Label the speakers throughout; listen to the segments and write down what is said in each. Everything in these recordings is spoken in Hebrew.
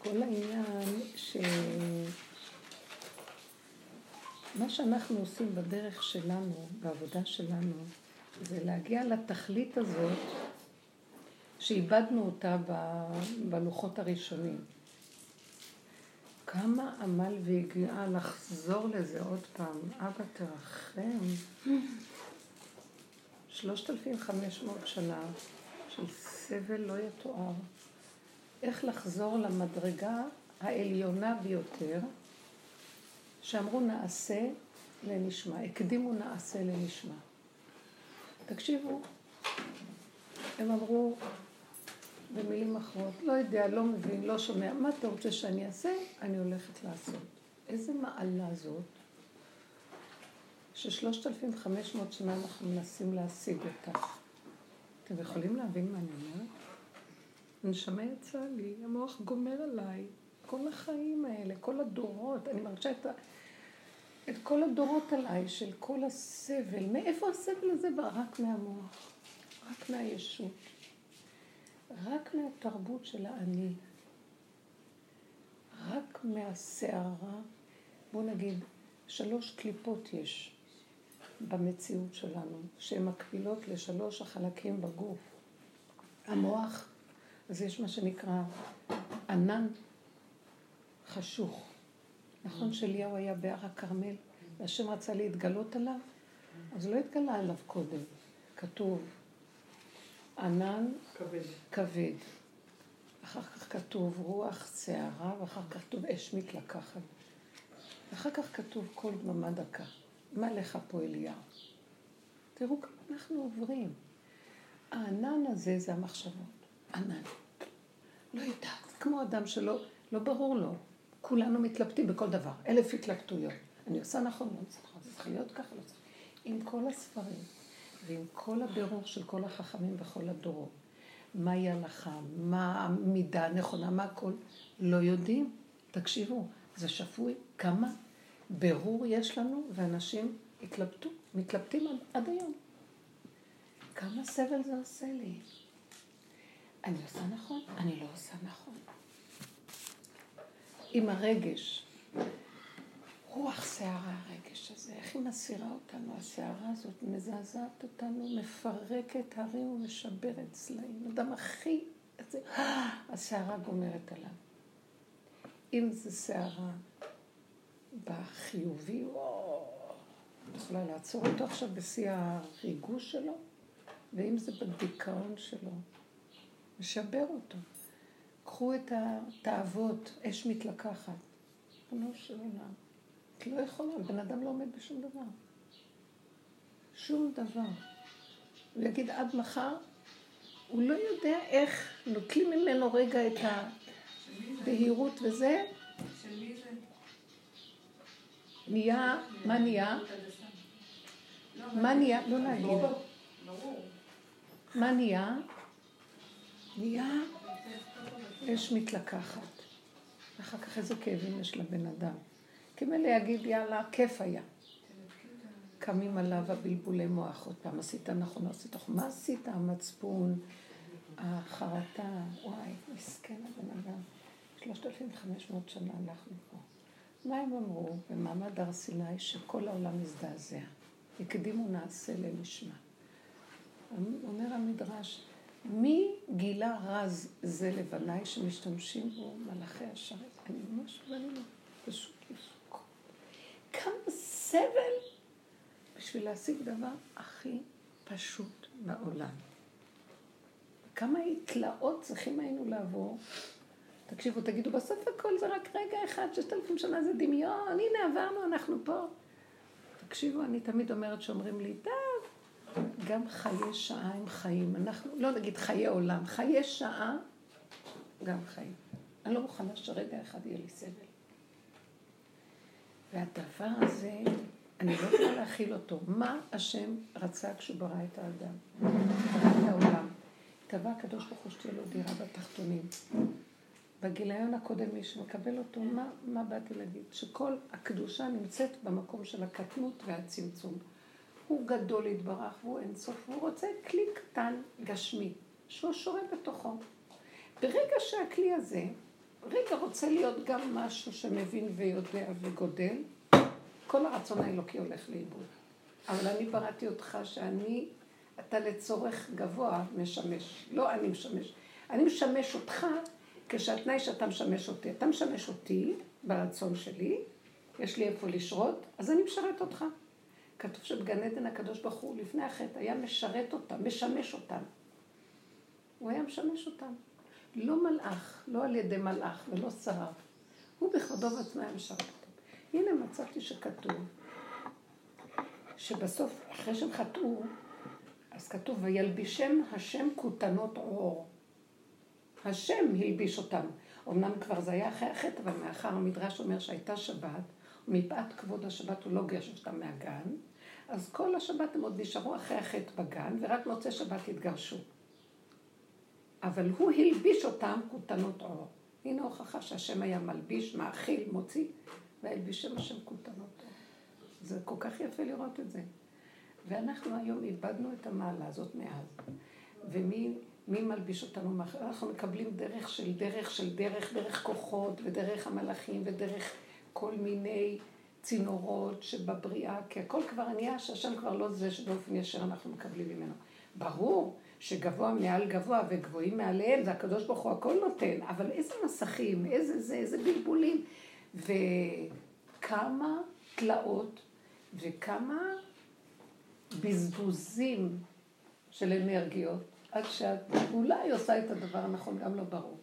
Speaker 1: וכל העניין ש... מה שאנחנו עושים בדרך שלנו, בעבודה שלנו, זה להגיע לתכלית הזאת שאיבדנו אותה בלוחות הראשונים. כמה עמל והגיעה לחזור לזה עוד פעם. אבא תרחם. שלושת אלפים חמש מאות שנה של סבל לא יתואר. איך לחזור למדרגה העליונה ביותר, שאמרו נעשה לנשמע, הקדימו נעשה לנשמע. תקשיבו, הם אמרו במילים אחרות, לא יודע, לא מבין, לא שומע, מה אתה רוצה שאני אעשה? אני הולכת לעשות. איזה מעלה זאת, ששלושת אלפים חמש מאות שנה אנחנו מנסים להשיג אותה. אתם יכולים להבין מה אני אומרת? הנשמה יצאה לי, המוח גומר עליי. כל החיים האלה, כל הדורות, אני מרגישה את. את כל הדורות עליי של כל הסבל. מאיפה הסבל הזה בא? רק מהמוח, רק מהישות. רק מהתרבות של האני, רק מהסערה, בואו נגיד, שלוש קליפות יש במציאות שלנו, שהן מקבילות לשלוש החלקים בגוף. המוח, אז יש מה שנקרא ענן חשוך. נכון שאליהו היה בהר הכרמל, והשם רצה להתגלות עליו, אז לא התגלה עליו קודם. כתוב, ענן כבד. כבד. אחר כך כתוב רוח שערה, ואחר כך כתוב אש מתלקחת. ואחר כך כתוב קול דממה דקה. מה לך פה אליהו? תראו כמה אנחנו עוברים. הענן הזה זה המחשבות. ענן. לא יודעת, כמו אדם שלא לא ברור לו. כולנו מתלבטים בכל דבר. אלף התלבטויות. אני עושה נכון, לא צריכה, זה צריך להיות ככה, לא צריך. עם כל הספרים. ועם כל הבירור של כל החכמים בכל הדורות, מהי הלכה, מה המידה הנכונה, מה הכל, לא יודעים. תקשיבו, זה שפוי כמה בירור יש לנו, ואנשים התלבטו, מתלבטים עד, עד היום. כמה סבל זה עושה לי. אני עושה נכון? אני לא עושה נכון. עם הרגש, רוח שערה הרגש הזה, איך היא מסירה אותנו? הסערה הזאת מזעזעת אותנו, מפרקת הרים ומשברת צלעים. אדם הכי... הסערה גומרת עליו. אם זה סערה בחיובי, או... יכולה לעצור אותו עכשיו בשיא הריגוש שלו, ואם זה בדיכאון שלו, משבר אותו. קחו את התאוות, אש מתלקחת. ריבונו של עולם. את לא יכולה, בן אדם לא עומד בשום דבר. שום דבר. הוא יגיד עד מחר, הוא לא יודע איך נוטלים ממנו רגע את הבהירות וזה. נהיה, מה נהיה? מה נהיה? לא להגיד. מה נהיה? נהיה אש מתלקחת. אחר כך איזה כאבים יש לבן אדם. כמילא יגיד, יאללה, כיף היה. קמים עליו הבלבולי מוח, עוד פעם, עשית נכון, לא עשית נכון. מה עשית? המצפון, החרטה, וואי, מסכן הבן אדם. שלושת אלפים וחמש מאות שנה אנחנו פה. מה הם אמרו במעמד הר סיני שכל העולם מזדעזע? הקדימו נעשה לנשמע. אומר המדרש, מי גילה רז זה לבניי שמשתמשים בו מלאכי השרת? אני ממש לא פשוט כמה סבל בשביל להשיג דבר הכי פשוט בעולם. כמה תלאות צריכים היינו לעבור. תקשיבו, תגידו, בסוף הכל זה רק רגע אחד, ששת אלפים שנה זה דמיון, הנה עברנו, אנחנו פה. תקשיבו, אני תמיד אומרת שאומרים לי, טוב, גם חיי שעה הם חיים. אנחנו, לא נגיד חיי עולם, חיי שעה, גם חיים. אני לא מוכנה שרגע אחד יהיה לי סבל. והדבר הזה, אני לא יכולה להכיל אותו. מה השם רצה כשהוא ברא את האדם? ברא את העולם. טבע הקדוש ברוך הוא שתהיה לו דירה בתחתונים. בגיליון הקודם, מי שמקבל אותו, מה, מה באתי להגיד? שכל הקדושה נמצאת במקום של הקטנות והצמצום. הוא גדול יתברך והוא אינסוף, והוא רוצה כלי קטן גשמי. שהוא שורה בתוכו. ברגע שהכלי הזה, רגע רוצה להיות גם משהו שמבין ויודע וגודל, כל הרצון האלוקי הולך לאיבוד. אבל אני בראתי אותך שאני, אתה לצורך גבוה משמש. לא אני משמש. אני משמש אותך כשהתנאי שאתה משמש אותי. אתה משמש אותי ברצון שלי, יש לי איפה לשרות, אז אני משרת אותך. כתוב שבגן עדן הקדוש ברוך הוא לפני החטא היה משרת אותם, משמש אותם. הוא היה משמש אותם. לא מלאך, לא על ידי מלאך ולא שרף. הוא בכבודו ועצמו היה משרת אותם. הנה מצאתי שכתוב שבסוף, אחרי שהם חטאו, אז כתוב, וילבישם השם כותנות עור. השם הלביש אותם. אמנם כבר זה היה אחרי החטא, אבל מאחר המדרש אומר שהייתה שבת, ומפאת כבוד השבת הוא לא גרש אותם מהגן, אז כל השבת הם עוד נשארו אחרי החטא בגן, ורק מוצאי שבת התגרשו. אבל הוא הלביש אותם כותנות עור. הנה הוכחה שהשם היה מלביש, מאכיל, מוציא, והלבישם השם כותנות עור. זה כל כך יפה לראות את זה. ואנחנו היום איבדנו את המעלה הזאת מאז. ומי מי מלביש אותנו? אנחנו מקבלים דרך של דרך של דרך, דרך כוחות ודרך המלאכים ודרך כל מיני צינורות שבבריאה, כי הכל כבר נהיה שהשם כבר לא זה שבאופן ישר אנחנו מקבלים ממנו. ברור שגבוה מעל גבוה וגבוהים מעליהם, זה הקדוש ברוך הוא הכל נותן, אבל איזה מסכים, איזה זה, איזה בלבולים, וכמה תלאות וכמה בזבוזים של אנרגיות, עד שאת אולי עושה את הדבר הנכון, גם לא ברור.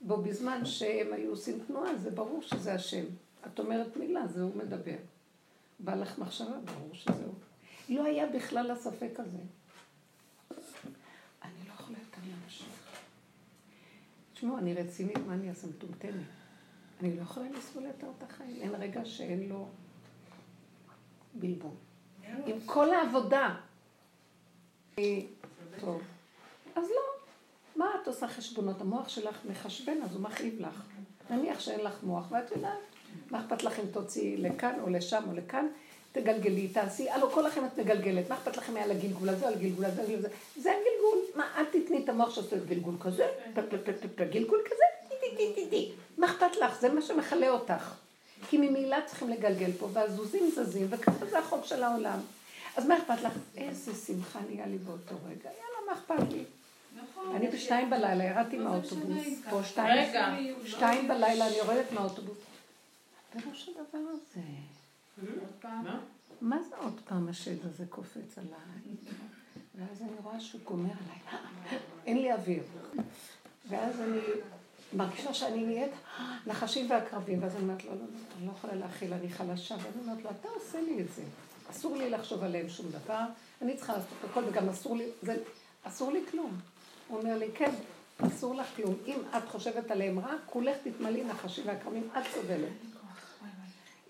Speaker 1: בו בזמן שהם היו עושים תנועה, זה ברור שזה השם. את אומרת מילה, זה הוא מדבר. בא לך מחשבה, ברור שזה הוא. לא היה בכלל הספק הזה. אני לא יכולה יותר להמשיך. תשמעו, אני רצינית, מה אני אעשה מטומטמת? אני לא יכולה לסבול יותר את החיים. אין רגע שאין לו בלבול. עם כל העבודה. אז לא. מה את עושה חשבונות? המוח שלך מחשבן, אז הוא מכאיב לך. נניח שאין לך מוח, ואת יודעת, מה אכפת לך אם תוציאי לכאן או לשם או לכאן? תגלגלי, תעשי, הלו, כל לכם את מגלגלת, מה אכפת לכם על הגלגול הזה, על הגלגול הזה, על הגלגול הזה? זה הגלגול, מה, אל תתני את המוח שעושה גלגול כזה, גלגול כזה, מה אכפת לך? זה מה שמכלה אותך. כי ממילא צריכים לגלגל פה, והזוזים זזים, וככה זה החוק של העולם. אז מה אכפת לך? איזה שמחה נהיה לי באותו רגע, יאללה, מה אכפת לי? נכון. אני בשתיים בלילה ירדתי מהאוטובוס, פה שתיים, שתיים בלילה אני יורדת מהאוטובוס. בראש הדבר הזה. מה זה עוד פעם השד הזה קופץ עליי? ואז אני רואה שהוא גומר עליי, אין לי אוויר. ואז אני מרגישה שאני נהיית נחשים ועקרבים, ואז אני אומרת לו, לא, לא, לא, אני לא יכולה להכיל, אני חלשה, ואני אומרת לו, אתה עושה לי את זה. אסור לי לחשוב עליהם שום דבר, אני צריכה לעשות הכל, וגם אסור לי, זה, אסור לי כלום. הוא אומר לי, כן, אסור לך כלום. אם את חושבת עליהם רע, כולך תתמלאי נחשים ועקרבים, את סובלת.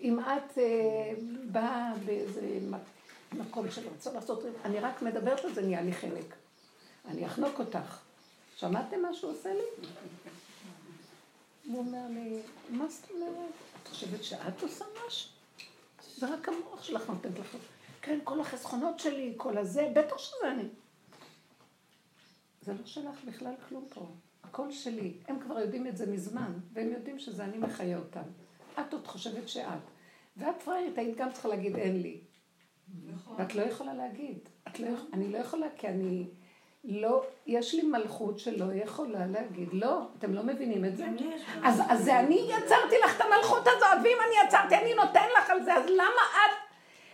Speaker 1: אם את אה, באה באיזה מקום של רצון לעשות, אני רק מדברת על זה, נהיה לי חלק. אני אחנוק אותך. שמעתם מה שהוא עושה לי? הוא אומר לי, מה זאת אומרת? את חושבת שאת עושה משהו? זה רק המוח שלך נותנת לך. כן, כל החסכונות שלי, כל הזה, בטח שזה אני. זה לא שלך בכלל כלום פה. הכל שלי. הם כבר יודעים את זה מזמן, והם יודעים שזה אני מחיה אותם. את עוד חושבת שאת. ואת פראיירית, היית גם צריכה להגיד אין לי. נכון. ואת לא יכולה להגיד. את לא, אני לא יכולה כי אני לא, יש לי מלכות שלא יכולה להגיד לא. אתם לא מבינים את זה? אז, אז זה אני יצרתי לך את המלכות הזאת, ואם אני יצרתי, אני נותן לך על זה, אז למה את,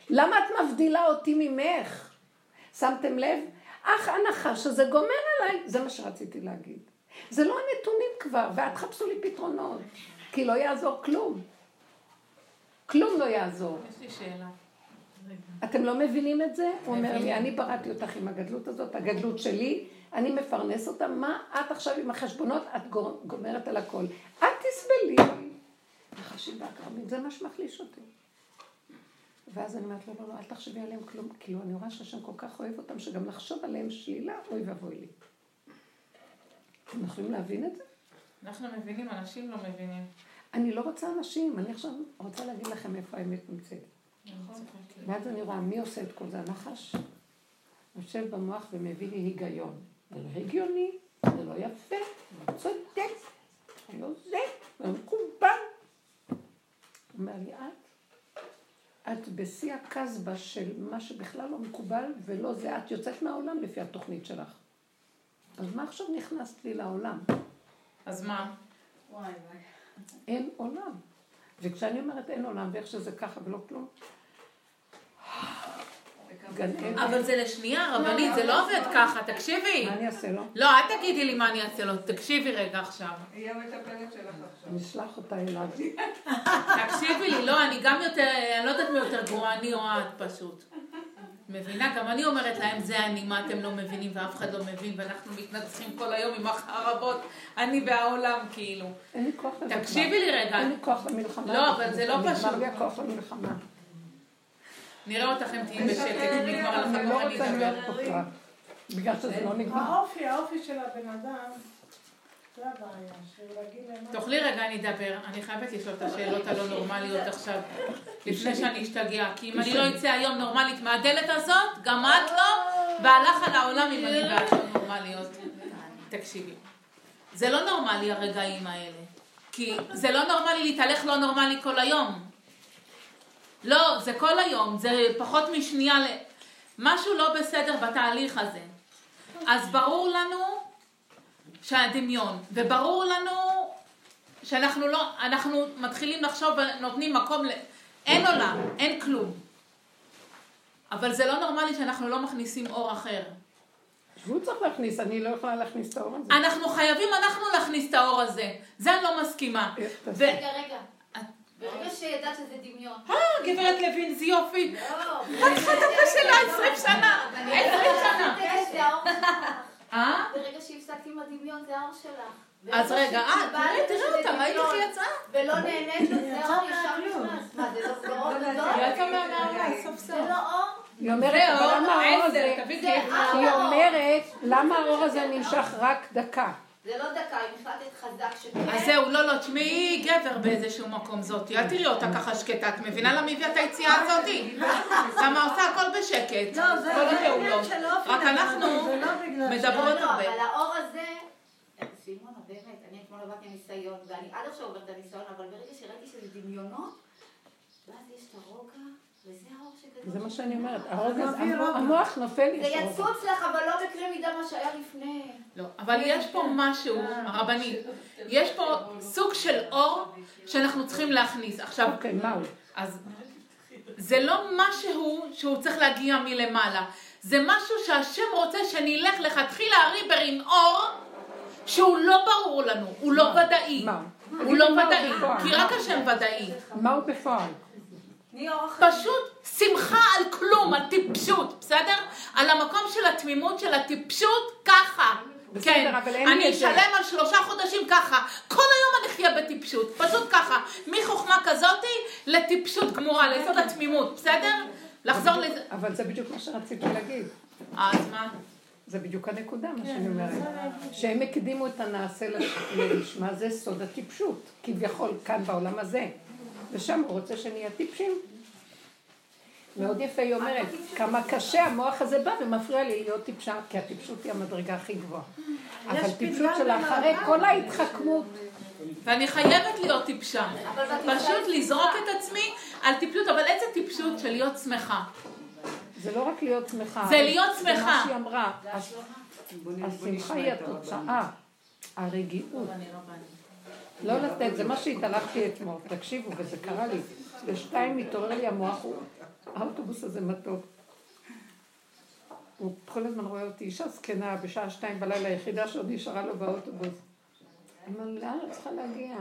Speaker 1: למה את מבדילה אותי ממך? שמתם לב? אך הנחש הזה גומר עליי, זה מה שרציתי להגיד. זה לא הנתונים כבר, ואל תחפשו לי פתרונות, כי לא יעזור כלום. כלום לא יעזור.
Speaker 2: יש לי שאלה.
Speaker 1: אתם לא מבינים את זה? הוא אומר לי, אני בראתי אותך עם הגדלות הזאת, הגדלות שלי, אני מפרנס אותה, מה את עכשיו עם החשבונות? את גומרת על הכל. אל תסבלי. נחשים ועקרבים, זה מה שמחליש אותי. ואז אני אומרת לו, לא, לא, אל תחשבי עליהם כלום, כאילו אני רואה שהשם כל כך אוהב אותם, שגם לחשוב עליהם שלילה, אוי ואבוי לי. אתם יכולים להבין את זה?
Speaker 2: אנחנו מבינים, אנשים לא מבינים.
Speaker 1: אני לא רוצה אנשים, אני עכשיו רוצה להגיד לכם איפה האמת נמצאת. נכון. ואז אני רואה מי עושה את כל זה, הנחש. יושב במוח ומביא לי היגיון. זה לא הגיוני, זה לא יפה, זה לא צודק, זה לא זה, זה לא מקובל. הוא אומר לי, את, את בשיא הקסבה של מה שבכלל לא מקובל ולא זה, את יוצאת מהעולם לפי התוכנית שלך. אז מה עכשיו נכנסת לי לעולם?
Speaker 2: אז מה?
Speaker 1: אין עולם. וכשאני אומרת אין עולם ואיך שזה ככה ולא כלום.
Speaker 2: אבל זה לשנייה, רבנית, זה לא עובד ככה, תקשיבי.
Speaker 1: מה אני אעשה לו?
Speaker 2: לא, אל תגידי לי מה אני אעשה לו, תקשיבי רגע עכשיו.
Speaker 3: היא המטפלת שלך עכשיו.
Speaker 1: אני אשלח אותה אליו.
Speaker 2: תקשיבי לי, לא, אני גם יותר, אני לא יודעת מי יותר גרועה, אני או את פשוט. מבינה? גם אני אומרת להם, זה אני, מה אתם לא מבינים, ואף אחד לא מבין, ואנחנו מתנצחים כל היום עם החרבות, אני והעולם, כאילו.
Speaker 1: אין לי כוח לזה.
Speaker 2: תקשיבי לי רגע.
Speaker 1: אין לי כוח למלחמה.
Speaker 2: לא, אבל זה לא
Speaker 1: נגמר
Speaker 2: פשוט.
Speaker 1: לי הכוח למלחמה.
Speaker 2: נראה אותך אם תהיי בשקט, אם נגמר לך
Speaker 1: אני לא רוצה. להיות פה. בגלל שזה לא נגמר.
Speaker 4: האופי, האופי של הבן אדם,
Speaker 2: תוכלי רגע, אני אדבר. אני חייבת לשאול את השאלות הלא נורמליות עכשיו, לפני שאני אשתגע. כי אם אני לא אצא היום נורמלית מהדלת הזאת, גם את לא, והלך על העולם אם אני ואת לא נורמליות. תקשיבי. זה לא נורמלי הרגעים האלה. כי זה לא נורמלי להתהלך לא נורמלי כל היום. לא, זה כל היום, זה פחות משנייה ל... משהו לא בסדר בתהליך הזה. אז ברור לנו שהדמיון, וברור לנו שאנחנו לא, אנחנו מתחילים לחשוב ונותנים מקום ל... אין עולם, אין כלום. אבל זה לא נורמלי שאנחנו לא מכניסים אור אחר.
Speaker 1: והוא צריך להכניס, אני לא יכולה להכניס את האור הזה.
Speaker 2: אנחנו חייבים אנחנו להכניס את האור הזה. זה אני לא מסכימה.
Speaker 1: תעשה?
Speaker 5: רגע, רגע. ברגע שידעת שזה דמיון.
Speaker 2: אה, גברת לוין, זה יופי.
Speaker 5: לא,
Speaker 2: את הפה שלה 20 שנה. 20 שנה.
Speaker 5: זה האור.
Speaker 2: אה?
Speaker 5: ברגע שהפסקת עם הדמיון זה האור שלך.
Speaker 2: אז רגע, אה, תראי, תראי אותה, ראית איך היא יצאה?
Speaker 5: ולא נהנית זה
Speaker 4: יצא
Speaker 5: אור ישר. נכנס. מה, זה לא זה אור
Speaker 2: היא? יצאה מהמערה, סוף
Speaker 5: זה
Speaker 2: סוף.
Speaker 5: לא אור?
Speaker 1: היא אומרת,
Speaker 2: זה
Speaker 1: למה האור הזה...
Speaker 5: זה.
Speaker 1: היא אומרת, למה האור הזה נמשך רק דקה?
Speaker 5: זה לא דקה, אם החלטת חזק שכן.
Speaker 2: אז זהו, לא, לא, תשמעי גבר באיזשהו מקום זאתי, אל תראי אותה ככה שקטה, את מבינה למה הביאה את היציאה הזאתי? למה עושה הכל בשקט,
Speaker 4: לא, זה
Speaker 2: כל הפעולות.
Speaker 4: אופי,
Speaker 2: רק אנחנו
Speaker 4: לא
Speaker 2: מדברות
Speaker 5: לא, לא,
Speaker 2: הרבה.
Speaker 5: אבל האור הזה... סימונה, באמת, אני אתמול עברתי ניסיון, ואני עד עכשיו עוברת את הניסיון, אבל ברגע שראיתי שזה דמיונות, ואז יש את הרוגע.
Speaker 1: זה מה. שאני אומרת,
Speaker 4: זה מביא
Speaker 1: המוח- נופל
Speaker 5: זה
Speaker 1: יש רוגע.
Speaker 5: יצוץ לך, אבל לא בקנה מידה מה שהיה לפני.
Speaker 2: לא, אבל יש פה משהו, הרבנית, יש פה סוג של אור שאנחנו צריכים להכניס. עכשיו,
Speaker 1: אוקיי, מהו?
Speaker 2: אז זה לא משהו שהוא צריך להגיע מלמעלה, זה משהו שהשם רוצה שנלך לכתחילה הריבר עם אור שהוא לא ברור לנו, הוא לא ודאי.
Speaker 1: מה?
Speaker 2: הוא לא ודאי? כי רק השם ודאי.
Speaker 1: מהו בפועל?
Speaker 2: פשוט שמחה על כלום, על טיפשות, בסדר? על המקום של התמימות של הטיפשות, ככה.
Speaker 1: בסדר,
Speaker 2: כן,
Speaker 1: אבל אין לי
Speaker 2: אני. אשלם על שלושה חודשים ככה. כל היום אני אחיה בטיפשות, פשוט ככה. מחוכמה כזאתי לטיפשות גמורה, ליסוד התמימות, בסדר? לחזור לזה.
Speaker 1: אבל זה בדיוק מה שרציתי להגיד.
Speaker 2: אז מה?
Speaker 1: זה בדיוק הנקודה, מה שאני
Speaker 4: אני
Speaker 1: אומרת. שהם הקדימו את הנעשה לשמה, זה סוד הטיפשות, כביכול כאן בעולם הזה. ושם הוא רוצה שנהיה טיפשים. מאוד יפה היא אומרת, כמה קשה המוח הזה בא ומפריע לי להיות טיפשה, כי הטיפשות היא המדרגה הכי גבוהה. אבל טיפשות של אחרי. כל ההתחכמות,
Speaker 2: ואני חייבת להיות טיפשה. פשוט לזרוק
Speaker 5: שמחה.
Speaker 2: את עצמי על טיפשות, אבל איזה טיפשות של להיות שמחה.
Speaker 1: זה לא רק להיות שמחה.
Speaker 2: זה להיות
Speaker 1: זה מה
Speaker 2: שמחה.
Speaker 1: שהיא אמרה. השמחה היא התוצאה, הרגיעות.
Speaker 2: לא
Speaker 1: לתת, זה מה שהתהלכתי אתמול, תקשיבו, וזה קרה לי. בשתיים מתעורר לי המוח, האוטובוס הזה מתוק. הוא כל הזמן רואה אותי, אישה זקנה, בשעה שתיים בלילה, היחידה שעוד נשארה לו באוטובוס. אני אומר, לאן את צריכה להגיע?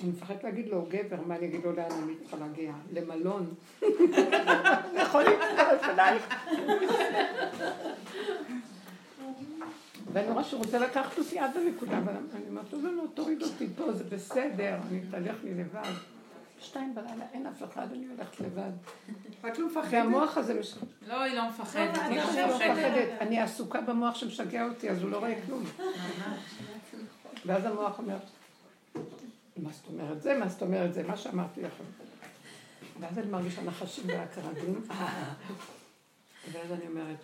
Speaker 1: אני מפחדת להגיד לו, גבר, מה אני אגיד לו לאן אני צריכה להגיע? למלון. יכול להצטרף אלייך. ואני רואה שהוא רוצה לקחת אותי עד הנקודה, אבל אני אומרת, לו, לא, לא, תוריד אותי פה, זה בסדר, אני אתהלך לי לבד. שתיים בלילה, אין אף אחד, אני הולכת לבד.
Speaker 3: את לא מפחדת?
Speaker 1: והמוח הזה, מש-
Speaker 2: לא, היא לא מפחדת.
Speaker 4: לא,
Speaker 1: אני
Speaker 2: לא מפחדת.
Speaker 1: אני עסוקה במוח שמשגע אותי, אז הוא לא רואה כלום. ואז המוח אומר, מה זאת אומרת זה, מה זאת אומרת זה, מה שאמרתי לכם. ואז אני מרגישה נחשים גלום, ואז אני אומרת,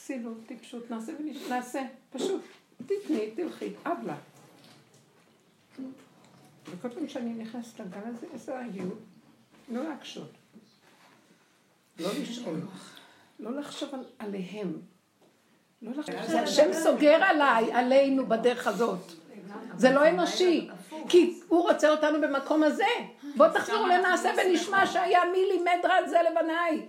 Speaker 1: כסילות, טיפשות, נעשה ונעשה, פשוט, תתני, תלכי, אבלה. וכל פעם שאני נכנסת לגל הזה, איזה רגילות, לא להקשות. לא לשאול, לא לחשוב על, עליהם. לא לחשוב, זה השם סוגר עליי, עלינו בדרך הזאת. זה לא אנושי, כי הוא רוצה אותנו במקום הזה. בוא תחזרו לנעשה ונשמע שהיה מי לימד רע זה לבניי.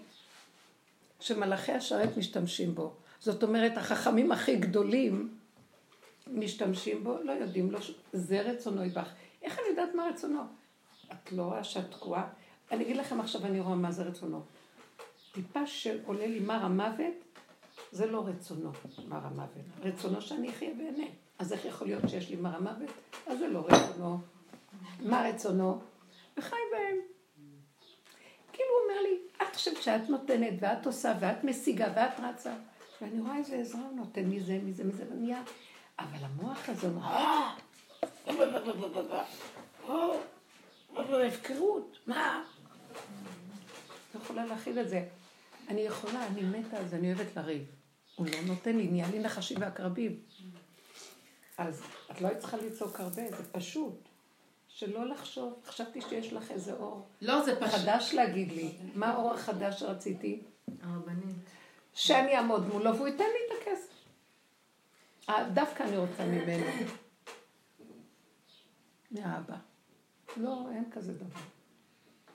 Speaker 1: שמלאכי השרת משתמשים בו. זאת אומרת, החכמים הכי גדולים משתמשים בו, לא יודעים, לא, זה רצונו יבח. איך אני יודעת מה רצונו? את לא רואה שאת תקועה? אני אגיד לכם עכשיו, אני רואה מה זה רצונו. טיפה שעולה לי מר המוות, זה לא רצונו, מר המוות. רצונו שאני אחיה ואהנה. אז איך יכול להיות שיש לי מר המוות? אז זה לא רצונו. מה רצונו? וחי בהם. כאילו הוא אומר לי, את חושבת שאת נותנת, ואת עושה, ואת משיגה, ואת רצה. ואני רואה איזה עזרה הוא נותן מזה, מזה, מזה, ונהיה... אבל המוח הזה אומר, הפקרות, מה? לא יכולה להכיל את זה. אני יכולה, אני מתה אז אני אוהבת לריב. הוא לא נותן לי, נהיה לי נחשים ועקרבים. אז את לא צריכה לצעוק הרבה, זה פשוט. שלא לחשוב, חשבתי שיש לך איזה אור.
Speaker 2: לא, זה פשוט.
Speaker 1: חדש להגיד לי. מה האור החדש שרציתי?
Speaker 6: הרבנית.
Speaker 1: שאני אעמוד מולו והוא ייתן לי את הכסף. אה, דווקא אני רוצה ממנו. מהאבא. לא, אין כזה דבר.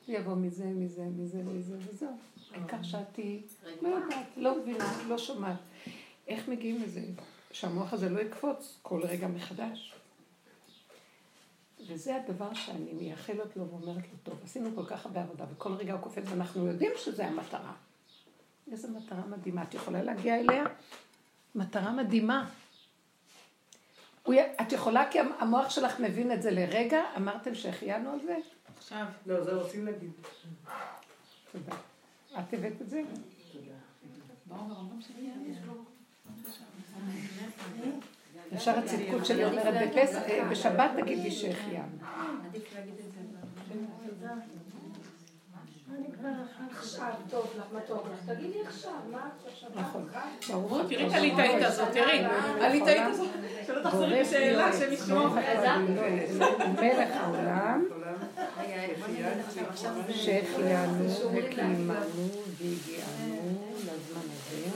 Speaker 1: יבוא מזה, מזה, מזה, מזה, וזהו. העיקר שאתי לא יודעת, לא מבינה, לא שומעת. איך מגיעים לזה? שהמוח הזה לא יקפוץ כל רגע מחדש. וזה הדבר שאני מייחלת לו ואומרת לו, טוב, עשינו כל כך הרבה עבודה, וכל רגע הוא קופץ, ואנחנו יודעים שזה המטרה. איזו מטרה מדהימה. את יכולה להגיע אליה? מטרה מדהימה. הוא. את יכולה כי המוח שלך מבין את זה לרגע? אמרתם שהחיינו על זה?
Speaker 2: עכשיו.
Speaker 3: לא, זה רוצים להגיד.
Speaker 1: תודה. את הבאת את זה? ישר הצדקות שלי אומרת בפסח, בשבת תגידי שהחיינו.
Speaker 4: עכשיו, טוב לך, מה טוב לך? תגידי עכשיו, מה את עכשיו?
Speaker 1: נכון. ברור.
Speaker 2: תראי את הליטאית הזאת, תראי. הליטאית הזאת. שלא תחזרי בשאלה, השם ישמור.
Speaker 1: מלך העולם, שהחיינו וקיימנו והגיענו לזמן הזה,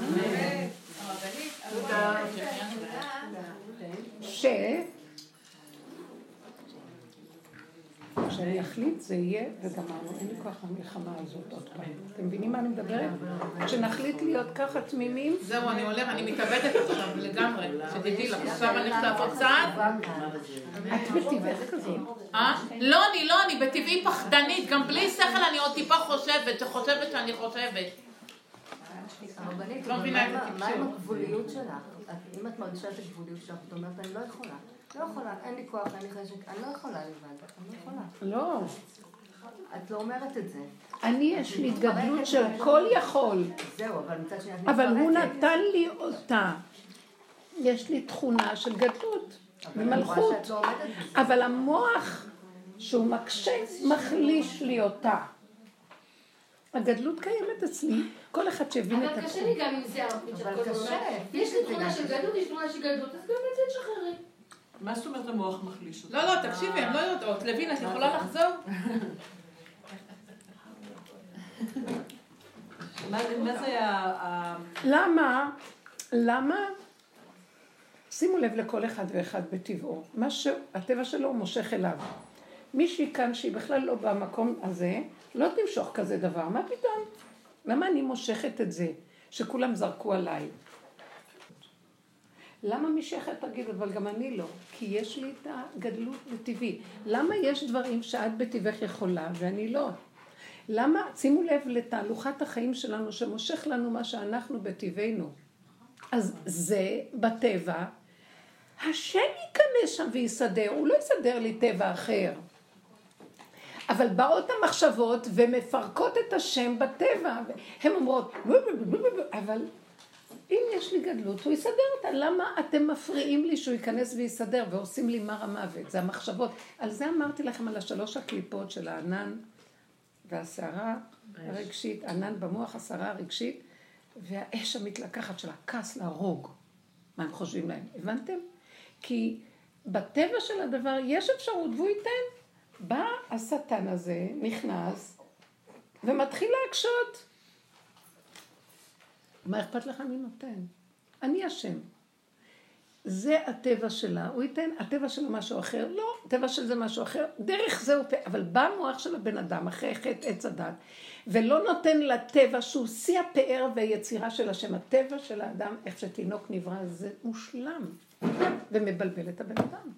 Speaker 1: ש... כשאני אחליט זה יהיה וגמרנו, אין לי כוח למלחמה הזאת עוד פעם. אתם מבינים מה אני מדברת? כשנחליט להיות ככה תמימים,
Speaker 2: זהו, אני הולך, אני מתאבדת עכשיו לגמרי. שתדעי לך, עכשיו אני הולכת לעשות צעד.
Speaker 1: את בטבעך כזאת.
Speaker 2: אה? לא, אני לא, אני בטבעי פחדנית. גם בלי שכל אני עוד טיפה חושבת, שחושבת שאני חושבת. לא מבינה את
Speaker 6: עם- מה
Speaker 2: הטיפשות.
Speaker 6: עם הגבוליות שלך? אם את מרגישה את הגבוליות שלך, את אומרת, אני לא יכולה. לא יכולה, אין לי כוח, אין לי חשק, אני לא יכולה לבד, אני לא יכולה.
Speaker 1: לא.
Speaker 6: את לא אומרת את זה.
Speaker 1: אני יש לי התגבלות של כל יכול,
Speaker 6: זהו, אבל מצד שני את
Speaker 1: אבל הוא. נתן לי אותה. יש לי תכונה של גדלות ומלכות,
Speaker 6: לא.
Speaker 1: אבל המוח שהוא מקשה, מחליש לי אותה. הגדלות קיימת אצלי, כל אחד שהבין את
Speaker 7: אבל קשה. לי גם עם זה
Speaker 6: אבל
Speaker 7: כל
Speaker 6: קשה.
Speaker 7: יש לי תכונה של גדלות, יש תכונה של גדלות, אז גם את זה תשחררי.
Speaker 3: מה זאת אומרת המוח מחליש אותך?
Speaker 2: לא, לא, תקשיבי, הן לא יודעות. לוין, את יכולה לחזור?
Speaker 3: מה זה- מה זה ה... ה-
Speaker 1: למה? למה? שימו לב לכל אחד ואחד בטבעו. מה שהטבע שלו הוא מושך אליו. מישהי כאן שהיא בכלל לא במקום הזה, לא תמשוך כזה דבר. מה פתאום? למה אני מושכת את זה? שכולם זרקו עליי. למה מישהי אחרת תגיד, אבל גם אני לא? כי יש לי את הגדלות בטבעי. למה יש דברים שאת בטבעך יכולה ואני לא? למה, שימו לב לתהלוכת החיים שלנו שמושך לנו מה שאנחנו בטבענו. אז זה בטבע, השם ייכנס שם ויסדר, הוא לא יסדר לי טבע אחר. אבל באות המחשבות ומפרקות את השם בטבע, הן אומרות, אבל אם יש לי גדלות, הוא יסדר אותה. למה אתם מפריעים לי שהוא ייכנס ויסדר ועושים לי מר המוות? זה המחשבות. על זה אמרתי לכם על השלוש הקליפות של הענן והסערה הרגשית, ענן במוח, הסערה הרגשית, והאש המתלקחת של הכעס להרוג. מה הם חושבים להם? הבנתם? כי בטבע של הדבר יש אפשרות והוא ייתן. בא השטן הזה, נכנס, ומתחיל להקשות. מה אכפת לך מי נותן? אני אשם. זה הטבע שלה, הוא ייתן, הטבע שלו משהו אחר, לא, הטבע של זה משהו אחר, דרך זה הוא, אבל בא מוח של הבן אדם אחרי חטא עץ הדת, ולא נותן לטבע שהוא שיא הפאר והיצירה של השם, הטבע של האדם, איך שתינוק נברא, זה מושלם, ומבלבל את הבן אדם.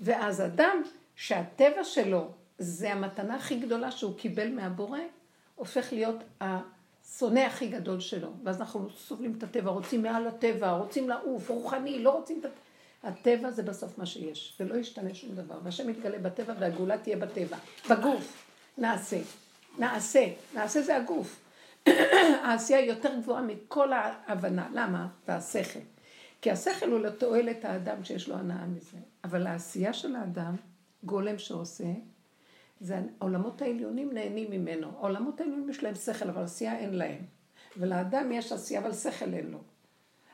Speaker 1: ואז אדם שהטבע שלו זה המתנה הכי גדולה שהוא קיבל מהבורא, הופך להיות השונא הכי גדול שלו. ואז אנחנו סובלים את הטבע, רוצים מעל הטבע, רוצים לעוף, רוחני, לא רוצים את הטבע. הטבע זה בסוף מה שיש, ולא ישתנה שום דבר. והשם יתגלה בטבע והגאולה תהיה בטבע. בגוף, נעשה. נעשה. נעשה זה הגוף. העשייה יותר גבוהה מכל ההבנה. למה? והשכל. כי השכל הוא לתועלת האדם שיש לו הנאה מזה. אבל העשייה של האדם, גולם שעושה, זה העולמות העליונים נהנים ממנו. העולמות העליונים יש להם שכל, אבל עשייה אין להם. ולאדם יש עשייה, אבל שכל אין לו.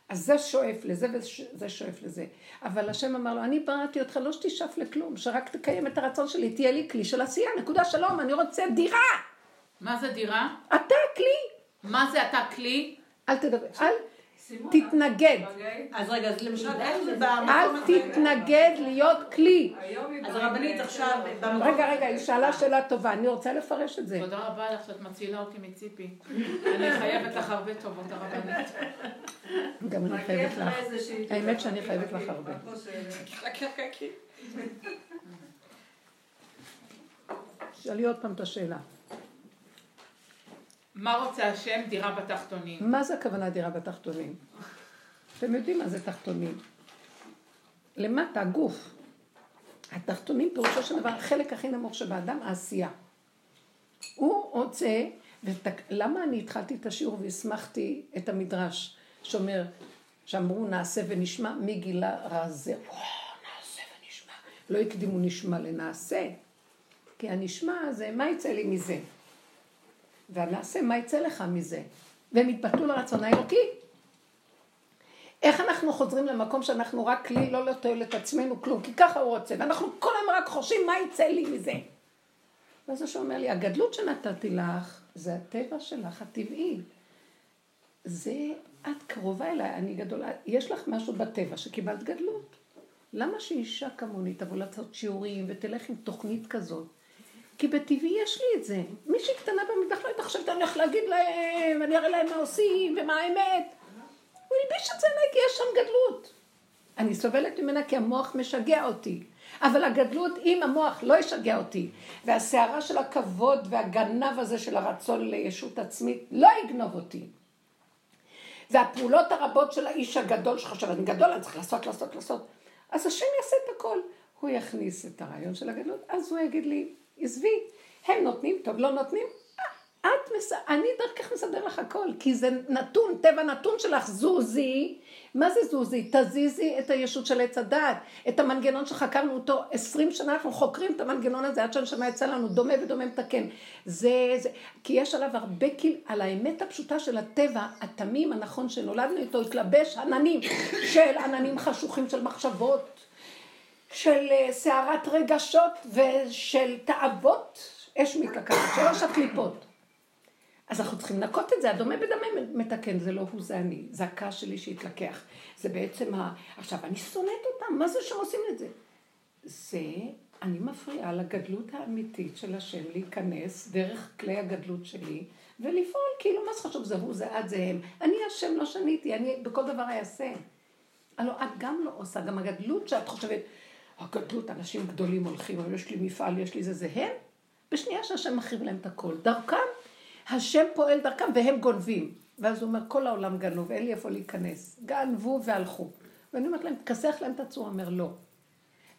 Speaker 1: אז זה שואף לזה וזה שואף לזה. אבל השם אמר לו, אני בראתי אותך, לא שתשאף לכלום, שרק תקיים את הרצון שלי, תהיה לי כלי של עשייה, נקודה שלום, אני רוצה דירה.
Speaker 2: מה זה דירה?
Speaker 1: אתה כלי.
Speaker 2: מה זה אתה כלי?
Speaker 1: אל תדבר, אל תתנגד.
Speaker 3: אז רגע, אז למשל, איך זה
Speaker 1: אל
Speaker 3: במקום הזה?
Speaker 1: תתנגד להיות כלי.
Speaker 3: אז הרבנית עכשיו, במקום...
Speaker 1: רגע, רגע, היא שאלה שאלה טובה, אני רוצה לפרש את זה.
Speaker 2: תודה רבה לך שאת מצילה אותי מציפי. אני חייבת לך הרבה טובות, הרבנית.
Speaker 1: גם אני חייבת לך. האמת שאני חייבת לך הרבה. שאלי עוד פעם את השאלה.
Speaker 2: מה רוצה השם? דירה בתחתונים.
Speaker 1: מה זה הכוונה דירה בתחתונים? אתם יודעים מה זה תחתונים. למטה, הגוף. התחתונים פירושו של דבר, החלק הכי נמוך שבאדם, העשייה. הוא רוצה. למה אני התחלתי את השיעור והסמכתי את המדרש שאומר, שאמרו נעשה ונשמע, מי גילה רע זה? וואו, נעשה ונשמע. לא הקדימו נשמע לנעשה, כי הנשמע זה, מה יצא לי מזה? והנעשה, מה יצא לך מזה? והם התבטלו לרצון האלוקי. איך אנחנו חוזרים למקום שאנחנו רק כלי, לא לתועלת עצמנו כלום, כי ככה הוא רוצה, ואנחנו כל היום רק חושבים מה יצא לי מזה. ואז השם אומר לי, הגדלות שנתתי לך, זה הטבע שלך הטבעי. זה, את קרובה אליי, אני גדולה, יש לך משהו בטבע שקיבלת גדלות. למה שאישה כמוני תבוא לעשות שיעורים ותלך עם תוכנית כזאת? כי בטבעי יש לי את זה. מישהי קטנה במטבח לא הייתה חושבת, אני הולך להגיד להם, אני אראה להם מה עושים ומה האמת. הוא הלביש את זה עליי כי יש שם גדלות. אני סובלת ממנה כי המוח משגע אותי. אבל הגדלות, אם המוח לא ישגע אותי, והסערה של הכבוד והגנב הזה של הרצון לישות עצמית לא יגנוב אותי, והפעולות הרבות של האיש הגדול שחושב, אני גדול, אני צריך לעשות, לעשות, לעשות, אז השם יעשה את הכל. הוא יכניס את הרעיון של הגדלות, אז הוא יגיד לי, עזבי, הם נותנים, טוב, לא נותנים, את מס... אני דרכך מסדר לך הכל, כי זה נתון, טבע נתון שלך, זוזי. מה זה זוזי? תזיזי את הישות של עץ הדעת, את המנגנון שחקרנו אותו עשרים שנה, אנחנו חוקרים את המנגנון הזה עד שהנשמה יצא לנו דומה ודומה מתקן. זה, זה, כי יש עליו הרבה כאילו, על האמת הפשוטה של הטבע, התמים הנכון שנולדנו איתו, התלבש עננים של עננים חשוכים של מחשבות, של אה, סערת רגשות ושל תאוות, אש מתלקחת, שלוש הקליפות. אז אנחנו צריכים לנקות את זה, הדומה בדמה מתקן, זה לא הוא, זה אני. זה הכעס שלי שהתלקח. זה בעצם ה... עכשיו, אני שונאת אותם, מה זה שהם עושים את זה? זה, אני מפריעה לגדלות האמיתית של השם להיכנס דרך כלי הגדלות שלי, ולפעול כאילו, מה זה חשוב, זה הוא, זה את, זה הם. אני השם, לא שניתי, אני בכל דבר אעשה. הלוא את גם לא עושה, גם הגדלות שאת חושבת, הגדלות, אנשים גדולים הולכים, יש לי מפעל, יש לי זה, זה הם. בשנייה שהשם מחריב להם את הכל. דרכם השם פועל דרכם והם גונבים. ואז הוא אומר, כל העולם גנוב, אין לי איפה להיכנס. גנבו והלכו. ואני אומרת להם, תכסח להם את הצורה, אומר לא.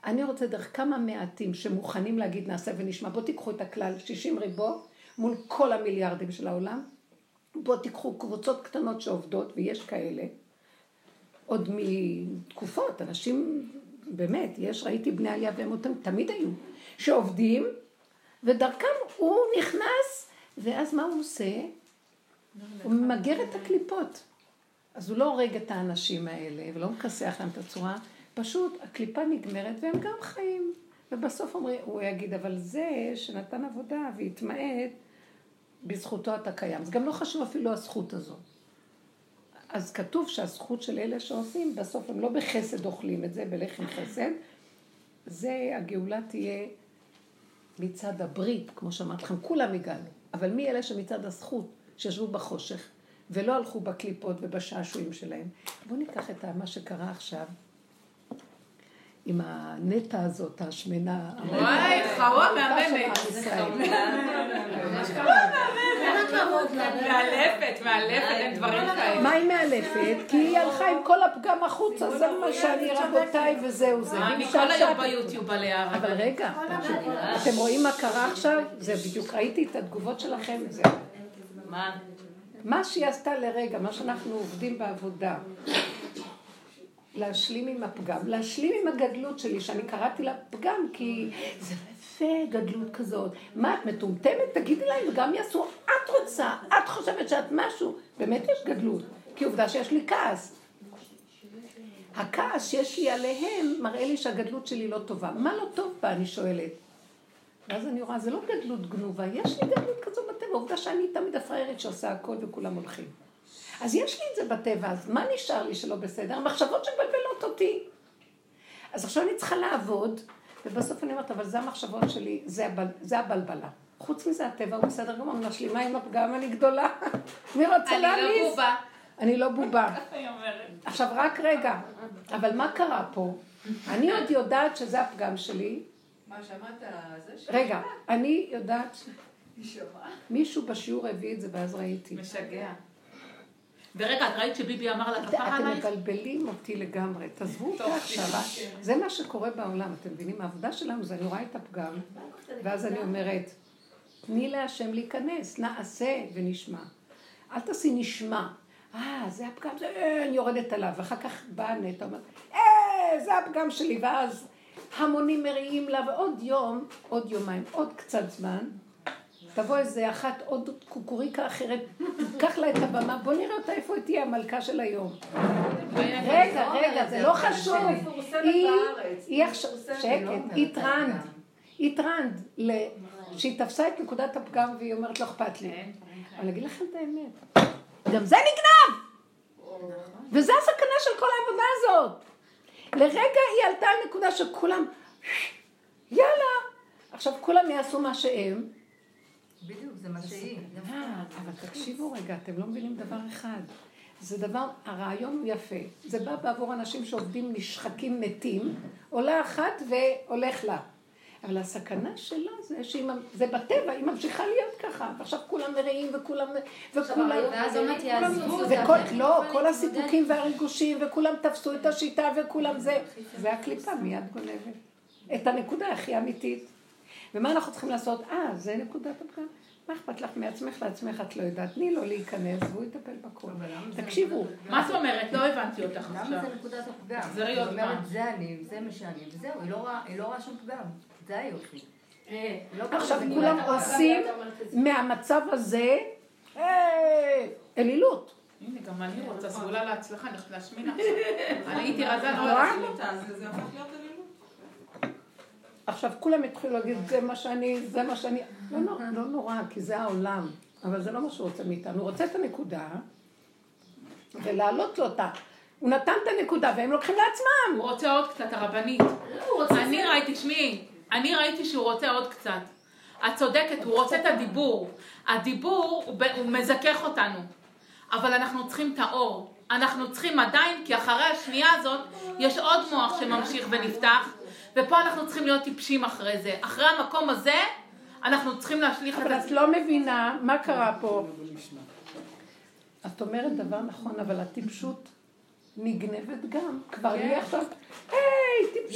Speaker 1: אני רוצה דרך כמה מעטים שמוכנים להגיד נעשה ונשמע, בואו תיקחו את הכלל 60 ריבו מול כל המיליארדים של העולם, בואו תיקחו קבוצות קטנות שעובדות, ויש כאלה, עוד מתקופות, אנשים, באמת, יש, ראיתי בני עלייה והם אותם, תמיד היו, שעובדים, ודרכם הוא נכנס, ואז מה הוא עושה? הוא ממגר את הקליפות. אז הוא לא הורג את האנשים האלה, ולא מכסח להם את הצורה, פשוט הקליפה נגמרת והם גם חיים. ובסוף אומרים, הוא יגיד, אבל זה שנתן עבודה והתמעט, בזכותו אתה קיים. זה גם לא חשוב אפילו הזכות הזאת. אז כתוב שהזכות של אלה שעושים, בסוף הם לא בחסד אוכלים את זה, בלחם חסד. זה, הגאולה תהיה מצד הברית, כמו שאמרתי לכם, כולם הגענו. אבל מי אלה שמצד הזכות, שישבו בחושך, ולא הלכו בקליפות ובשעשועים שלהם. בואו ניקח את מה שקרה עכשיו. עם הנטע הזאת, השמנה.
Speaker 2: וואי, חרון מהממת. מאלפת, מאלפת, אין דברים כאלה.
Speaker 1: מה היא מאלפת? כי היא הלכה עם כל הפגם החוצה, זה מה שאני רבותיי וזהו זה.
Speaker 2: אני כל היום ביוטיוב עליה.
Speaker 1: אבל רגע, אתם רואים מה קרה עכשיו? זה בדיוק, ראיתי את התגובות שלכם, זהו.
Speaker 2: מה?
Speaker 1: מה שהיא עשתה לרגע, מה שאנחנו עובדים בעבודה, להשלים עם הפגם, להשלים עם הגדלות שלי, שאני קראתי לה פגם, כי זה יפה, גדלות כזאת. מה, את מטומטמת? תגידי להם, וגם יעשו, את רוצה, את חושבת שאת משהו. באמת יש גדלות, כי עובדה שיש לי כעס. הכעס שיש לי עליהם מראה לי שהגדלות שלי לא טובה. מה לא טוב בה, אני שואלת. ואז אני רואה, זה לא גדלות גנובה, יש לי גדלות כזו בטבע, עובדה שאני תמיד הפראיירית שעושה הכל וכולם הולכים. אז יש לי את זה בטבע, אז מה נשאר לי שלא בסדר? המחשבות שמבלבלות אותי. אז עכשיו אני צריכה לעבוד, ובסוף אני אומרת, אבל זה המחשבות שלי, זה, הבל, זה הבלבלה. חוץ מזה, הטבע הוא בסדר גמור, אני משלימה עם הפגם, אני גדולה. מי רוצה להעמיס?
Speaker 2: אני לא בובה.
Speaker 1: אני לא בובה. עכשיו, רק רגע, אבל מה קרה פה? אני עוד יודעת שזה הפגם שלי.
Speaker 7: מה, שמעת זה.
Speaker 1: רגע, אני יודעת, מישהו בשיעור הביא את זה ואז ראיתי.
Speaker 2: משגע. ורגע, את ראית שביבי אמר לה
Speaker 1: אתם
Speaker 2: כפרה עלייך?
Speaker 1: מבלבלים אותי לגמרי, תעזבו אותי עכשיו. זה מה שקורה בעולם, אתם מבינים? העבודה שלנו זה אני רואה את הפגם, ואז אני אומרת, תני להשם להיכנס, נעשה ונשמע. אל תעשי נשמע. אה, זה הפגם, זה, אה, אני יורדת עליו, ואחר כך באה נטע, אומרת, אה, זה הפגם שלי, ואז המונים מריעים לה, ועוד יום, עוד יומיים, עוד קצת זמן, תבוא איזה אחת, עוד קוקוריקה אחרת, תיקח לה את הבמה, בוא נראה אותה איפה תהיה המלכה של היום. רגע, רגע, זה לא חשוב. היא, עכשיו, שקט, היא טרנד. היא טרנד, שהיא תפסה את נקודת הפגם והיא אומרת, לא אכפת לי. אבל אני אגיד לכם את האמת, גם זה נגנב! וזה הסכנה של כל העבודה הזאת. לרגע היא עלתה על נקודה שכולם, יאללה, עכשיו כולם יעשו מה שהם,
Speaker 6: בדיוק, זה מה שהיא.
Speaker 1: אה, אבל תקשיבו רגע, אתם לא מבינים דבר אחד. זה דבר, הרעיון הוא יפה. זה בא בעבור אנשים שעובדים נשחקים מתים, עולה אחת והולך לה. אבל הסכנה שלה זה שהיא, זה בטבע, היא ממשיכה להיות ככה. ועכשיו כולם מרעים וכולם, וכולם,
Speaker 7: ואז אומרת, יעזבו אותה.
Speaker 1: וכל, לא, כל הסיפוקים והריגושים, וכולם תפסו את השיטה וכולם זה. זה הקליפה מיד גונבת. את הנקודה הכי אמיתית. ומה אנחנו צריכים לעשות? אה, זה נקודת הפגם. מה אכפת לך מעצמך לעצמך, את לא יודעת. תני לו להיכנס והוא יטפל בכל. תקשיבו,
Speaker 2: מה זאת אומרת? לא הבנתי אותך
Speaker 6: למה
Speaker 2: עכשיו.
Speaker 6: זה נקודת הפגם?
Speaker 2: תחזרי
Speaker 6: היא
Speaker 2: עוד
Speaker 6: אומרת,
Speaker 2: פעם.
Speaker 6: זה אני, זה מה שאני, וזהו, היא לא רואה- לא שום פגם. זה היופי.
Speaker 7: אה,
Speaker 6: לא
Speaker 1: עכשיו כולם. עושים מהמצב הזה אה, אלילות.
Speaker 2: הנה, גם אני רוצה סגולה להצלחה, אני הולכת להשמין עכשיו. אני הייתי רזה לא? להשמין.
Speaker 4: זה הופך להיות אלילות.
Speaker 1: עכשיו כולם התחילו להגיד, זה מה שאני, זה מה שאני... לא, לא, לא נורא, כי זה העולם. אבל זה לא מה שהוא רוצה מאיתנו. הוא רוצה את הנקודה, ולהעלות לו אותה. הוא נתן את הנקודה, והם לוקחים לעצמם.
Speaker 2: הוא רוצה עוד קצת, הרבנית. אני ראיתי, תשמעי, אני ראיתי שהוא רוצה עוד קצת. את צודקת, הוא רוצה את הדיבור. הדיבור הוא מזכך אותנו. אבל אנחנו צריכים את האור. אנחנו צריכים עדיין, כי אחרי השנייה הזאת, יש עוד מוח שממשיך ונפתח, ופה אנחנו צריכים להיות טיפשים אחרי זה. אחרי המקום הזה, אנחנו צריכים להשליך את
Speaker 1: אבל את. לא מבינה מה קרה פה. את אומרת דבר נכון, אבל הטיפשות נגנבת גם. כבר לי עכשיו, היי, טיפשות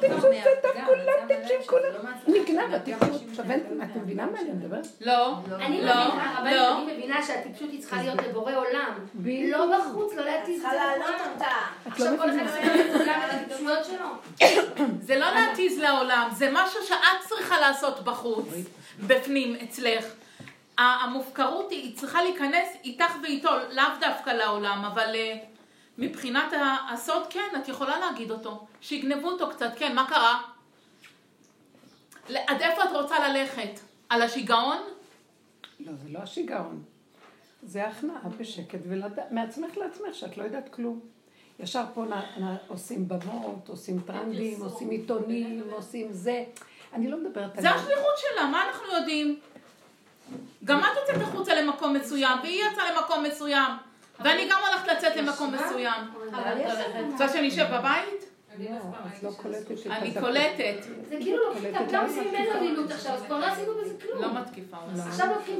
Speaker 1: טיפשות זה טוב,
Speaker 7: מהפגם,
Speaker 1: כולם טיפשים,
Speaker 7: מבין
Speaker 1: כולם.
Speaker 7: שזה לא מהצלחה,
Speaker 1: נגנב
Speaker 7: זה
Speaker 1: הטיפשות.
Speaker 7: מהפגם
Speaker 1: עכשיו, אין- את מבינה מה אני מדברת?
Speaker 2: לא,
Speaker 7: אני
Speaker 2: לא,
Speaker 7: מבינה,
Speaker 2: לא.
Speaker 7: אני מבינה שהטיפשות היא צריכה להיות לבורא עולם. לא בחוץ, לא להתיז את
Speaker 5: צריכה
Speaker 7: זה
Speaker 1: לא
Speaker 7: עכשיו כל אחד גם את הטיפשויות שלו.
Speaker 2: זה לא להתיז לעולם, זה משהו שאת צריכה לעשות בחוץ, בפנים, אצלך. המופקרות היא, היא צריכה להיכנס איתך ואיתו, לאו דווקא לעולם, אבל אה, מבחינת הסוד, כן, את יכולה להגיד אותו. שיגנבו אותו קצת, כן, מה קרה? עד איפה את רוצה ללכת? על השיגעון?
Speaker 1: לא, זה לא השיגעון. זה הכנעה בשקט, ומעצמך לעצמך, שאת לא יודעת כלום. ישר פה נ, נ, עושים במות, עושים טרנדים, עושים עיתונים, עושים זה. אני לא מדברת על
Speaker 2: זה השליחות שלה, מה אנחנו יודעים? גם את יוצאת החוצה למקום מסוים, והיא יצאה למקום מסוים, ואני גם הולכת לצאת למקום מסוים. את רוצה שאני אשב בבית?
Speaker 1: לא, את לא קולטת
Speaker 2: אני. קולטת.
Speaker 7: זה כאילו לוקחים את גם עושים ממנו עלילות עכשיו, אז כבר לא עשינו בזה כלום.
Speaker 2: לא מתקיפה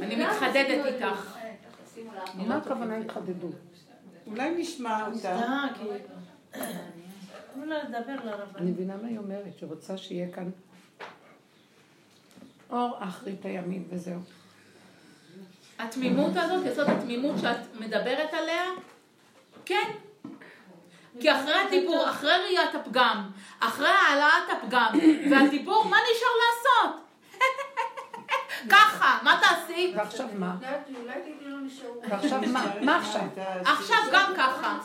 Speaker 2: אני מתחדדת איתך.
Speaker 1: מה הכוונה התחדדות?
Speaker 8: אולי נשמע אותה.
Speaker 1: אני מבינה מה היא אומרת, שהיא רוצה שיהיה כאן אור אחרית הימים וזהו.
Speaker 2: התמימות הזאת, יסוד התמימות שאת מדברת עליה, כן. כי אחרי הדיבור, אחרי ראיית הפגם, אחרי העלאת הפגם, והדיבור, מה נשאר לעשות? ככה, מה תעשי?
Speaker 1: ועכשיו מה? ועכשיו מה? מה עכשיו?
Speaker 2: עכשיו גם ככה.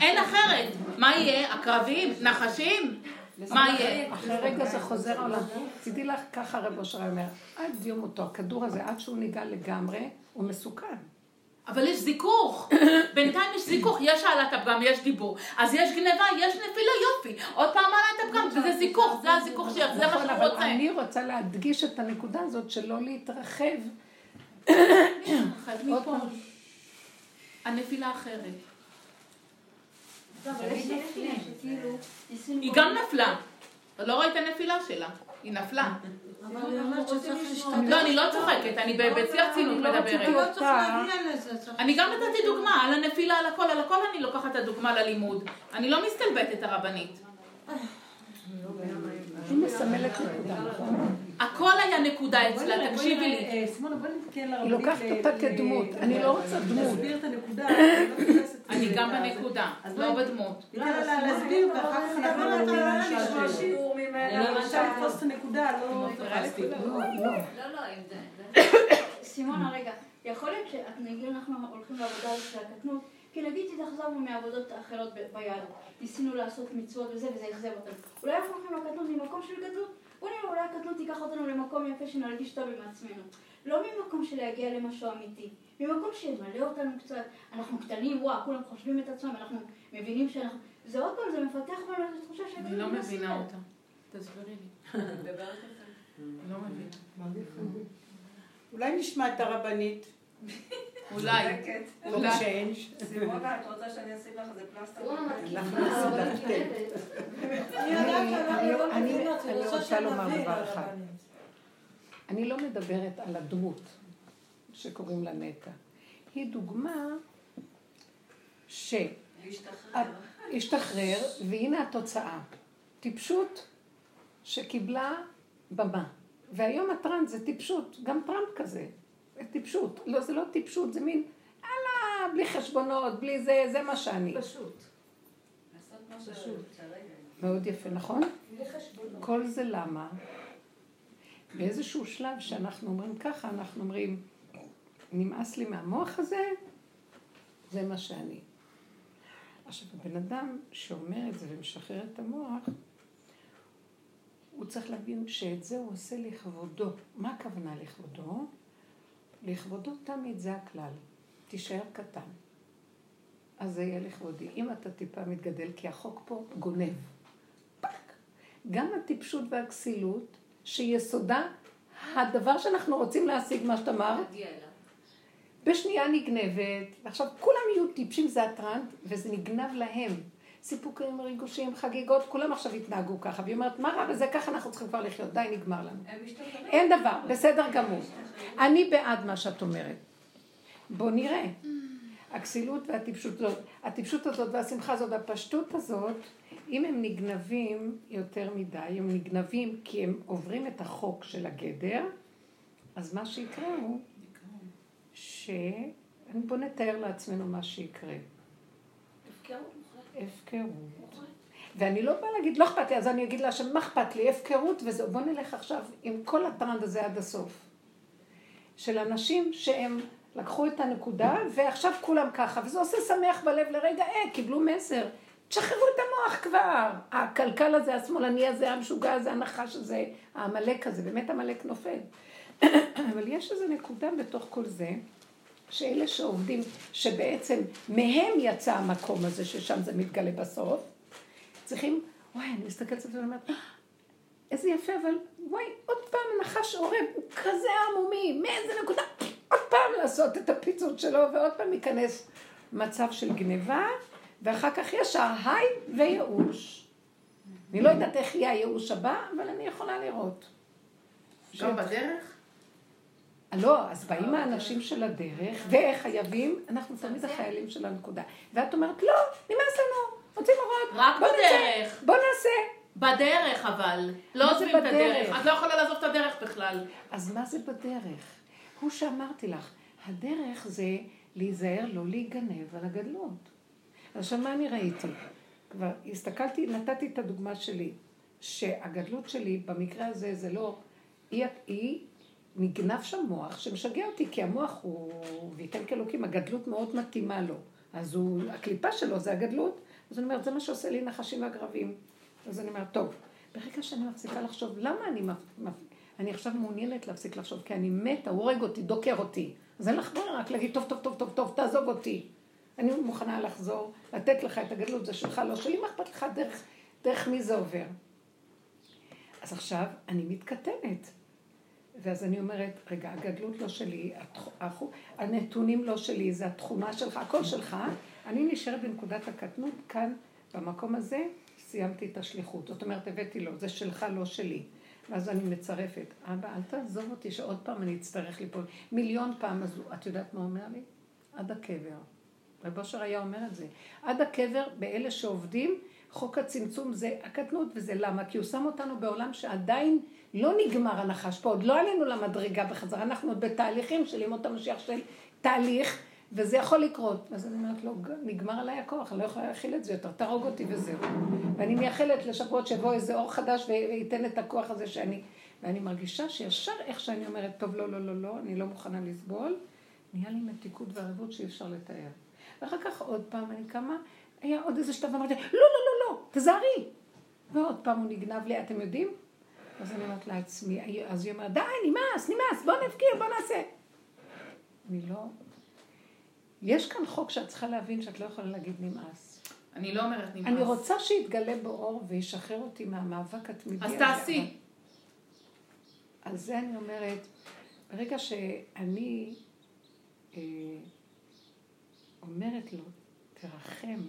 Speaker 2: אין אחרת. מה יהיה? עקרבים? נחשים? מה יהיה?
Speaker 1: אחרי רגע זה חוזר העולם. תדעי לך, ככה רב אושר אומר, עד יום מותו, הכדור הזה, עד שהוא ניגע לגמרי, הוא מסוכן.
Speaker 2: אבל יש זיכוך. בינתיים יש זיכוך, יש העלאת הפגם, יש דיבור. אז יש גניבה, יש נפילה, יופי. עוד פעם העלאת הפגם, וזה זיכוך, זה הזיכוך שלך, זה מה
Speaker 1: נכון,
Speaker 2: שהוא
Speaker 1: אבל
Speaker 2: רוצה.
Speaker 1: אני רוצה להדגיש את הנקודה הזאת שלא להתרחב.
Speaker 2: הנפילה אחרת.
Speaker 7: אבל יש נפילה שכאילו, ניסינו...
Speaker 2: היא גם נפלה. לא ראית הנפילה שלה. היא נפלה. לא, אני לא צוחקת, אני בשיא הרצינות
Speaker 1: אני לא
Speaker 2: מדברת.
Speaker 4: לא לזה. צריך-
Speaker 2: אני גם נתתי דוגמה, על הנפילה, על הכל, על הכל אני לוקחת את הדוגמה ללימוד. אני לא מסתלבטת הרבנית.
Speaker 1: היא מסמלת נקודה, נכון?
Speaker 2: הכל היה נקודה אצלה, תקשיבי לי.
Speaker 3: אה, סימונה, בואי נתקן לרבנית.
Speaker 1: היא לוקחת
Speaker 3: ל-
Speaker 1: אותה
Speaker 3: ל-
Speaker 1: כדמות. אני לא רוצה דמות.
Speaker 3: להסביר את הנקודה. אני לא
Speaker 2: אני גם
Speaker 3: אז-
Speaker 2: בנקודה,
Speaker 3: אז
Speaker 2: לא בדמות.
Speaker 3: ניתן לה להסביר ואחר כך אנחנו שאלות.
Speaker 6: שיעור
Speaker 3: אני
Speaker 6: ממנה.
Speaker 3: רוצה לתפוס את הנקודה, לא.
Speaker 1: לא, לא.
Speaker 5: לא, לא, אם זה...
Speaker 7: סימונה, רגע, יכול להיות שאת נגיד אנחנו הולכים לעבודה של הקטנות, כי נגיד התאכזבנו מעבודות אחרות ב- ביהדות, ניסינו לעשות מצוות וזה, וזה אכזב אותנו. אולי אנחנו הולכים לקטנות ממקום של גדלות? נראה, אולי הקטנות תיקח אותנו למקום יפה שנרגיש טוב עם עצמנו. לא ממקום של להגיע למשהו אמיתי, ממקום שימלא אותנו קצת. אנחנו קטנים, וואו, כולם חושבים את עצמם, אנחנו מבינים שאנחנו... זה עוד פעם, זה מפתח בנו איזו תחושה של...
Speaker 2: אני לא מבינה אותה. תסבירי לי. לא מבינה.
Speaker 8: אולי נשמע את הרבנית.
Speaker 2: אולי.
Speaker 8: אולי.
Speaker 6: סימונה, את רוצה שאני אשים לך איזה פלסטר?
Speaker 4: אני לא רוצה
Speaker 1: לומר דבר אחד. אני לא מדברת על הדמות שקוראים לה נטע. היא דוגמה שהשתחרר, והנה התוצאה. טיפשות שקיבלה במה. והיום הטראנס זה טיפשות, גם טראמפ כזה. זה טיפשות. לא, זה לא טיפשות, זה מין, יאללה, בלי חשבונות, בלי זה, זה מה שאני.
Speaker 6: פשוט.
Speaker 1: מאוד יפה, נכון? כל זה למה? באיזשהו שלב שאנחנו אומרים ככה, אנחנו אומרים, נמאס לי מהמוח הזה, זה מה שאני. עכשיו, הבן אדם שאומר את זה ומשחרר את המוח, הוא צריך להבין שאת זה הוא עושה לכבודו. מה הכוונה לכבודו? לכבודו תמיד זה הכלל. תישאר קטן. אז זה יהיה לכבודי. אם אתה טיפה מתגדל, כי החוק פה גונב. פאק. גם הטיפשות והכסילות, שיסודה הדבר שאנחנו רוצים להשיג, מה שאת אמרת,
Speaker 5: להגיע אליו.
Speaker 1: בשנייה נגנבת, ועכשיו כולם יהיו טיפשים, זה הטרנד, וזה נגנב להם. סיפוקים, ריגושים, חגיגות, כולם עכשיו יתנהגו ככה. והיא אומרת, מה רע בזה? ככה אנחנו צריכים כבר לחיות, די, נגמר לנו. אין דבר, בסדר גמור. אני בעד מה שאת אומרת. בוא נראה. הכסילות והטיפשות הזאת, הטיפשות הזאת והשמחה הזאת והפשטות הזאת, אם הם נגנבים יותר מדי, הם נגנבים כי הם עוברים את החוק של הגדר, אז מה שיקרה הוא ש... בוא נתאר לעצמנו מה שיקרה. הפקרות. ואני לא באה להגיד, לא אכפת לי, אז אני אגיד לה שמה אכפת לי, הפקרות וזהו. בוא נלך עכשיו עם כל הטרנד הזה עד הסוף. של אנשים שהם לקחו את הנקודה, ועכשיו כולם ככה, וזה עושה שמח בלב לרגע, אה, קיבלו מסר. תשחררו את המוח כבר. הקלקל הזה, השמאלני הזה, המשוגע הזה, הנחש הזה, העמלק הזה, באמת עמלק נופל. אבל יש איזו נקודה בתוך כל זה, שאלה שעובדים, שבעצם מהם יצא המקום הזה, ששם זה מתגלה בסוף, צריכים, וואי, אני מסתכלת על זה ואני אומרת, איזה יפה, אבל וואי, עוד פעם נחש עורב, הוא כזה עמומי, מאיזה נקודה, עוד פעם לעשות את הפיצות שלו, ועוד פעם ייכנס מצב של גניבה, ואחר כך ישר היי וייאוש. אני לא יודעת איך יהיה הייאוש הבא, אבל אני יכולה לראות.
Speaker 2: גם בדרך?
Speaker 1: לא, אז באים האנשים של הדרך, וחייבים, אנחנו תמיד החיילים של הנקודה. ואת אומרת, לא, נמאס לנו, רוצים לראות.
Speaker 2: רק בדרך.
Speaker 1: בוא נעשה.
Speaker 2: בדרך אבל. לא עוזבים את? הדרך. את לא יכולה לעזוב את הדרך בכלל.
Speaker 1: אז מה זה בדרך? הוא שאמרתי לך, הדרך זה להיזהר, לא להיגנב על הגדלות. עכשיו, מה אני ראיתי? כבר הסתכלתי, נתתי את הדוגמה שלי, שהגדלות שלי, במקרה הזה, זה לא... היא, היא נגנב שם מוח שמשגע אותי, כי המוח הוא, וייתן כאלוקים, הגדלות מאוד מתאימה לו. אז הוא, הקליפה שלו זה הגדלות, אז אני אומרת, זה מה שעושה לי נחשים ועגרבים. אז אני אומרת, טוב, ברגע שאני מפסיקה לחשוב, למה אני, מפ... אני עכשיו מעוניינת להפסיק לחשוב? כי אני מתה, הוא הורג אותי, דוקר אותי. אז אין לך ברירה, רק להגיד, טוב, טוב, טוב, טוב, טוב, תעזוב אותי. אני מוכנה לחזור, לתת לך את הגדלות, זה שלך, לא שלי, מה אכפת לך דרך, דרך מי זה עובר? אז עכשיו אני מתקטנת. ואז אני אומרת, רגע, הגדלות לא שלי. הנתונים לא שלי, זה התכונה שלך, הכל שלך. אני נשארת בנקודת הקטנות, כאן, במקום הזה, סיימתי את השליחות. זאת אומרת, הבאתי לו, זה שלך, לא שלי. ואז אני מצרפת, אבא, אל תעזוב אותי שעוד פעם אני אצטרך ליפול. מיליון פעם, הוא- את יודעת מה אומר לי? עד הקבר. רב אושר היה אומר את זה. עד הקבר, באלה שעובדים, חוק הצמצום זה הקטנות, וזה למה? כי הוא שם אותנו בעולם שעדיין לא נגמר הנחש פה, עוד לא עלינו למדרגה בחזרה, אנחנו עוד בתהליכים של ימות המשיח של תהליך, וזה יכול לקרות. אז אני אומרת לו, נגמר עליי הכוח, אני לא יכולה להכיל את זה יותר, תהרוג אותי וזהו. ואני מייחלת לשבועות שיבוא איזה אור חדש וייתן את הכוח הזה שאני... ואני מרגישה שישר איך שאני אומרת, טוב, לא, לא, לא, לא, אני לא מוכנה לסבול, נהיה לי מתיקות וערבות שאי אפשר לתאר. ואחר כך עוד פעם אני קמה, היה עוד איזה שלב, ואמרתי, לא, לא, לא, לא, תזהרי. ועוד פעם הוא נגנב לי, אתם יודעים? אז אני אומרת לעצמי, אז היא אומרת, די, נמאס, נמאס, בוא נפקיר, בוא נעשה. אני לא... יש כאן חוק שאת צריכה להבין שאת לא יכולה להגיד נמאס.
Speaker 2: אני לא אומרת נמאס.
Speaker 1: אני רוצה שיתגלה באור וישחרר אותי מהמאבק התמידי.
Speaker 2: אז. תעשי.
Speaker 1: על זה אני אומרת, ברגע שאני אה, אומרת לו, תרחם,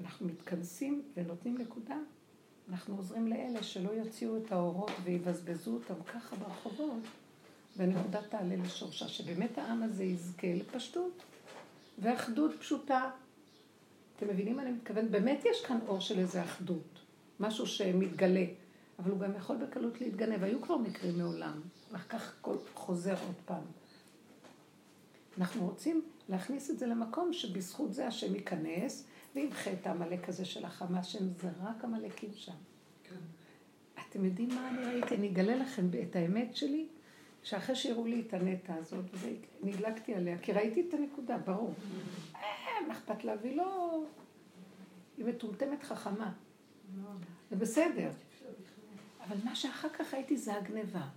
Speaker 1: אנחנו מתכנסים ונותנים נקודה, אנחנו עוזרים לאלה שלא יוציאו את האורות ויבזבזו אותם ככה ברחובות, והנקודה תעלה לשורשה, שבאמת העם הזה יזכה לפשטות ואחדות פשוטה. אתם מבינים מה אני מתכוונת? באמת יש כאן אור של איזה אחדות, משהו שמתגלה, אבל הוא גם יכול בקלות להתגנב. היו כבר מקרים מעולם, ואחר כך הכל חוזר עוד פעם. אנחנו רוצים להכניס את זה למקום שבזכות זה השם ייכנס וימחה את העמלק הזה של החמאס, שהם זה רק עמלקים שם. אתם יודעים מה אני ראיתי? אני אגלה לכם את האמת שלי, שאחרי שהראו לי את הנטע הזאת, נדלקתי עליה, כי ראיתי את הנקודה, ברור. אה, מה אכפת לה? והיא לא... היא מטומטמת חכמה. זה בסדר. אבל מה שאחר כך ראיתי זה הגניבה.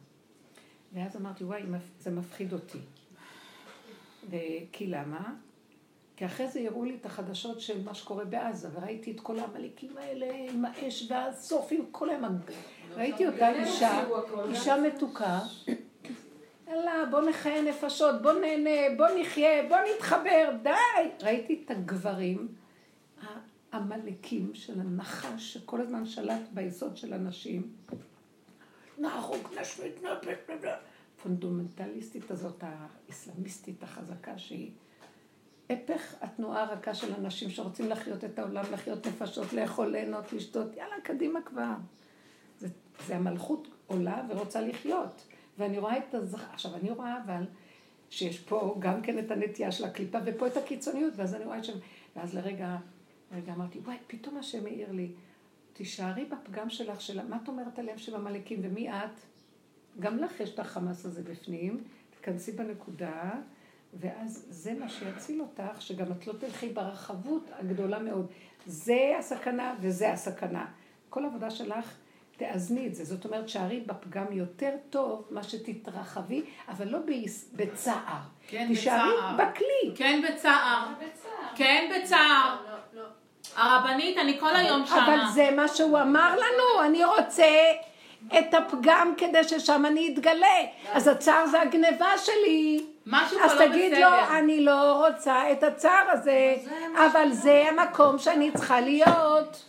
Speaker 1: ואז אמרתי, וואי, זה מפחיד אותי. וכי למה? כי אחרי זה יראו לי את החדשות של מה שקורה בעזה, וראיתי את כל העמלקים האלה עם האש והסוף, עם כל היום. ראיתי אותה אישה, אישה מתוקה. יאללה, בוא נחיה נפשות, בוא נהנה, בוא נחיה, בוא נתחבר, די! ראיתי את הגברים העמלקים של הנחש, שכל הזמן שלט ביסוד של הנשים. נהרוג, נשמיד, נבט, נבט. פונדומנטליסטית הזאת, האסלאמיסטית החזקה, שהיא הפך התנועה הרכה של אנשים שרוצים לחיות את העולם, לחיות נפשות, לאכול, ליהנות, לשתות, יאללה, קדימה כבר. זה, זה המלכות עולה ורוצה לחיות. ואני רואה את הזכ... עכשיו, אני רואה אבל שיש פה גם כן את הנטייה של הקליפה, ופה את הקיצוניות, ואז אני רואה את שם... ואז לרגע, לרגע אמרתי, וואי, פתאום השם העיר לי, תישארי בפגם שלך, של מה את אומרת עליהם שהם עמלקים ומי את? גם לך יש את החמאס הזה בפנים, תכנסי בנקודה, ואז זה מה שיציל אותך, שגם את לא תלכי ברחבות הגדולה מאוד. זה הסכנה וזה הסכנה. כל עבודה שלך, תאזני את זה. זאת אומרת, שערי בפגם יותר טוב, מה שתתרחבי, אבל לא בצער.
Speaker 2: כן,
Speaker 1: תישארי
Speaker 2: בצער.
Speaker 1: בכלי.
Speaker 2: כן בצער. כן בצער. הרבנית, אני כל היום שמה.
Speaker 1: אבל זה מה שהוא אמר לנו, אני רוצה את הפגם כדי ששם אני אתגלה. אז הצער זה הגניבה שלי.
Speaker 2: משהו
Speaker 1: אז
Speaker 2: פה לא
Speaker 1: תגיד
Speaker 2: בסדר.
Speaker 1: לו, אני לא רוצה את הצער הזה, אבל זה המקום שאני צריכה להיות.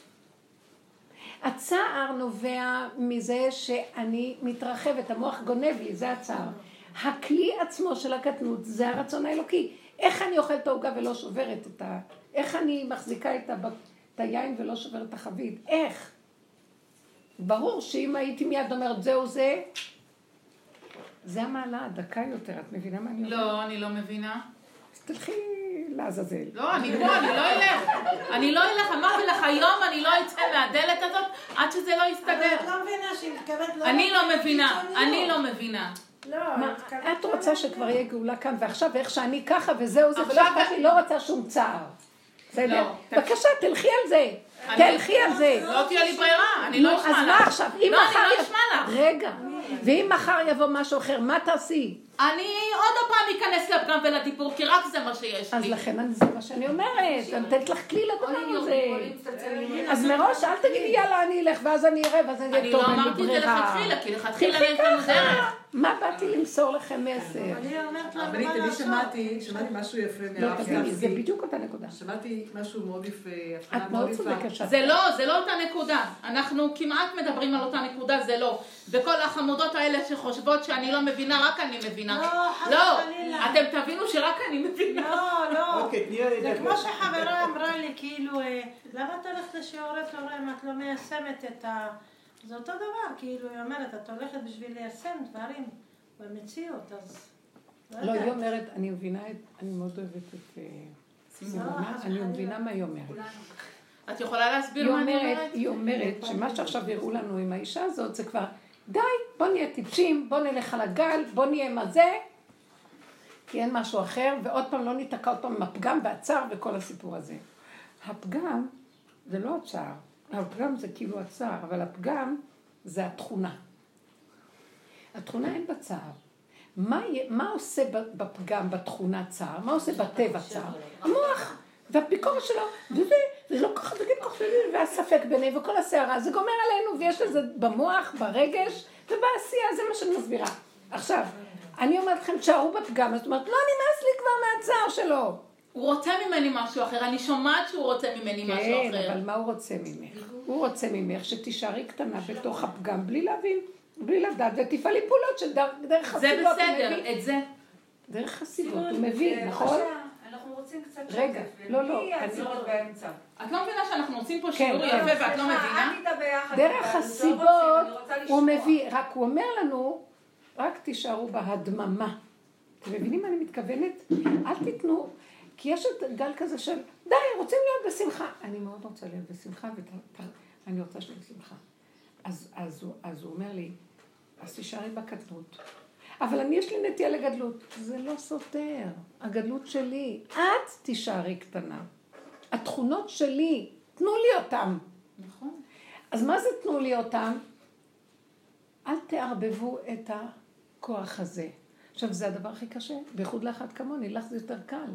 Speaker 1: הצער נובע מזה שאני מתרחבת, המוח גונב לי, זה הצער. הכלי עצמו של הקטנות זה הרצון האלוקי. איך אני אוכלת את העוגה ולא שוברת את ה... איך אני מחזיקה את, הב... את היין ולא שוברת את החבית? איך? ברור שאם הייתי מיד אומרת זהו זה, זה המעלה הדקה יותר, את מבינה מה אני אומרת?
Speaker 2: לא, אני לא מבינה.
Speaker 1: אז תלכי לעזאזל.
Speaker 2: לא, אני פה, אני לא אלך. אני לא אלך, אמרתי לך, היום אני לא אצא מהדלת הזאת עד שזה לא
Speaker 4: אבל
Speaker 2: יסתדר.
Speaker 4: את לא מבינה שהיא מתכוונת לא...
Speaker 2: אני לא מבינה. אני לא מבינה.
Speaker 4: לא,
Speaker 1: מה, את
Speaker 4: לא
Speaker 1: רוצה. שכבר יהיה גאולה כאן ועכשיו, ואיך שאני ככה וזהו זה, ולא
Speaker 2: עכשיו-
Speaker 1: אכפת לי, לא רוצה שום צער. בסדר?
Speaker 2: לא.
Speaker 1: בבקשה, תלכי על זה. תלכי על זה.
Speaker 2: לא תהיה לי ברירה, אני לא אשמע
Speaker 1: אז
Speaker 2: לך.
Speaker 1: מה עכשיו? אם
Speaker 2: לא,
Speaker 1: מחר...
Speaker 2: אני לא אשמע לך.
Speaker 1: רגע. ואם מחר יבוא משהו אחר, מה תעשי?
Speaker 2: אני עוד פעם אכנס לפגם ולדיבור, כי רק זה מה שיש
Speaker 1: אז
Speaker 2: לי.
Speaker 1: לכן אני- זה מה שאני אומרת. אני נותנת לך כלי לדבר הזה. אז מראש אל תגידי יאללה אני אלך ואז אני אראה ואז אני
Speaker 2: אני
Speaker 1: אהיה טוב,
Speaker 2: לא
Speaker 1: אין לי
Speaker 2: אמרתי את זה. לכתחילה, כי לכתחילה לנו
Speaker 1: ככה.
Speaker 2: דרך.
Speaker 1: מה באתי למסור לכם מסר?
Speaker 4: אני אומרת לה,
Speaker 3: הרבנית,
Speaker 4: מה
Speaker 3: אני? שמעתי, שמעתי משהו יפה
Speaker 1: לא,
Speaker 3: מהרב
Speaker 1: תגידי, זה
Speaker 3: גפני.
Speaker 1: בדיוק אותה נקודה.
Speaker 3: שמעתי משהו מאוד יפה,
Speaker 1: את
Speaker 3: מאוד.
Speaker 1: צודקת שאת...
Speaker 2: זה לא, זה לא אותה נקודה. אנחנו כמעט מדברים על אותה נקודה, זה לא. וכל החמודות האלה שחושבות שאני לא מבינה, רק אני מבינה.
Speaker 4: לא, חס
Speaker 2: לא,
Speaker 4: וחלילה.
Speaker 2: אתם תבינו שרק אני מבינה.
Speaker 4: לא, לא.
Speaker 8: אוקיי,
Speaker 4: זה. כמו שחברה אמרה לי, כאילו, אה, למה את הולכת לשיעורי תורה אם את לא מיישמת את ה... זה אותו דבר, כאילו, היא אומרת, את הולכת בשביל ליישם דברים במציאות, אז...
Speaker 1: לא,
Speaker 4: יודעת.
Speaker 1: היא אומרת, אני מבינה את... אני מאוד אוהבת את... אה, סימונה,
Speaker 4: חס
Speaker 1: אני. מבינה מה היא אומרת.
Speaker 2: את יכולה להסביר מה אני
Speaker 1: אומרת,
Speaker 2: אומרת?
Speaker 1: היא אומרת שמה שעכשיו הראו לנו עם האישה הזאת זה כבר, די, בוא נהיה טיפשים, בוא נלך על הגל, בוא נהיה מה זה, כי אין משהו אחר, ועוד פעם לא ניתקע עוד פעם עם הפגם והצער וכל הסיפור הזה. הפגם זה לא הצער, הפגם זה כאילו הצער, אבל הפגם זה התכונה. התכונה אין בה צער. מה, מה עושה בפגם, בתכונה צער? מה עושה בטבע צער? המוח והביקורת שלו, וזה, זה לא ככה, תגיד ככה, והספק ביניהם וכל הסערה, זה גומר עלינו, ויש לזה במוח, ברגש ובעשייה, זה מה שאני מסבירה. עכשיו, אני אומרת לכם, תשארו בפגם, זאת אומרת, לא נמאס לי כבר מהצער שלו.
Speaker 2: הוא רוצה ממני משהו אחר, אני שומעת שהוא רוצה ממני משהו
Speaker 1: כן,
Speaker 2: אחר.
Speaker 1: אבל מה הוא רוצה ממך? הוא רוצה ממך שתישארי קטנה בתוך הפגם, בלי להבין, בלי לדעת, ותפעלי פעולות של דר- דרך
Speaker 2: זה
Speaker 1: הסיבות, הוא
Speaker 2: בסדר. את זה.
Speaker 1: דרך הסיבות, הוא מביא, נכון?
Speaker 6: רוצים קצת
Speaker 1: רגע, לא, לא,
Speaker 6: מי יעצור באמצע?
Speaker 2: את לא מבינה שאנחנו עושים פה
Speaker 1: כן,
Speaker 2: שיעור
Speaker 1: כן.
Speaker 2: יפה ואת לא מבינה?
Speaker 1: דרך
Speaker 6: לא
Speaker 1: הסיבות הוא. מביא, רק הוא אומר לנו, רק תישארו בהדממה. אתם מבינים מה אני מתכוונת? אל תיתנו, כי יש את גל כזה של, די, רוצים להיות בשמחה. אני מאוד רוצה להיות בשמחה, ואני רוצה שתהיה בשמחה. אז, אז, הוא, אז הוא אומר לי, אז תישארי בקטנות. אבל אני, יש לי נטייה לגדלות. זה לא סותר. הגדלות שלי. את תישארי קטנה. התכונות שלי, תנו לי אותן.
Speaker 2: נכון.
Speaker 1: אז מה זה תנו לי אותם? אל תערבבו את הכוח הזה. עכשיו, זה הדבר הכי קשה, בייחוד לאחת כמוני, לך זה יותר קל.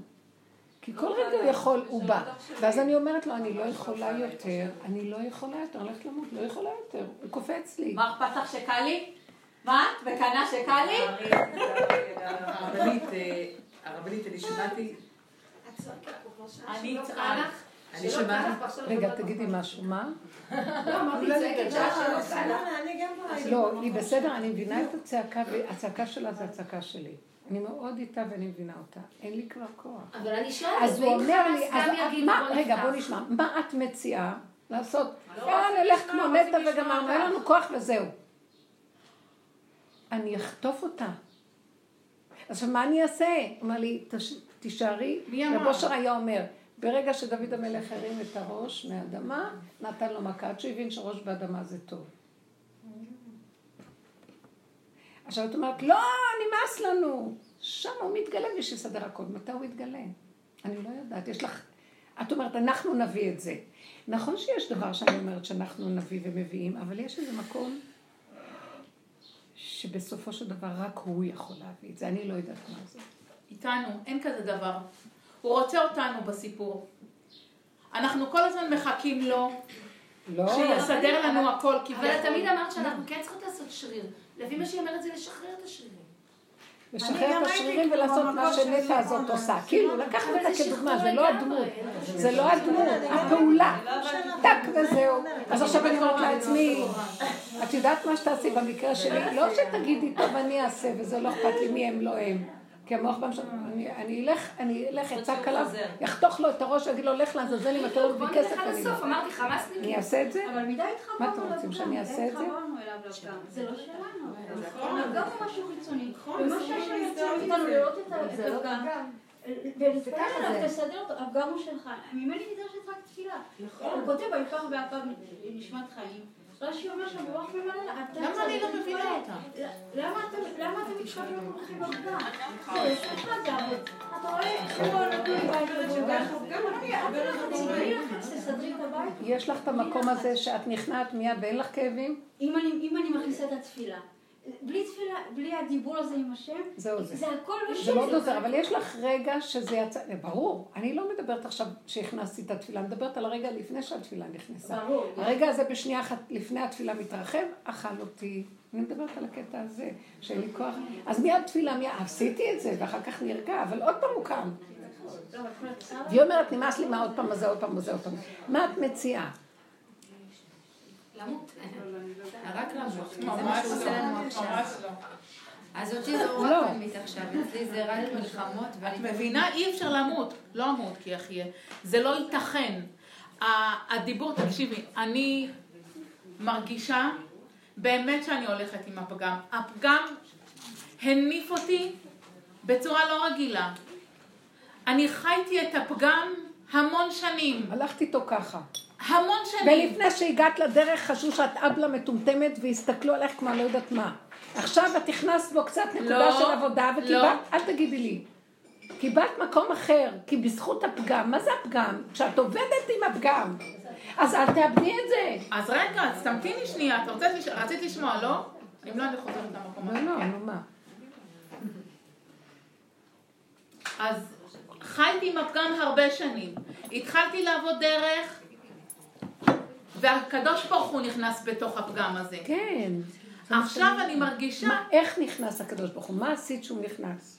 Speaker 1: כי כל רגע הוא יכול, הוא בא. ואז אני אומרת לו, אני לא יכולה יותר, אני לא יכולה יותר, הולכת למות, לא יכולה יותר, הוא קופץ לי.
Speaker 2: מה אכפת לך שקל לי? מה? מקנאה שקל לי?
Speaker 3: הרבנית, אה, הרבנית, אני שמעתי,
Speaker 2: אני אצעק.
Speaker 3: אני שמעתי,
Speaker 1: רגע, תגידי משהו, מה?
Speaker 6: לא, אמרתי, שעה שלא
Speaker 4: לא
Speaker 1: לא, היא בסדר. אני מבינה את הצעקה, והצעקה שלה זה הצעקה שלי. אני מאוד איתה ואני מבינה אותה. אין לי כבר כוח.
Speaker 9: אבל אני שואלת,
Speaker 1: אז הוא אומר לי, אז מה, רגע? בוא נשמע, מה את מציעה לעשות?
Speaker 6: לא
Speaker 1: יאללה, נלך כמו נטע וגמרנו. אין לנו כוח וזהו. אני אחטוף אותה. עכשיו, מה אני אעשה? אמר לי, "תש- תישארי,
Speaker 2: מי אמר?
Speaker 1: רב אושר היה אומר, ברגע שדוד המלך הרים את הראש מהאדמה, נתן לו מכה, עד שהוא הבין שראש באדמה זה טוב. עכשיו את אומרת, לא, נמאס לנו. שם הוא מתגלה בשביל לסדר הכל. מתי הוא מתגלה? אני לא יודעת. יש לך... את אומרת, אנחנו נביא את זה. נכון שיש דבר שאני אומרת שאנחנו נביא ומביאים, אבל יש איזה מקום שבסופו של דבר רק הוא יכול להביא את זה. אני לא יודעת מה זה.
Speaker 2: איתנו, אין כזה דבר. הוא רוצה אותנו בסיפור. אנחנו כל הזמן מחכים לו,
Speaker 1: לא.
Speaker 2: שיסדר לנו הכל
Speaker 9: אבל את
Speaker 2: כביכול.
Speaker 9: תמיד אמרת שאנחנו כן צריכות לעשות שריר. לפי מה שהיא אומרת זה לשחרר את השרירים.
Speaker 1: לשחרר את השרירים
Speaker 4: כמו
Speaker 1: ולעשות מה שנטע הזאת עושה. כאילו, אותה
Speaker 9: זה
Speaker 1: כדוגמה, זה לא. הדמות. זה לא הדמות, הפעולה. טק וזהו. אז עכשיו אני אומרת לעצמי, את יודעת מה שתעשי במקרה שלי? לא שתגידי, טוב, אני אעשה, וזה לא אכפת לי מי הם, לא הם. כי המוח בא משם, אני- אני אלך, אני אלך, אצעק עליו, יחתוך לו את הראש, ויגיד לו, לך לעזאזל אם אתה לא מביא
Speaker 9: בוא
Speaker 1: כסף,
Speaker 9: נלך
Speaker 1: אני
Speaker 9: הסוף,
Speaker 1: לא.
Speaker 9: אמרתי חמאסניקים.
Speaker 1: אני אעשה את זה?
Speaker 7: אבל מדי
Speaker 1: מה
Speaker 7: התחברנו
Speaker 1: אתם רוצים, שאני אעשה את זה?
Speaker 7: אליו. זה לא שלנו.
Speaker 3: נכון.
Speaker 7: הפגם הוא משהו חיצוני.
Speaker 3: נכון,
Speaker 7: ומה
Speaker 3: זה
Speaker 7: שהשם
Speaker 3: לא
Speaker 7: יוצא
Speaker 3: זה.
Speaker 7: לראות את
Speaker 6: לא
Speaker 7: הפגם. עליו,
Speaker 6: זה.
Speaker 7: תסדר אותו, הפגם הוא שלך. ממני נדרשת רק תפילה. הוא כותב, ויקח באפיו נשמת חיים. רש"י אומר שם, ברוח ממלא, אתה
Speaker 2: למה אני לא
Speaker 7: צריך
Speaker 2: מבינה. אותה?
Speaker 7: למה אתם- למה אתם מתחברים כולכם בפגם? זה אצלך זה עבוד. אתה רואה, כל את הבית.
Speaker 1: יש לך את המקום הזה שאת נכנעת מיד ואין לך כאבים?
Speaker 7: אם אני, אם אני מכניסה את התפילה, בלי תפילה, בלי הדיבור הזה עם השם,
Speaker 1: זהו זה.
Speaker 7: זה הכל בשם.
Speaker 1: זה מאוד עוזר, אבל יש לך רגע שזה יצא, ברור, אני לא מדברת עכשיו שהכנסתי את התפילה, אני מדברת על הרגע לפני שהתפילה נכנסה.
Speaker 7: ברור.
Speaker 1: הרגע הזה בשנייה אחת לפני התפילה מתרחב, אכל אותי. אני מדברת על הקטע הזה, שאין לי כוח. אז מיד תפילה, מיד, עשיתי את זה, ואחר כך נרגע, אבל עוד פעם הוא קם. והיא אומרת, נמאס לי מה עוד פעם הזה, עוד פעם הזה, עוד פעם. מה את מציעה?
Speaker 9: למות.
Speaker 10: רק למות.
Speaker 2: ממש לא,
Speaker 10: עכשיו.
Speaker 2: ממש לא.
Speaker 10: אז אותי זה
Speaker 1: לא.
Speaker 10: רק תלמיד עכשיו, אצלי זה רק מלחמות,
Speaker 2: את מבינה? אי אפשר למות. לא אמות כי אחיה. זה לא ייתכן. ה- הדיבור, תקשיבי, אני מרגישה באמת שאני הולכת עם הפגם. הפגם הניף אותי בצורה לא רגילה. אני חייתי את הפגם המון שנים.
Speaker 1: הלכת איתו ככה.
Speaker 2: המון שנים.
Speaker 1: ולפני שהגעת לדרך חשבו שאת אבלה מטומטמת והסתכלו עליך כמו אני לא יודעת מה. עכשיו את הכנסת בו קצת נקודה
Speaker 2: לא,
Speaker 1: של עבודה וקיבלת,
Speaker 2: לא.
Speaker 1: אל תגידי לי. קיבלת מקום אחר, כי בזכות הפגם, מה זה הפגם? כשאת עובדת עם הפגם, אז אל תאבדי את זה.
Speaker 2: אז רגע, אז תמתיני שנייה. את רוצה, רצית לשמוע, לא? אם לא, אני חוזרת למקום
Speaker 1: לא,
Speaker 2: הזה.
Speaker 1: לא, נו מה.
Speaker 2: אז חייתי עם הפגם הרבה שנים. התחלתי לעבוד דרך, והקדוש ברוך הוא נכנס בתוך הפגם הזה.
Speaker 1: כן.
Speaker 2: עכשיו אני מרגישה,
Speaker 1: מה, איך נכנס הקדוש ברוך הוא? מה עשית שהוא נכנס?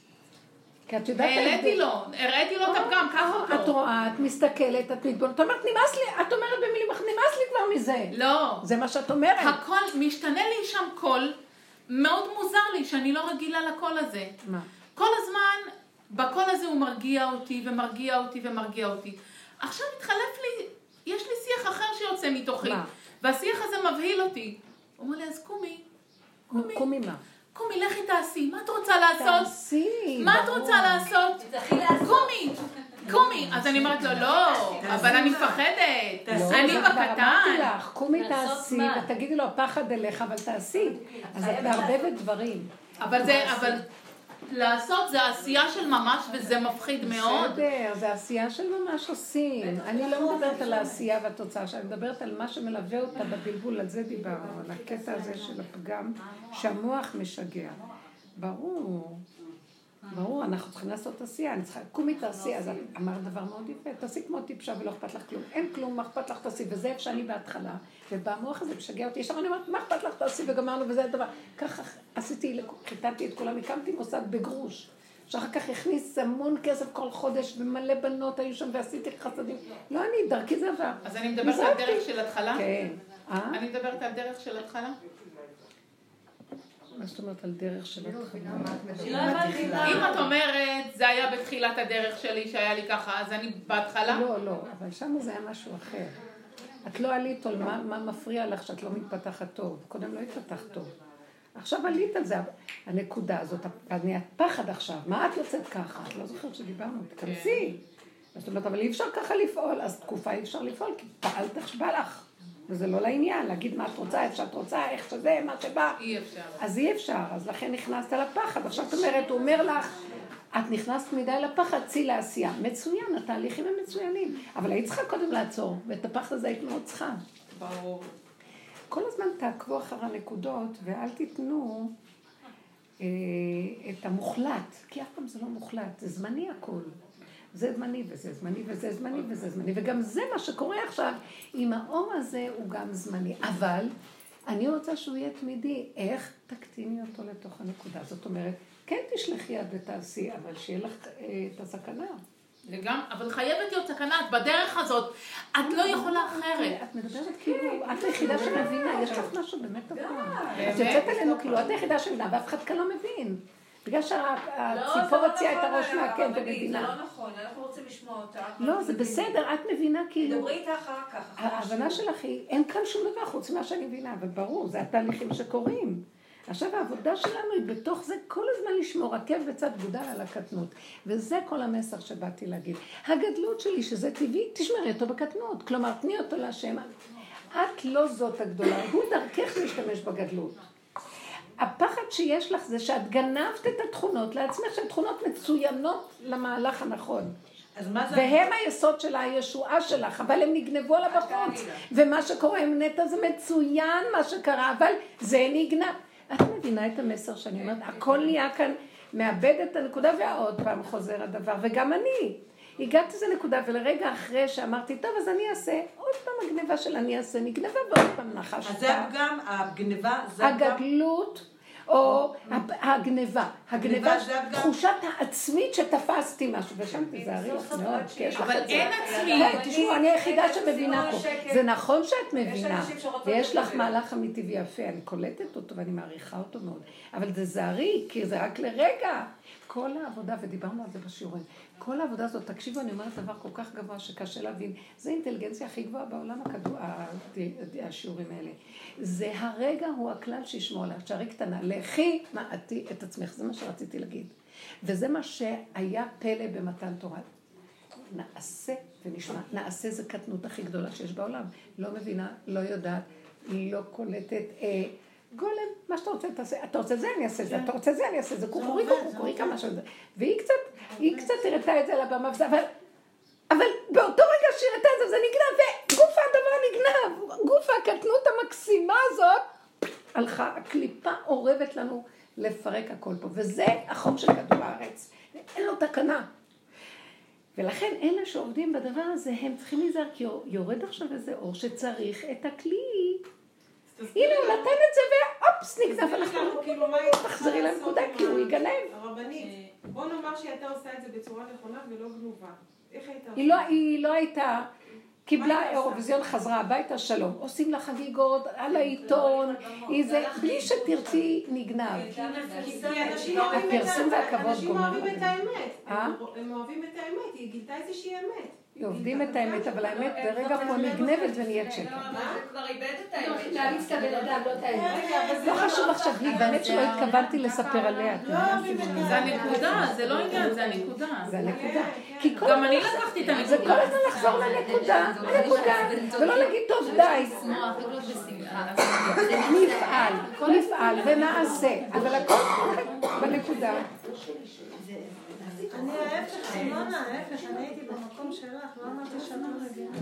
Speaker 1: כי את יודעת...
Speaker 2: העליתי. לו, הראיתי לו את הפגם, קח
Speaker 1: את
Speaker 2: אותו.
Speaker 1: רואה, את מסתכלת, את מתבוננת, את אומרת, נמאס לי, את אומרת במילים אחרות, נמאס לי כבר מזה.
Speaker 2: לא.
Speaker 1: זה מה שאת אומרת.
Speaker 2: הכל, משתנה לי שם קול, מאוד מוזר לי שאני לא רגילה לקול הזה.
Speaker 1: מה?
Speaker 2: כל הזמן, בקול הזה הוא מרגיע אותי ומרגיע אותי ומרגיע אותי. עכשיו התחלף לי, יש לי שיח אחר שיוצא מתוכי.
Speaker 1: מה?
Speaker 2: והשיח הזה מבהיל אותי. הוא אומר לי, אז קומי,
Speaker 1: נו, קומי מה?
Speaker 2: קומי, לכי תעשי, מה את רוצה לעשות?
Speaker 1: תעשי.
Speaker 2: מה את. רוצה לעשות? קומי, קומי. אז אני אומרת לו, לא, אבל אני מפחדת.
Speaker 1: לא,
Speaker 2: אני
Speaker 1: אמרתי
Speaker 2: בקטן.
Speaker 1: לך, קומי תעשי, ותגידי לו, הפחד אליך, אבל תעשי. אז את מערבבת דברים.
Speaker 2: אבל זה, אבל לעשות זה עשייה של ממש וזה מפחיד מאוד.
Speaker 1: בסדר, זה עשייה של ממש עושים. אני לא מדברת על העשייה והתוצאה, שאני מדברת על מה שמלווה אותה בבלבול, על זה דיברנו, על הקטע הזה של הפגם, שהמוח משגע. ברור. ברור, אנחנו צריכים לעשות עשייה, אני צריכה, קומי תעשי, אז את אמרת דבר מאוד יפה, תעשי כמו טיפשה ולא אכפת לך כלום, אין כלום, מה אכפת לך תעשי, וזה איפה שאני בהתחלה, ובמוח הזה משגע אותי, ישר אני אומרת, מה אכפת לך תעשי, וגמרנו, וזה הדבר, ככה עשיתי, חיתנתי את כולם, הקמתי מוסד בגרוש, שאחר כך הכניס המון כסף כל חודש, ומלא בנות היו שם, ועשיתי חסדים, לא אני, דרכי זה עבר.
Speaker 2: אז אני מדברת על. דרך של התחלה?
Speaker 1: כן. אה?
Speaker 2: אני מדברת על דרך של התחלה?
Speaker 1: מה זאת אומרת על דרך של התחלה?
Speaker 4: לא.
Speaker 2: אם את אומרת, זה היה בתחילת הדרך שלי שהיה לי ככה, אז אני בהתחלה?
Speaker 1: לא, לא, אבל שם זה היה משהו אחר. את לא עלית על מה, מה מפריע לך שאת לא מתפתחת טוב. קודם לא התפתחת טוב. עכשיו עלית על זה, הנקודה הזאת, את נהיית פחד עכשיו. מה את יוצאת ככה? את לא זוכרת שדיברנו, תכנסי. זאת אומרת, אבל אי אפשר ככה לפעול, אז תקופה אי אפשר לפעול, כי פעלת איך שבא לך. וזה לא לעניין, להגיד מה את רוצה, איפה שאת רוצה, איך שזה, מה שבא.
Speaker 2: אי אפשר.
Speaker 1: אז אי אפשר, אז לכן נכנסת לפחד. עכשיו את אומרת, הוא אומר לך, את נכנסת מדי לפחד, צאי לעשייה. מצוין, התהליכים הם מצוינים. אבל היית צריכה קודם לעצור, ואת הפחד הזה היית מאוד צריכה.
Speaker 3: ברור.
Speaker 1: כל הזמן תעקבו אחר הנקודות, ואל תיתנו אה, את המוחלט, כי אף פעם זה לא מוחלט, זה זמני הכל. זה זמני וזה זמני וזה זמני וזה זמני, וגם זה מה שקורה עכשיו עם האור הזה הוא גם זמני. אבל אני רוצה שהוא יהיה תמידי. איך תקטיני אותו לתוך הנקודה? זאת אומרת, כן תשלחי יד ותעשי, אבל שיהיה לך אה, את הסכנה.
Speaker 2: וגם, אבל חייבת להיות סכנה, את בדרך הזאת, את לא יכולה אחרת.
Speaker 1: את מדברת כאילו, את היחידה שמבינה, יש לך משהו באמת טוב. את יוצאת עלינו כאילו, את היחידה שמבינה, ואף אחד כאן לא מבין. בגלל שהציפור הוציאה את הראש מהקן
Speaker 11: זה
Speaker 1: ומבינה.
Speaker 11: לא נכון, אנחנו רוצים לשמוע אותך.
Speaker 1: לא, זה בסדר, את מבינה כאילו...
Speaker 11: דברי איתה אחר כך.
Speaker 1: ההבנה. שלך היא, אין כאן שום דבר חוץ ממה שאני מבינה, אבל ברור, זה התהליכים שקורים. עכשיו העבודה שלנו היא בתוך זה כל הזמן לשמור עקב בצד גודל על הקטנות. וזה כל המסר שבאתי להגיד. הגדלות שלי, שזה טבעי, תשמרי אותו בקטנות. כלומר, תני אותו להשם. את לא זאת הגדולה, הוא דרכך להשתמש בגדלות. הפחד שיש לך זה שאת גנבת את התכונות לעצמך, שהן תכונות מצוינות למהלך הנכון.
Speaker 3: אז מה זה...
Speaker 1: והם היסוד של הישועה שלך, אבל הם נגנבו עליו בחוץ. ומה שקורה עם נטע זה מצוין מה שקרה, אבל זה נגנב. את מבינה את המסר שאני אומרת? הכל נהיה כאן, מאבד את הנקודה ועוד פעם חוזר הדבר, וגם אני. הגעתי לאיזה נקודה, ולרגע אחרי שאמרתי, טוב, אז אני אעשה, עוד פעם הגניבה של אני אעשה, נגנבה ועוד פעם נחש.
Speaker 3: אז זה הפגם, הגניבה, זה הפגם.
Speaker 1: הגדלות, או הגניבה. הגניבה. תחושת העצמית שתפסתי משהו, ושם תיזהרי לך מאוד, כי יש לך
Speaker 2: אבל
Speaker 1: את זה.
Speaker 2: אין עצמי.
Speaker 1: תשמעו, אני היחידה שמבינה פה. זה נכון שאת מבינה, ויש לך. מהלך אמיתי ויפה, אני קולטת אותו ואני מעריכה אותו מאוד, אבל זה זערי, כי זה רק לרגע. כל העבודה, ודיברנו על זה בשיעורים, כל העבודה הזאת, תקשיבו, אני אומרת דבר כל כך גבוה שקשה להבין, זה האינטליגנציה הכי גבוהה בעולם הכדור, השיעורים האלה. זה הרגע הוא הכלל שישמור עליו, שערי קטנה, לכי מעטי את עצמך, זה מה שרציתי להגיד. וזה מה שהיה פלא במתן תורה. נעשה ונשמע. נעשה זה קטנות הכי גדולה שיש בעולם. לא מבינה, לא יודעת, לא קולטת. אה, גולם, מה שאתה רוצה תעשה. אתה רוצה זה, אני אעשה זה. אתה רוצה זה, אני אעשה זה. קוקוריקו, קוקוריקה, משהו. והיא קצת, היא קצת הראתה את זה על הבמה, אבל... אבל באותו רגע שהיא הראתה את זה, זה נגנב, וגוף הדבר נגנב. גוף הקטנות המקסימה הזאת, הלכה, הקליפה אורבת לנו לפרק הכל פה. וזה החוק של כדור הארץ. אין לו תקנה. ולכן אלה שעובדים בדבר הזה, הם צריכים להיזהר, כי יורד עכשיו איזה אור שצריך את הכלי. הנה, הוא נתן את זה ואופס, נגנב, אנחנו
Speaker 12: כאילו,
Speaker 1: תחזרי לנקודה, כי הוא יגנב.
Speaker 12: הרבנית, בוא נאמר שהיא הייתה עושה את זה בצורה נכונה ולא גנובה. איך היית
Speaker 1: היא לא, היא לא הייתה, קיבלה
Speaker 12: עושה?
Speaker 1: אירוויזיון, חזרה הביתה, שלום. עושים לה חגיגות על העיתון, היא זה, בלי שתרצי נגנב.
Speaker 12: אנשים
Speaker 1: הפרסום והכבוד
Speaker 12: אנשים
Speaker 1: גומר
Speaker 12: אוהבים את. האמת.
Speaker 1: אה?
Speaker 12: הם אוהבים את האמת, היא גילתה איזושהי אמת.
Speaker 1: עובדים את האמת, אבל האמת ברגע פה נגנבת ונהיית שקר.
Speaker 11: זה כבר איבד את
Speaker 9: לא, אדם, לא את האמת.
Speaker 1: לא חשוב עכשיו, היא באמת שלא התכוונתי לספר עליה.
Speaker 12: לא את
Speaker 2: זה. הנקודה, זה לא עניין, זה הנקודה.
Speaker 1: זה הנקודה. כי כל
Speaker 2: גם אני לקחתי את
Speaker 1: זה כל
Speaker 2: הנקודה.
Speaker 1: הזמן לחזור לנקודה, נקודה, ולא להגיד טוב די. נפעל, נפעל ונעשה, אבל הכל בנקודה.
Speaker 4: אני ההפך, סימונה, ההפך, אני הייתי במקום שלך, לא אמרתי שאת לא מבינה.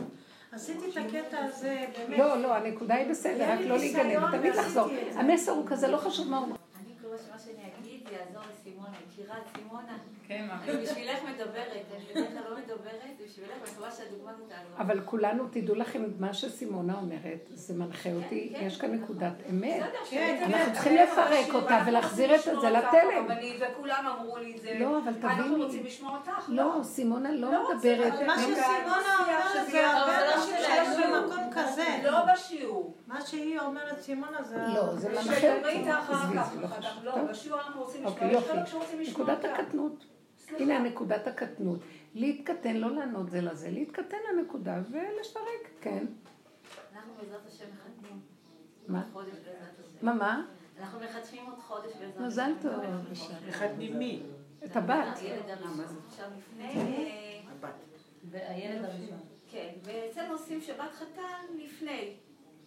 Speaker 4: עשיתי את הקטע הזה, באמת.
Speaker 1: לא, לא, הנקודה היא בסדר, רק לא להיגנב, תמיד לחזור. המסר הוא כזה, לא חשוב מה הוא אומר.
Speaker 5: אני מקווה שמה שאני אגיד יעזור לסימונה. מכירה את סימונה?
Speaker 2: כן?
Speaker 5: אני בשבילך מדברת, אני בדרך כלל לא מדברת, בשבילך, ואני מקווה שהדוגמה הזאת תעזור.
Speaker 1: אבל כולנו, תדעו לכם, מה שסימונה אומרת, זה מנחה אותי, יש כאן נקודת אמת.
Speaker 11: כן,
Speaker 1: אנחנו צריכים לפרק אותה ולהחזיר את זה לתלם.
Speaker 11: וכולם אמרו לי את זה.
Speaker 1: לא, אבל
Speaker 11: אנחנו
Speaker 1: תביני.
Speaker 11: רוצים לשמוע אותך.
Speaker 1: לא, סימונה לא
Speaker 11: לא
Speaker 1: מדברת.
Speaker 4: מה
Speaker 11: לא
Speaker 4: שסימונה אומרת זה הרבה
Speaker 11: לא
Speaker 4: אנשים. שיש במקום כזה.
Speaker 11: לא בשיעור.
Speaker 4: מה שהיא אומרת, סימונה, זה...
Speaker 1: לא, זה מנחה אותי. לא.
Speaker 11: לא. בשיעור אנחנו רוצים לשמוע.
Speaker 1: אוקיי,
Speaker 11: יש
Speaker 1: יופי.
Speaker 11: חלק שרוצים לשמוע
Speaker 1: נקודת
Speaker 11: אותך.
Speaker 1: הקטנות. הנה נקודת הקטנות. להתקטן, לא לענות זה לזה, להתקטן לנקודה ולפרק, כן.
Speaker 5: אנחנו בעזרת השם מחתנים.
Speaker 1: מה? מה, מה?
Speaker 5: אנחנו מחדשים עוד חודש בעזרת השם.
Speaker 1: מזל טוב.
Speaker 8: מחתנים מי?
Speaker 1: את הבת.
Speaker 5: הילד הראשון. עכשיו לפני...
Speaker 6: והילד הראשון.
Speaker 5: כן, ואצלנו עושים שבת חתן לפני.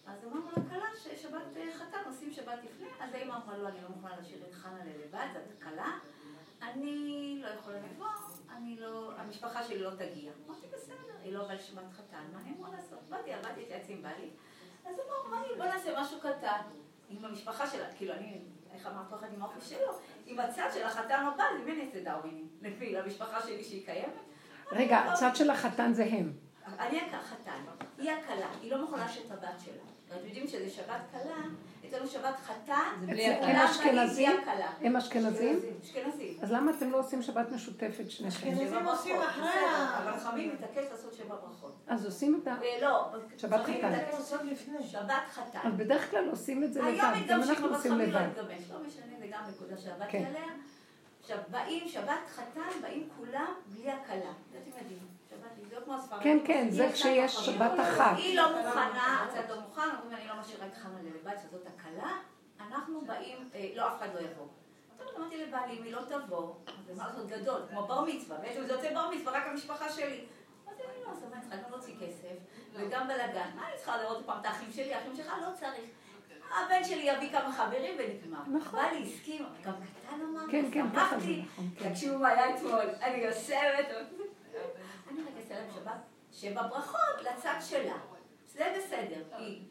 Speaker 5: אז אמרנו לכלה ששבת אה, חתן עושים שבת לפני, אז האמא אמרה לו, אני לא מוכנה להשאיר את חנה לבד, זאת כלה, אני לא יכולה לבוא, אני לא, המשפחה שלי לא תגיע. אמרתי, בסדר, היא לא באה לשבת חתן, מה אני אמורה לעשות? באתי, עבדתי, התייעצתי עם בעלי, אז אמרנו, אמרתי, בוא נעשה משהו קטן. עם המשפחה שלה, כאילו אני, איך אמרת אחד עם האופי שלו, עם הצד של החתן הבא, למי אני אעשה דרווינים? לפי, למשפחה שלי שהיא קיימת?
Speaker 1: רגע, הצד של החתן זה הם.
Speaker 5: אני החתן, היא הכלה, היא לא מוכנה שאת הבת שלה. אתם יודעים שזה שבת כלה, אצלנו שבת חתן,
Speaker 1: הם אשכנזים? הם אשכנזים?
Speaker 5: אשכנזים.
Speaker 1: אז למה אתם לא עושים שבת משותפת שניכם?
Speaker 4: אשכנזים עושים אחרי ה...
Speaker 5: אבל חמים מתעקש לעשות שבע ברכות.
Speaker 1: אז עושים את ה...
Speaker 5: לא,
Speaker 1: שבת
Speaker 5: חמים
Speaker 1: חתן.
Speaker 5: מתעקש לעשות לפני. שבת חתן.
Speaker 1: אז בדרך כלל עושים את זה לבד, גם
Speaker 5: מתגמשים,
Speaker 1: אנחנו
Speaker 5: אבל
Speaker 1: עושים
Speaker 5: חמים לא
Speaker 1: לבד.
Speaker 5: מתגמש, לא משנה, זה גם נקודה שעבדתי
Speaker 1: כן.
Speaker 5: עליה. עכשיו, באים, שבת חתן, באים כולם בלי הכלה. זה אתם יודעים. לא.
Speaker 1: כן, כן, זה כשיש שבת
Speaker 5: חכמים.
Speaker 1: אחת.
Speaker 5: היא לא מוכנה, הצד לא מוכן, אומרים אני לא משאירה את חנה לבד, שזאת הכלה. אנחנו באים, אה, לא, אף אחד לא יבוא. טוב, אמרתי לבעלי, אם היא לא תבוא, זה מה לעשות גדול, כמו בר מצווה, בעצם זה יוצא בר מצווה, רק המשפחה שלי. אמרתי, אני לא עושה, מה אני צריכה גם להוציא כסף, וגם בלאגן. מה אני צריכה לראות פעם את האחים שלי? האחים שלך לא צריך. הבן שלי יביא כמה חברים ונגמר.
Speaker 1: נכון.
Speaker 5: בעלי הסכים, גם קטן אמר,
Speaker 1: כן, כן, ככה זה. נכון, כן.
Speaker 5: תקשיבו מה היה אתמול, אני יושבת, אעשה להם שבת, שבברכות לצד שלה. זה בסדר,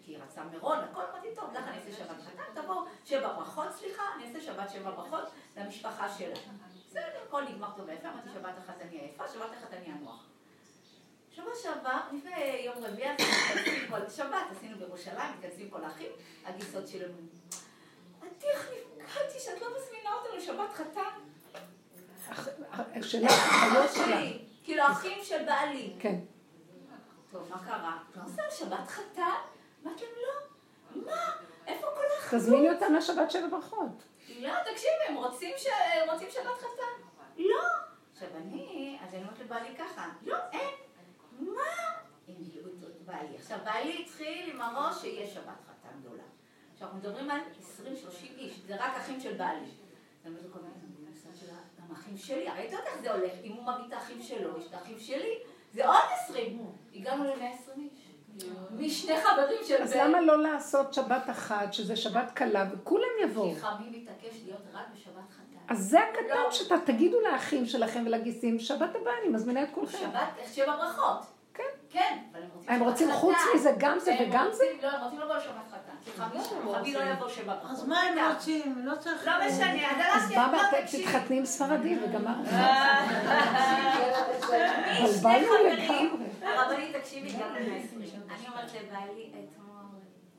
Speaker 5: כי היא רצה מירון, הכל אמרתי, טוב, לך אני אעשה שבת חתן, תבוא, שבע ברכות, סליחה, אני אעשה שבת שבע ברכות למשפחה שלה. בסדר, הכל נגמר טוב ויפה, אמרתי שבת אחת אני עייפה, שבת אחת אני אנוח. שבוע שעבר, לפני יום רביעי, מתכנסים פה, שבת עשינו בירושלים, מתכנסים פה לאחים, הגיסות שלנו. עדי, איך נפגעתי שאת לא מזמינה אותנו לשבת חתן?
Speaker 1: שלה, החיות.
Speaker 5: שלי, כאילו האחים של בעלי.
Speaker 1: כן.
Speaker 5: טוב, מה קרה? עושה שבת חתן? אמרתי להם, לא. מה? איפה כל האחדות?
Speaker 1: תזמיני אותם לשבת שבע ברכות.
Speaker 5: לא, תקשיבי, הם רוצים ש- רוצים שבת חתן. לא. עכשיו אני, אז אני אומרת לבעלי ככה, לא, אין. מה? הם מילאו את בעלי. עכשיו, בעלי התחיל עם הראש שיהיה שבת חתן גדולה. עכשיו, אנחנו מדברים על 20-30 איש, זה רק אחים של בעלי. גם האחים שלי, הרי אתה יודע איך זה הולך, אם הוא מביא את האחים שלו, יש את האחים שלי, זה עוד 20. הגענו ל-120 איש. משני חברים של
Speaker 1: אז. למה לא לעשות שבת אחת, שזה שבת קלה, וכולם יבואו?
Speaker 5: כי חמי מתעקש להיות רק בשבת חתן.
Speaker 1: אז זה הקטן שאתה תגידו לאחים שלכם ולגיסים, שבת הבאה אני מזמינה את כולכם.
Speaker 5: שבת, איך שבע ברכות.
Speaker 1: כן.
Speaker 5: כן, אבל הם רוצים
Speaker 1: הם
Speaker 5: שבת
Speaker 1: רוצים. חוץ מזה גם זה
Speaker 5: הם
Speaker 1: וגם זה?
Speaker 5: לא, הם רוצים לבוא לשבת חתן. חמי לא יבוא ברכות.
Speaker 4: אז מה הם רוצים? לא צריך...
Speaker 5: לא משנה, אז
Speaker 1: אז
Speaker 5: הלכתי,
Speaker 1: בא
Speaker 5: לא,
Speaker 1: ואתם
Speaker 5: תקשיבי.
Speaker 1: תתחתני עם ספרדים וגמרנו.
Speaker 5: מי שני
Speaker 1: בלבלנו
Speaker 5: חברים,
Speaker 1: לגמרי.
Speaker 5: הרבנית תקשיבי גם ל-120. אני אומרת לבעלי אתמול,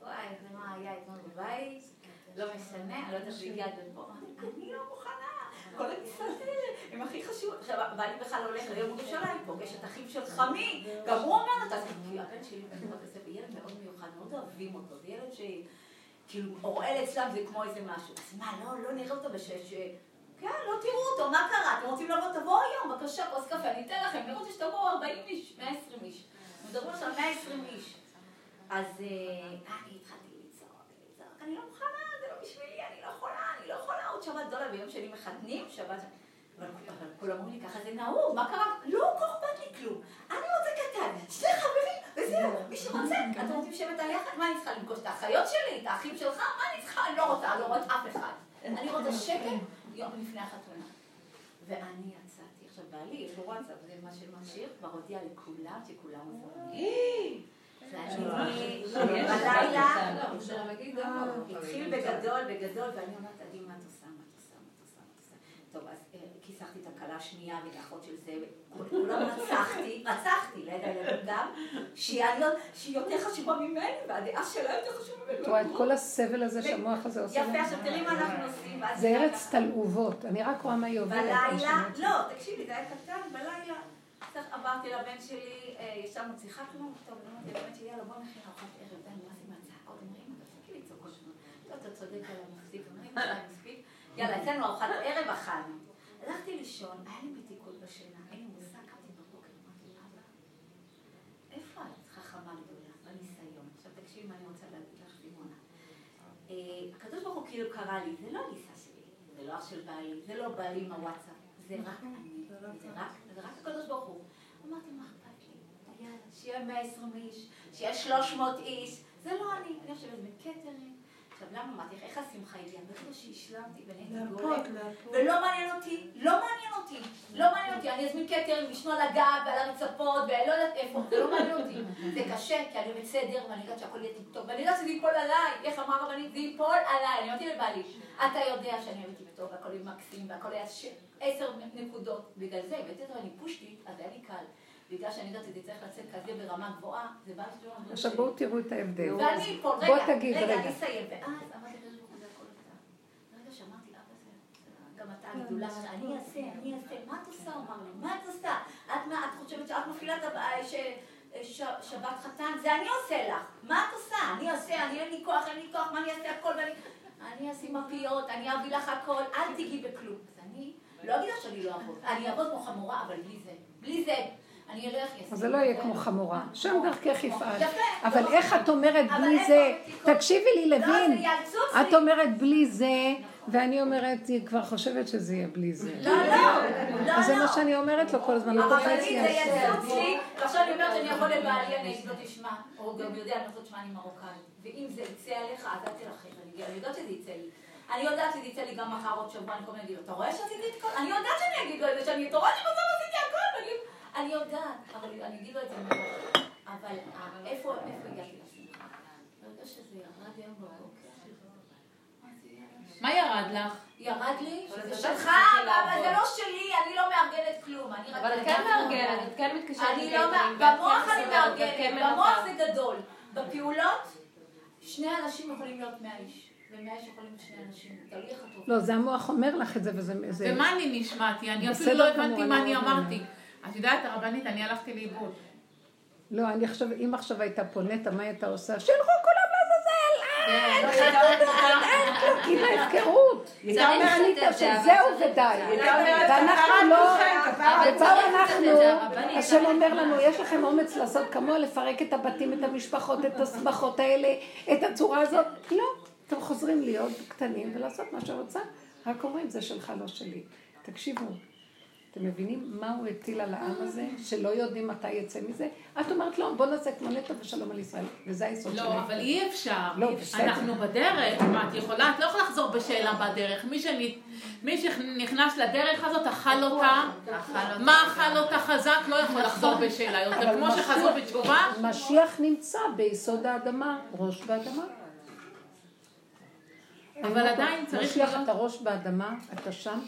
Speaker 5: וואי, זה מה היה אתמול בבית, לא משנה, אני לא יודעת עד לפה. אני לא מוכנה, כל הטיסות האלה, הם הכי חשובות. עכשיו, בעלי בכלל הולך ליום ירושלים, פוגש את אחיו של חמי, גם הוא אומר לו, כי הבן שלי בבית הספר, ילד מאוד מיוחד, מאוד אוהבים אותו, זה ילד ש... כאילו, אוראל אצלם זה כמו איזה משהו. אז מה, לא, לא נראה אותו בשש... כן, לא תראו אותו, מה קרה? אתם רוצים לבוא, תבואו היום, בבקשה, כוס קפה, אני אתן לכם, רוצה שתבואו 40 איש, 120 איש. מדברים עכשיו 120 איש. אז אה, אני התחלתי לצעוק, אני לא מוכנה, זה לא בשבילי, אני לא יכולה, אני לא יכולה, עוד שבת גדולה ביום שני מחתנים, שבת... אבל כולם אומרים לי, ככה זה נהוג, מה קרה? לא כל אכפת לי כלום. אני רוצה קטן, שני חברים, וזהו, מי שרוצה. אתם רוצים לשבת על יחד? מה אני צריכה לפגוש את האחיות שלי, את האחים שלך? מה אני צריכה? אני לא רוצה, אני לא רואה אף אחד. אני רוצה שקט יום לפני החתונה. ואני יצאתי, עכשיו בעלי, יש לו וואטסאפ, זה מה שמכשיר, כבר הודיע לכולם שכולם מוזמנים. ואני בלילה, התחיל בגדול, בגדול, ואני אומרת, עדי, מה את עושה, מה את עושה, מה את עושה. טוב, אז אה, כיסחתי את הכלה השנייה ולאחות של זה, כולם רצחתי, רצחתי, ליד הילדים גם, שהיא שהיא יותר חשובה ממני, והדעה שלה יותר חשובה ממני.
Speaker 1: את רואה את כל הסבל הזה שהמוח הזה עושה
Speaker 5: יפה? עכשיו תראי מה אנחנו עושים.
Speaker 1: זה ארץ תלעובות, אני רק רואה מה היא עוברת.
Speaker 5: בלילה. לא, תקשיבי, זה היה קטן, בלילה. אמרתי לבן שלי, אה, ישבנו, שיחקנו, טוב, אמרתי לבן שלי, יאללה, בוא נכין ארוחת ערב, די, מה זה אומרים, תפסיקי לצעוק כל הזמן. לא, אתה צודק, יאללה, מפסיק, אומרים. יאללה, אצלנו ארוחת ערב אכלנו. הלכתי לישון, היה לי מתיקות בשינה, אין לי מושג, קמתי בבוקר, אמרתי, אבא, איפה את חכמה גדולה, בניסיון? עכשיו תקשיבי מה אני רוצה להגיד לך, סימונה. אה, הקדוש ברוך הוא כאילו קרא לי, זה לא ליסה שלי, זה לא אח של בעלי, זה לא בעלי עם הוואטסאפ, זה רק אני, זה רק, הקדוש ברוך הוא. אמרתי, מה אכפת לי? יאללה, שיהיה 120 איש, שיהיה 300 איש. זה לא אני, אני יושבת בקטרים. עכשיו, למה אמרתי לך, איך השמחה הגיעה? ברגע שהשלמתי ונהייתי גורם. ולא מעניין אותי, לא מעניין אותי, לא מעניין אותי, אני אזמין קטרים, לשנו על הגב ועל הרצפות ולא יודעת איפה, זה לא מעניין אותי. זה קשה, כי אני בסדר, ואני יודעת שהכל יהיה טוב, ואני יודעת שזה ייפול עליי, איך אמר הרבנית, זה ייפול עליי, אני אמרתי לבעלי, אתה יודע שאני אוהבת טוב, והכל יהיה מקסים, והכל היה עשר נקודות, בגלל זה הבאתי אותו, אני פושטית, אז היה לי קל. בגלל שאני יודעת שזה צריך לצאת כזה ברמה גבוהה, זה בא לי לא
Speaker 1: עכשיו בואו תראו את ההבדל.
Speaker 5: ואני פה, רגע, רגע. אני אסיים. ואז אמרתי הוא, זה הכל אתה. ברגע שאמרתי, אבא זה, גם אתה הגדולה, אני אעשה, אני אעשה, מה את עושה? אמר לי, מה את עושה? את מה, את חושבת שאת מפעילה את הבעיה, שבת חתן? זה אני עושה לך. מה את עושה? אני אעשה, אני אין לי כוח, אין לי כוח, מה אני אעשה הכל, ואני... אני אשים מפיות, אני אביא לך הכל, אל תיגעי בכלום. אז אני לא אגיד לך שאני לא אעבוד. אני אעבוד כמו חמורה, אבל בלי זה. בלי זה. אני אלך.
Speaker 1: אז זה לא יהיה כמו חמורה. שם דרכך יפעל. אבל איך את אומרת
Speaker 5: אבל
Speaker 1: בלי זה? תקשיבי לי,
Speaker 5: לא,
Speaker 1: לוין.
Speaker 5: יאלצו
Speaker 1: את. אומרת בלי זה, ואני אומרת, היא כבר חושבת שזה יהיה בלי זה.
Speaker 5: לא, לא, לא,
Speaker 1: אז זה
Speaker 5: לא.
Speaker 1: מה שאני אומרת לו כל הזמן,
Speaker 5: הרבנית
Speaker 1: לי
Speaker 5: זה יצוץ לי, ועכשיו אני אומרת שאני יכול לבעלי, אני אגיד לו תשמע, הוא גם יודע, אני אומרת תשמע, אני מרוקאית, ואם זה יצא עליך, אז אל תלחץ, אני אני יודעת שזה יצא לי. אני יודעת שזה יצא לי גם מחר עוד שבוע, אני כל הזמן אגיד לו, אתה רואה שעשיתי את כל... אני יודעת שאני אגיד לו את זה, שאני, אתה רואה שבסוף עשיתי הכל, ואני... אני יודעת, אבל אני אגיד לו את זה מראש. אבל איפה הגעתי לשמחה? ברגע שזה ירד היום בבוקר.
Speaker 2: מה ירד לך?
Speaker 5: ירד לי,
Speaker 11: זה
Speaker 5: שלך, אבל זה לא שלי, אני לא מארגנת כלום.
Speaker 10: אבל את כן מארגנת, את כן מתקשרת
Speaker 5: אני לא, במוח
Speaker 10: כן
Speaker 5: אני
Speaker 10: ואת כן
Speaker 5: מארגנת, במוח. זה גדול. בפעולות, שני אנשים יכולים להיות מאה איש.
Speaker 1: לא, זה המוח אומר לך את זה, וזה... זה-
Speaker 2: ומה אני נשמעתי? אני אפילו לא הבנתי מה אני
Speaker 1: מאוד
Speaker 2: אמרתי. את יודעת, הרבנית, אני הלכתי לאיבוד.
Speaker 1: לא, אני עכשיו, אם עכשיו הייתה פונטה, מה הייתה עושה? שילכו כולם לעזאזל! אה, אין
Speaker 11: לא,
Speaker 1: חתן, אין כלום, כאילו ההפקרות.
Speaker 8: היא הייתה אומרת
Speaker 10: אבל
Speaker 1: שזהו ודי. ואנחנו
Speaker 8: "קראנו
Speaker 1: לא, ובאו אנחנו. השם אומר לנו, יש לכם אומץ לעשות כמוה, לפרק את הבתים, את המשפחות, את השמחות האלה, את הצורה הזאת? לא. אתם חוזרים להיות קטנים ולעשות מה שרוצה, רק אומרים, זה שלך, לא שלי. תקשיבו, אתם מבינים מה הוא הטיל על העם הזה, שלא יודעים מתי יצא מזה? את אומרת, לא, בוא נעשה כמו נטו ושלום על ישראל, וזה היסוד של
Speaker 2: לא,
Speaker 1: נטו.
Speaker 2: אבל אי אפשר.
Speaker 1: לא, בסדר.
Speaker 2: אנחנו בדרך, מה את יכולה? את לא יכולה לחזור בשאלה בדרך. מי שנ- מי שנכנס לדרך הזאת, אכל אותה. מה אכל אותה חזק, לא יכול לחזור בשאלה יותר.
Speaker 1: אבל
Speaker 2: כמו שחזרו בתשובה,
Speaker 1: משיח נמצא ביסוד האדמה, ראש באדמה.
Speaker 2: אבל עדיין צריך
Speaker 1: משיח. אתה ראש באדמה, אתה שם.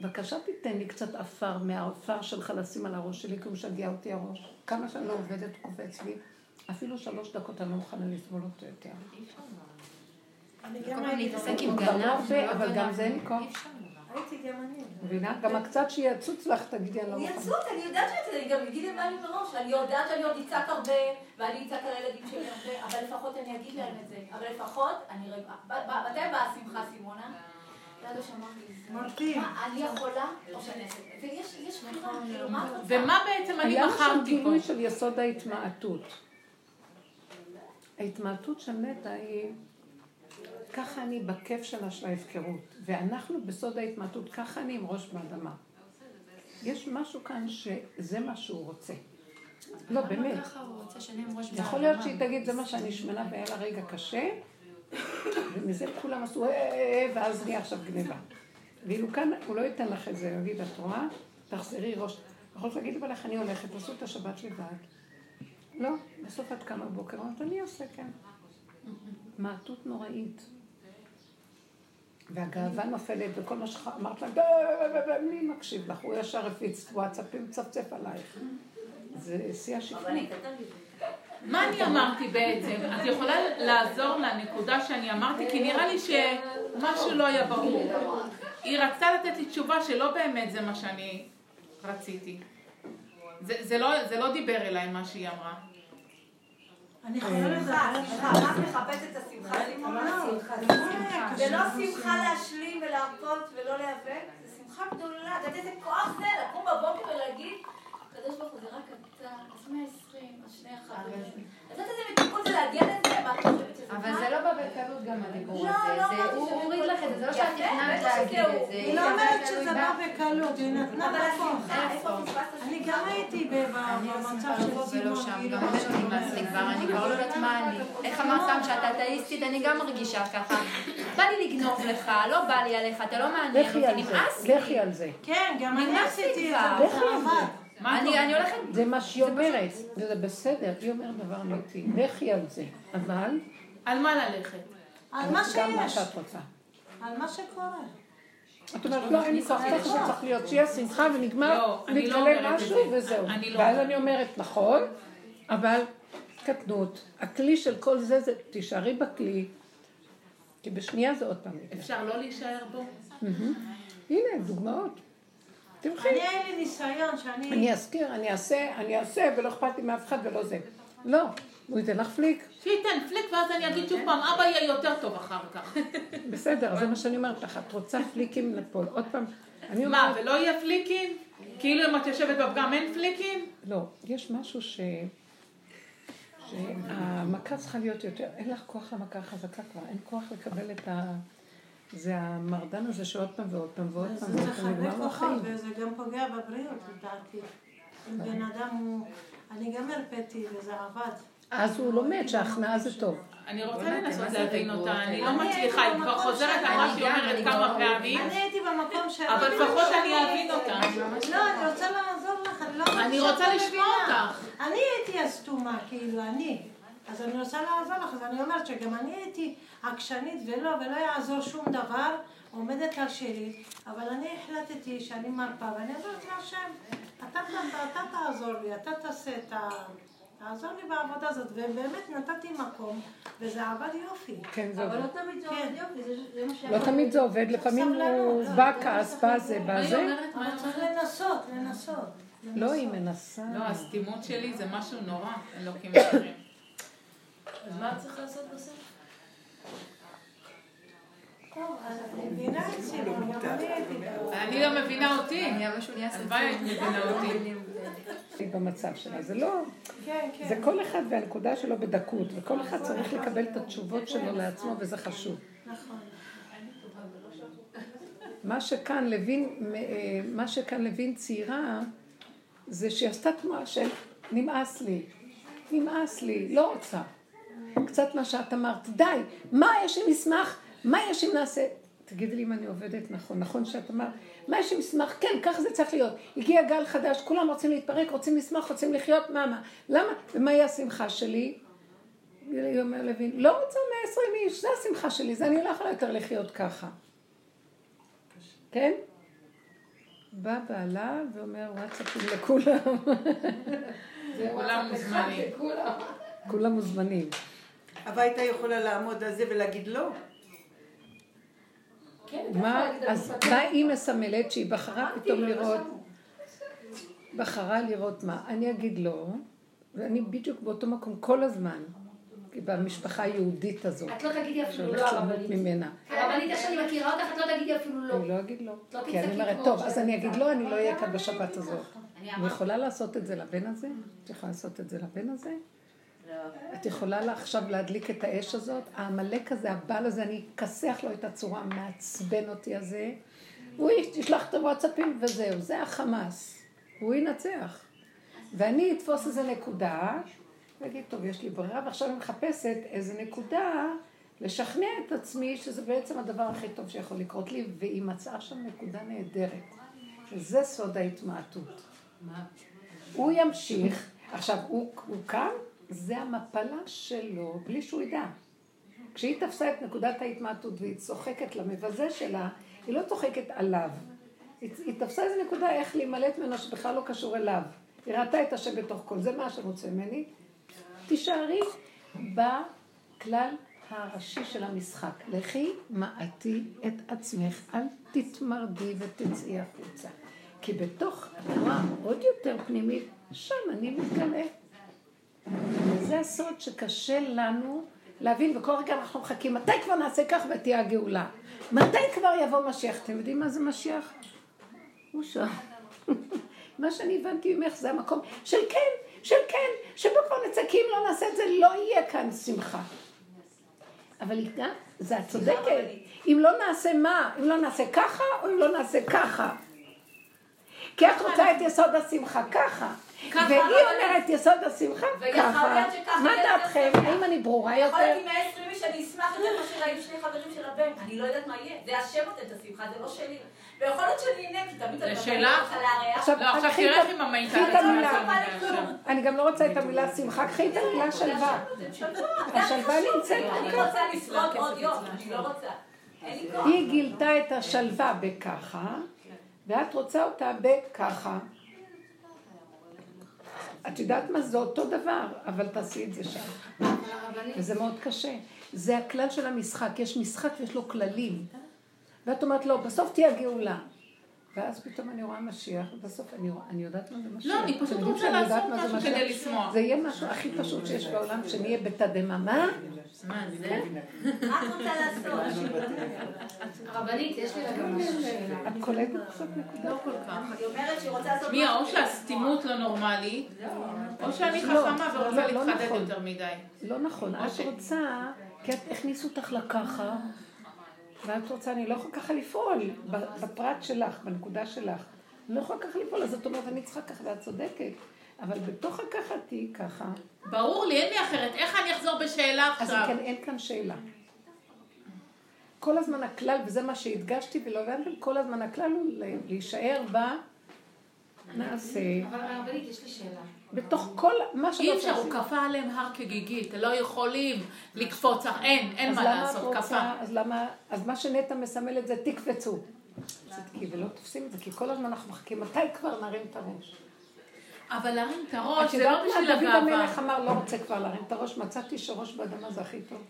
Speaker 1: בבקשה תיתן לי קצת עפר מהעפר שלך לשים על הראש שלי, כי הוא משגע אותי הראש. כמה שאני לא עובדת, הוא קופץ לי. אפילו שלוש דקות אני לא מוכנה לסבול אותו יותר.
Speaker 4: אני גם
Speaker 10: הזמן
Speaker 4: הייתי,
Speaker 10: להתעסק עם
Speaker 1: לא
Speaker 10: גנב, ולא
Speaker 1: אבל. גם זה אין לי כוח.
Speaker 4: אני.
Speaker 1: מבינה? גם הקצת שיצוץ לך, תגידי, אני לא מוכנה.
Speaker 5: יצוץ, אני יודעת שזה, אני גם אגיד לבעלי מראש, אני יודעת שאני עוד אצעק הרבה, ואני אצעק על הילדים שלי הרבה, אבל לפחות אני אגיד להם את זה. אבל לפחות, אני רגע, מתי באה השמחה, סימונה? אני יכולה, או שאני אעשה את זה? ויש יש בחירה, מה את רוצה?
Speaker 2: ומה בעצם אני
Speaker 1: היה שם
Speaker 2: בחרתי פה?
Speaker 1: גילוי של יסוד ההתמעטות. ההתמעטות של נטע היא, ככה אני בכיף שלה של ההפקרות, ואנחנו בסוד ההתמעטות, ככה אני עם ראש באדמה. יש משהו כאן שזה מה שהוא רוצה. לא, באמת. יכול להיות שהיא תגיד, זה מה שאני שמנה והיה לה רגע קשה, ומזה כולם עשו, "אה, אה, אה", ואז נהיה עכשיו גניבה. ואילו כאן, הוא לא ייתן לך את זה, הוא יגיד, את רואה? תחזרי ראש. יכולת להגיד לבעלך, אני הולכת, תעשו את השבת לבד. לא, בסוף את קמה בבוקר, אמרת, אני אעשה, כן. מעטות נוראית. והגאווה נופלת, וכל מה שאמרת לה, "ב- ב- ב- ב- מי מקשיב לך? הוא ישר הפיץ וואטסאפים, מצפצף עלייך. זה שיא השפלות.
Speaker 2: מה אני אמרתי בעצם? את יכולה לעזור לנקודה שאני אמרתי? כי נראה לי שמשהו לא היה ברור. היא רצתה לתת לי תשובה שלא באמת זה מה שאני רציתי. זה, זה, לא, זה לא דיבר אליי מה שהיא אמרה.
Speaker 4: אני לדבר.
Speaker 5: שמחה, מה את מחפשת את השמחה? זה לא שמחה להשלים ולהרפות ולא להיאבק, זה שמחה גדולה. את יודעת איזה כוח זה? לקום בבוקר ולהגיד, הקדוש ברוך הוא זה רק אתה, אז 120, אז שני חברים. את יודעת איזה מתיקות זה להגיע לזה? מה את חושבת שזה
Speaker 10: אבל זה לא בא בקלות גם הדיבור
Speaker 4: לא,
Speaker 10: הזה.
Speaker 4: לא
Speaker 10: הוא
Speaker 4: שזה
Speaker 10: הוריד. לך את זה, זה לא
Speaker 4: יפה,
Speaker 10: שאת
Speaker 4: בטח
Speaker 10: להגיד. את זה.
Speaker 4: היא לא אומרת שזה
Speaker 10: בה.
Speaker 4: בא בקלות, היא נתנה מקום. אני גם הייתי במצב של סימון,
Speaker 10: שם,
Speaker 4: כאילו,
Speaker 10: גם אני
Speaker 4: שאת
Speaker 10: נמאס לי. כבר, אני כבר לא יודעת מה אני. איך אמרת פעם שאת אתאיסטית, אני גם מרגישה ככה. בא לי לגנוב לך, לא בא לי עליך, אתה לא מעניין אותי, נמאס לי.
Speaker 1: לכי על זה.
Speaker 4: כן, גם אני
Speaker 10: נמאס לי
Speaker 4: עשיתי את
Speaker 10: כבר.
Speaker 4: זה,
Speaker 10: אני אני הולכת...
Speaker 1: זה מה שהיא אומרת, וזה בסדר, היא אומרת דבר אמיתי, לכי על זה, אבל
Speaker 2: על מה ללכת?
Speaker 4: על מה
Speaker 1: גם מה
Speaker 4: שיש,
Speaker 1: שאת רוצה.
Speaker 4: על מה שקורה.
Speaker 1: את אומרת, לא, אין לי כוח, ככה זה צריך להיות, שיהיה שמחה ונגמר,
Speaker 2: לא, לא
Speaker 1: מתגלה
Speaker 2: אומרת את
Speaker 1: משהו
Speaker 2: זה.
Speaker 1: וזהו.
Speaker 2: לא
Speaker 1: ואז. אני אומרת, נכון, אבל קטנות, הכלי של כל זה זה, תישארי בכלי, כי בשנייה זה עוד פעם.
Speaker 2: אפשר לא להישאר בו?
Speaker 1: הנה, דוגמאות. תלכי.
Speaker 4: אני, היה לי ניסיון שאני...
Speaker 1: אני אזכיר, אני אעשה, אני אעשה, ולא אכפת לי מאף אחד ולא זה. לא, הוא ייתן לך פליק.
Speaker 2: שייתן פליק ואז אני אגיד שוב פעם, אבא יהיה יותר טוב אחר כך.
Speaker 1: בסדר, זה מה שאני אומרת לך. את רוצה פליקים לפה. עוד פעם, אני
Speaker 2: מה. ולא יהיה פליקים? כאילו אם את יושבת בפגם אין פליקים?
Speaker 1: לא, יש משהו ש... שהמכה צריכה להיות יותר, אין לך כוח למכה חזקה כבר, אין כוח לקבל את ה... זה המרדן הזה שעוד פעם ועוד פעם ועוד פעם
Speaker 4: זה
Speaker 1: ועוד פעם נגמר
Speaker 4: כוחות,
Speaker 1: החיים.
Speaker 4: וזה גם פוגע בבריאות, לדעתי. אם בן אדם הוא... אני גם הרפאתי, וזה עבד.
Speaker 1: אז הוא לומד שההכנעה זה טוב.
Speaker 2: אני רוצה לנסות להבין אותה? אני לא מצליחה, היא כבר חוזרת. על מה
Speaker 10: אני
Speaker 2: שהיא אומרת כמה פעמים,
Speaker 4: אני הייתי במקום של...
Speaker 2: אבל לפחות אני אבין אותה.
Speaker 4: לא, אני רוצה לעזור לך, אני לא
Speaker 2: אני רוצה
Speaker 4: לא
Speaker 2: לשמוע. אותך.
Speaker 4: אני הייתי הסתומה, כאילו, אני. אז אני רוצה לעזור לך, אז אני אומרת שגם אני הייתי עקשנית ולא, ולא יעזור שום דבר, עומדת על שלי, אבל אני החלטתי שאני מרפה, ואני אומרת להשם, אתה, אתה, אתה תעזור לי, אתה תעשה את ה... תעזור לי בעבודה הזאת, ובאמת נתתי מקום, וזה עבד יופי.
Speaker 1: כן, זה
Speaker 7: אבל
Speaker 1: עובד.
Speaker 7: לא תמיד זה עובד יופי, זה- מה ש...
Speaker 1: לא תמיד זה עובד, לפעמים הוא בא כעס, בא זה, בא זה.
Speaker 4: אבל צריך לנסות, לנסות.
Speaker 1: לא, היא מנסה.
Speaker 2: לא, הסתימות שלי זה משהו נורא, אלוקים מכירים.
Speaker 9: אז מה צריך לעשות בסוף?
Speaker 4: אז אני
Speaker 2: לא מבינה אותי.
Speaker 10: משהו נהיה
Speaker 2: היית מבינה אותי.
Speaker 1: במצב שלה. זה לא...
Speaker 4: כן, כן.
Speaker 1: זה כל אחד והנקודה שלו בדקות, וכל אחד צריך לקבל את התשובות שלו לעצמו, וזה חשוב.
Speaker 4: נכון.
Speaker 1: מה שכאן לוין, אה, מה שכאן לוין ציירה, זה שהיא עשתה תנועה של נמאס לי, נמאס לי, לא רוצה. קצת מה שאת אמרת, די, מה יש אם נשמח, מה יש אם נעשה? תגידי לי אם אני עובדת נכון, נכון שאת אמרת, מה יש אם נשמח? כן, ככה זה צריך להיות. הגיע גל חדש, כולם רוצים להתפרק, רוצים לשמח, רוצים לחיות, מה, מה? למה? ומהי השמחה שלי? היא אומר לוין, לא רוצה 120 איש, זה השמחה שלי, זה אני לא יכולה יותר לחיות ככה. כן? בא בעלה ואומר וואטסאפים לכולם.
Speaker 2: כולם מוזמנים.
Speaker 1: כולם מוזמנים.
Speaker 8: אבל הייתה יכולה לעמוד על זה ולהגיד לא.
Speaker 1: מה, אז מה היא מסמלת שהיא בחרה פתאום לראות, בחרה לראות מה? אני אגיד לא, ואני בדיוק באותו מקום כל הזמן, במשפחה היהודית הזאת,
Speaker 9: את לא תגידי אפילו לא
Speaker 1: שהולכת למות
Speaker 9: הרבנית.
Speaker 1: ממנה.
Speaker 9: הרבנית, איך שאני מכירה אותך, את לא תגידי אפילו לא.
Speaker 1: אני לא אגיד לא.
Speaker 9: לא
Speaker 1: כי אני אומרת, טוב, אז אני אגיד לא, אני לא אהיה כאן בשבת הזאת.
Speaker 5: אני
Speaker 1: יכולה לעשות את זה לבן הזה? את יכולה לעשות את זה לבן הזה? את יכולה לה עכשיו להדליק את האש הזאת? העמלק הזה, הבעל הזה, אני אכסח לו את הצורה המעצבן אותי הזה. הוא ישלח את הוואטסאפים וזהו, זה החמאס. הוא ינצח. ואני אתפוס איזה נקודה, ואגיד, טוב, יש לי ברירה, ועכשיו אני מחפשת איזה נקודה לשכנע את עצמי שזה בעצם הדבר הכי טוב שיכול לקרות לי, והיא מצאה שם נקודה נהדרת. שזה סוד ההתמעטות. הוא ימשיך, עכשיו, הוא, הוא כאן, זה המפלה שלו, בלי שהוא ידע. כשהיא תפסה את נקודת ההתמעטות והיא צוחקת למבזה שלה, היא לא צוחקת עליו. היא, היא תפסה איזה נקודה איך להימלט ממנו שבכלל לא קשור אליו. היא ראתה את השם בתוך כל זה, מה שרוצה ממני. תישארי בכלל הראשי של המשחק. לכי מעטי את עצמך, אל תתמרדי ותצאי החוצה. כי בתוך התנועה עוד יותר פנימית, שם אני מתגלה. וזה הסוד שקשה לנו להבין, וכל רגע אנחנו מחכים, מתי כבר נעשה כך ותהיה הגאולה? מתי כבר יבוא משיח? אתם יודעים מה זה משיח? הוא שם. מה שאני הבנתי ממך זה המקום של כן, של כן, שבו כבר נצא, כי אם לא נעשה את זה, לא יהיה כאן שמחה. אבל היא גם, זה את צודקת. אם לא נעשה מה? אם לא נעשה ככה, או אם לא נעשה ככה? כי את רוצה את יסוד השמחה ככה. והיא אומרת יסוד השמחה ככה. מה דעתכם?
Speaker 5: יותר.
Speaker 1: האם אני ברורה
Speaker 5: יכול להיות
Speaker 1: יותר?
Speaker 5: עם 120 איש אני אשמח יותר מאשר היו שני חברים של הבן. אני לא יודעת מה יהיה. זה השם נותן את השמחה, זה לא שלי. ויכול להיות שאני אהנה, כי תמיד אני לארח.
Speaker 1: עכשיו,
Speaker 2: לא, עכשיו
Speaker 1: ה-
Speaker 2: עם המיטה
Speaker 1: אני גם לא רוצה את המילה שמחה, קחי את המילה שלווה. השלווה נמצאת
Speaker 5: אני
Speaker 1: כאן.
Speaker 5: רוצה לשרוד עוד יום, אני לא רוצה.
Speaker 1: היא גילתה את השלווה בככה, ואת רוצה אותה בככה. את יודעת מה? זה אותו דבר, אבל תעשי את זה שם. וזה מאוד קשה. זה הכלל של המשחק. יש משחק ויש לו כללים. ואת אומרת, לא, בסוף תהיה גאולה. ואז פתאום אני רואה משיח, ובסוף אני רואה, אני יודעת מה זה משיח.
Speaker 2: לא, אני פשוט רוצה לעשות
Speaker 1: מה זה
Speaker 2: משהו? כדי לשמוח.
Speaker 1: זה יהיה משהו הכי פשוט שיש בעולם, שנהיה בתדהמה. מה?
Speaker 2: מה זה?
Speaker 5: מה את רוצה לעשות?
Speaker 10: הרבנית, יש לי רגע משהו שאלה.
Speaker 1: את קולטת עכשיו נקודה?
Speaker 2: לא כל כך.
Speaker 5: היא אומרת שהיא רוצה לעשות
Speaker 2: מי, או. שהסתימות לא נורמלית, או שאני
Speaker 1: לא,
Speaker 2: חכמה
Speaker 1: לא,
Speaker 2: ורוצה
Speaker 1: לא
Speaker 2: להתחדד
Speaker 1: נכון.
Speaker 2: יותר מדי.
Speaker 1: לא נכון, את
Speaker 2: אוקיי.
Speaker 1: רוצה, כי את הכניסו אותך לככה, ואת רוצה, אני לא יכולה ככה לפעול, בפרט שלך, בנקודה שלך. אני לא יכולה ככה לפעול, אז את אומרת, אני צריכה ככה, ואת צודקת. אבל בתוך הככה תהיי ככה,
Speaker 2: ברור לי, אין לי אחרת. איך אני אחזור בשאלה
Speaker 1: אז
Speaker 2: עכשיו?
Speaker 1: כן, אין כאן שאלה. כל הזמן הכלל, וזה מה שהדגשתי ולא הבנתם, כל הזמן הכלל הוא להישאר ב... נעשה.
Speaker 10: אבל הרבנית, יש לי שאלה.
Speaker 1: בתוך כל מה שלא
Speaker 2: אי אפשר, הוא. כפה עליהם הר כגיגית, לא יכולים לקפוץ, אין, אין
Speaker 1: אז
Speaker 2: מה
Speaker 1: למה
Speaker 2: לעשות,
Speaker 1: את
Speaker 2: כפה.
Speaker 1: אז למה, אז מה שנטע מסמלת זה תקפצו. צדקי, ולא תופסים את זה, כי כל הזמן אנחנו מחכים, מתי כבר נרים את הראש?
Speaker 2: אבל להרים את
Speaker 1: את
Speaker 2: הראש, זה
Speaker 1: יודעת
Speaker 2: לא בשביל
Speaker 1: מה, דוד
Speaker 2: הגאווה.
Speaker 1: המלך אמר, לא רוצה כבר להרים את הראש, מצאתי שראש באדמה זה הכי טוב.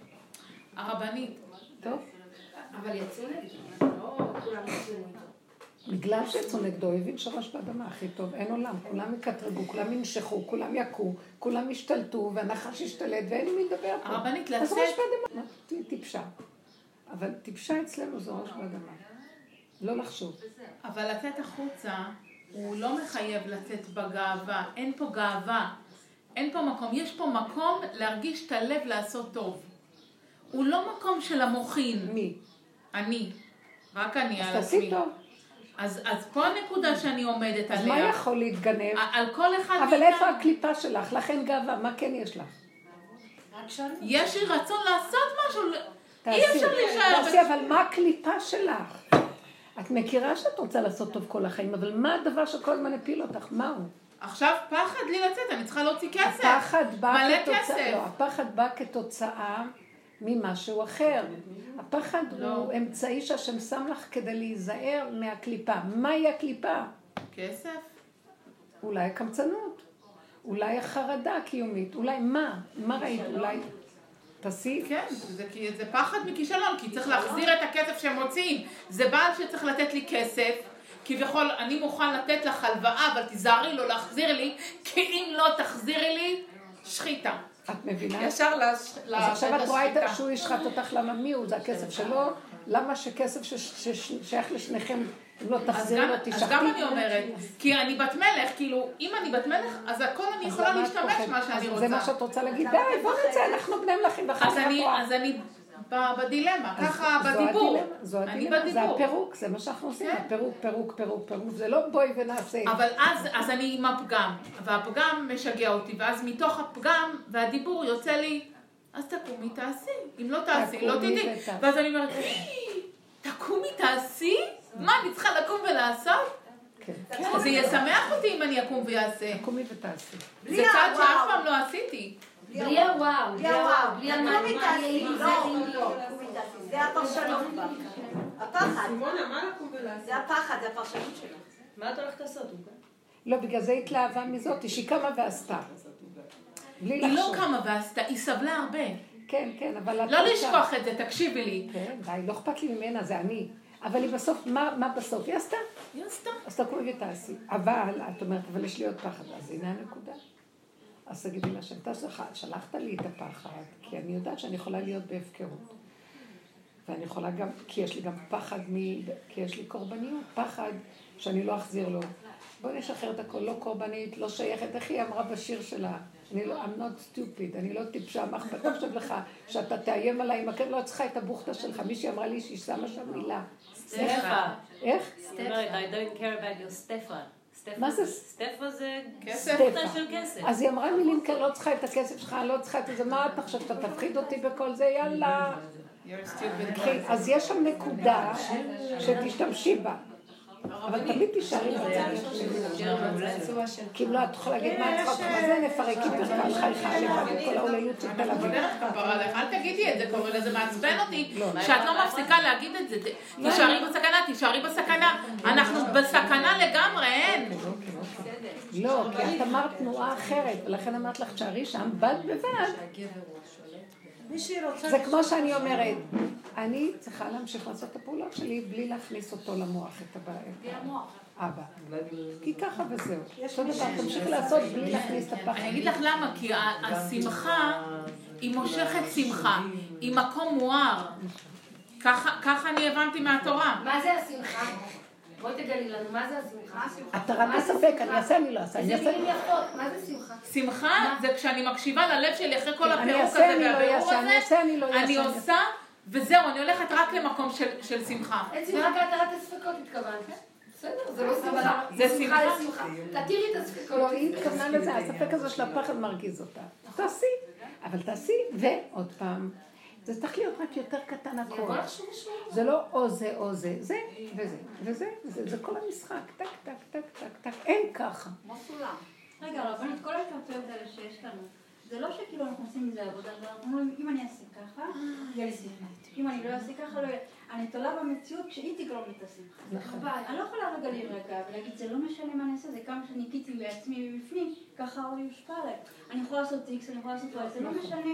Speaker 2: הרבנית,
Speaker 1: טוב?
Speaker 10: אבל יצאו נגדו, לא כולם יצאו נגדו.
Speaker 1: בגלל שיצאו נגדו, הוא הבין שראש באדמה הכי טוב, אין עולם, כולם יקטרגו, כולם ינשכו, כולם יכו, כולם ישתלטו, והנחש ישתלט, ואין מי לדבר פה.
Speaker 2: הרבנית,
Speaker 1: אז
Speaker 2: לצאת-
Speaker 1: ראש באדמה, מה? תהיי טיפשה. אבל טיפשה אצלנו זה ראש באדמה. לא לחשוב.
Speaker 2: אבל לצאת החוצה, הוא לא מחייב לצאת בגאווה, אין פה גאווה, אין פה מקום, יש פה מקום להרגיש את הלב לעשות טוב. הוא לא מקום של המוחין.
Speaker 1: מי?
Speaker 2: אני. רק אני
Speaker 1: אז
Speaker 2: על
Speaker 1: תעשי
Speaker 2: עצמי.
Speaker 1: טוב.
Speaker 2: אז, אז פה הנקודה שאני עומדת
Speaker 1: אז
Speaker 2: עליה.
Speaker 1: מה יכול להתגנב?
Speaker 2: על כל אחד
Speaker 1: אבל איפה הקליפה שלך? לך אין גאווה, מה כן יש לך?
Speaker 2: יש לי רצון לעשות משהו, אי
Speaker 1: תעשי,
Speaker 2: אפשר להישאר.
Speaker 1: תעשי, אבל מה הקליפה שלך? את מכירה שאת רוצה לעשות טוב כל החיים, אבל מה הדבר שכל הזמן הפיל אותך? מהו?
Speaker 2: עכשיו פחד לי לצאת, אני צריכה להוציא כסף.
Speaker 1: הפחד בא
Speaker 2: מלא
Speaker 1: כתוצאה,
Speaker 2: כסף.
Speaker 1: לא, הפחד בא כתוצאה ממשהו אחר. הפחד
Speaker 2: לא.
Speaker 1: הוא אמצעי שהשם שם לך כדי להיזהר מהקליפה. מהי הקליפה?
Speaker 2: כסף?
Speaker 1: אולי הקמצנות, אולי החרדה הקיומית, אולי מה? מה ראית? אולי... תעשי.
Speaker 2: כן, זה, זה פחד מכישלון, כי צריך להחזיר את הכסף שהם מוציאים. זה בעל שצריך לתת לי כסף, כביכול אני מוכן לתת לך הלוואה, אבל תיזהרי לא להחזיר לי, כי אם לא תחזירי לי, שחיטה.
Speaker 1: את מבינה?
Speaker 2: ישר לש-
Speaker 1: אז עכשיו את רואה
Speaker 2: לשחיטה.
Speaker 1: שהוא ישחט אותך, למה מי הוא? זה הכסף שלו? למה שכסף ששייך לשניכם, לא
Speaker 2: אז
Speaker 1: תחזירי
Speaker 2: גם,
Speaker 1: לו,
Speaker 2: אז? גם אני אומרת, כי אני בת מלך, כאילו, אם אני בת מלך, אז הכל אני יכולה להשתמש? מה שאני רוצה.
Speaker 1: זה מה שאת רוצה להגיד, די, בוא נצא, אנחנו בני מלכים
Speaker 2: אז אני, בדילמה, ככה בדיבור.
Speaker 1: זו הדילמה, זה. הפירוק, זה מה שאנחנו עושים,
Speaker 2: כן.
Speaker 1: הפירוק, פירוק, פירוק, פירוק, זה לא בואי ונעשה.
Speaker 2: אבל אז, אז אני עם הפגם, והפגם משגע אותי, ואז מתוך הפגם והדיבור יוצא לי, אז תקומי תעשי, אם לא תעשי, לא תדעי. ואז אני אומרת, "אי, תקומי תעשי? מה, אני צריכה לקום ולעשות?
Speaker 1: כן.
Speaker 2: זה ישמח אותי אם אני אקום ויעשה.
Speaker 1: תקומי ותעשי.
Speaker 2: זה צעד שאף פעם לא עשיתי.
Speaker 10: בלי הוואו, בלי הוואו, בלי זה
Speaker 5: לא,
Speaker 10: אם
Speaker 5: לא, תעשי. זה הפרשנות. הפחד.
Speaker 12: סימונה, מה לקום ולעשות?
Speaker 5: זה הפחד, זה הפרשנות שלך.
Speaker 11: מה את הולכת לעשות? אוקיי?
Speaker 1: לא, בגלל זה התלהבה מזאת, שהיא קמה ועשתה. בלי
Speaker 2: היא לא
Speaker 1: לחשוב.
Speaker 2: קמה ועשתה, היא סבלה הרבה.
Speaker 1: כן, כן, אבל...
Speaker 2: לא. לשכוח את זה, תקשיבי לי.
Speaker 1: כן, די, לא אכפת לי ממנה, זה אני. אבל היא בסוף, מה, מה בסוף? היא עשתה.
Speaker 2: היא עשתה.
Speaker 1: אז תקומי ותעשי. אבל, את אומרת, אבל יש לי עוד פחד. אז הנה הנקודה. אז תגידי לה, שאתה שלחת לי את הפחד, כי אני יודעת שאני יכולה להיות בהפקרות. ואני יכולה גם, כי יש לי גם פחד מ... כי יש לי קורבניות, פחד שאני לא אחזיר לו. בואי נשחרר את הכל, לא קורבנית, לא שייכת. איך היא אמרה בשיר שלה? אני לא, I'm not stupid, אני לא טיפשה, מה אכפת עכשיו לך שאתה תאיים עליי עם הכן, לא צריכה את הבוכטה שלך. מישהי אמרה לי שהיא שמה שם מילה.
Speaker 13: סטפה.
Speaker 1: איך?
Speaker 13: אומרת, I don't care about your סטפה.
Speaker 1: מה זה?
Speaker 13: סטפה זה
Speaker 1: סטפה.
Speaker 13: בוכטה של כסף.
Speaker 1: אז היא אמרה מילים כאלה, לא צריכה את הכסף שלך, לא צריכה את זה, מה אתה חושב, שאתה תפחיד אותי בכל זה, יאללה. אז יש שם נקודה שתשתמשי בה. אבל תמיד תישארי בצד. כי אם לא, את יכולה להגיד מה את צריכה, מה זה נפרק איתך ועל חייך לבד, את כל ההוללות של תל אביב.
Speaker 2: אל תגידי את זה, קוראים לזה מעצבן אותי,
Speaker 1: לא.
Speaker 2: שאת לא מפסיקה להגיד את זה. תישארי בסכנה, תישארי בסכנה. אנחנו בסכנה לגמרי, אין.
Speaker 1: לא, כי את אמרת תנועה אחרת, ולכן אמרת לך, תשארי שם, בד בבד. זה כמו שאני אומרת, אני צריכה להמשיך לעשות את הפעולות שלי בלי להכניס אותו למוח, את הבעיה. אבא. כי ככה וזהו. אותו דבר, תמשיכי לעשות בלי להכניס את הפחד.
Speaker 2: אני אגיד לך למה, כי השמחה היא מושכת שמחה, היא מקום מואר. ככה ככה אני הבנתי מהתורה.
Speaker 9: מה זה השמחה? בואי תגלי לנו, מה זה השמחה?
Speaker 1: אתה רק בספק, אני אעשה, אני לא אעשה, אני
Speaker 9: איזה
Speaker 1: אעשה.
Speaker 9: מילים יפות, מה זה שמחה?
Speaker 2: שמחה זה כשאני מקשיבה ללב שלי אחרי כל
Speaker 1: אני
Speaker 2: הפירוק הזה
Speaker 1: לא
Speaker 2: והבירור
Speaker 1: אני אני לא
Speaker 2: הזה, אני. עושה, וזהו, אני הולכת רק למקום של- שמחה.
Speaker 9: אין שמחה כהתרת הספקות התכוונת. בסדר, זה לא שמחה.
Speaker 2: זה שמחה.
Speaker 9: שמחה לשמחה. תתירי את הספקות.
Speaker 1: לא, היא התכוונה לזה, הספק הזה של הפחד מרגיז אותה. תעשי, אבל תעשי, ועוד פעם, זה צריך להיות רק יותר קטן הכל.
Speaker 9: משמעות.
Speaker 1: זה לא או זה או זה, זה וזה, וזה, וזה, זה כל המשחק, טק, טק, טק, טק, טק, אין ככה.
Speaker 7: כמו סולם. רגע, רבנית, כל ההתלבטויות האלה שיש לנו, זה לא שכאילו אנחנו עושים מזה עבודה, זה אנחנו אומרים, אם אני אעשה ככה, יהיה לי שמחה. אם אני לא אעשה ככה, לא יהיה... אני תולה במציאות שהיא תגרום לי את השמחה.
Speaker 1: נכון.
Speaker 7: אבל אני לא יכולה רגע להירגע ולהגיד, זה לא משנה מה אני אעשה, זה כמה שניקיתי בעצמי מבפנים, ככה האור יושפע עליי. אני יכולה לעשות איקס, אני יכולה לעשות וואי, זה לא משנה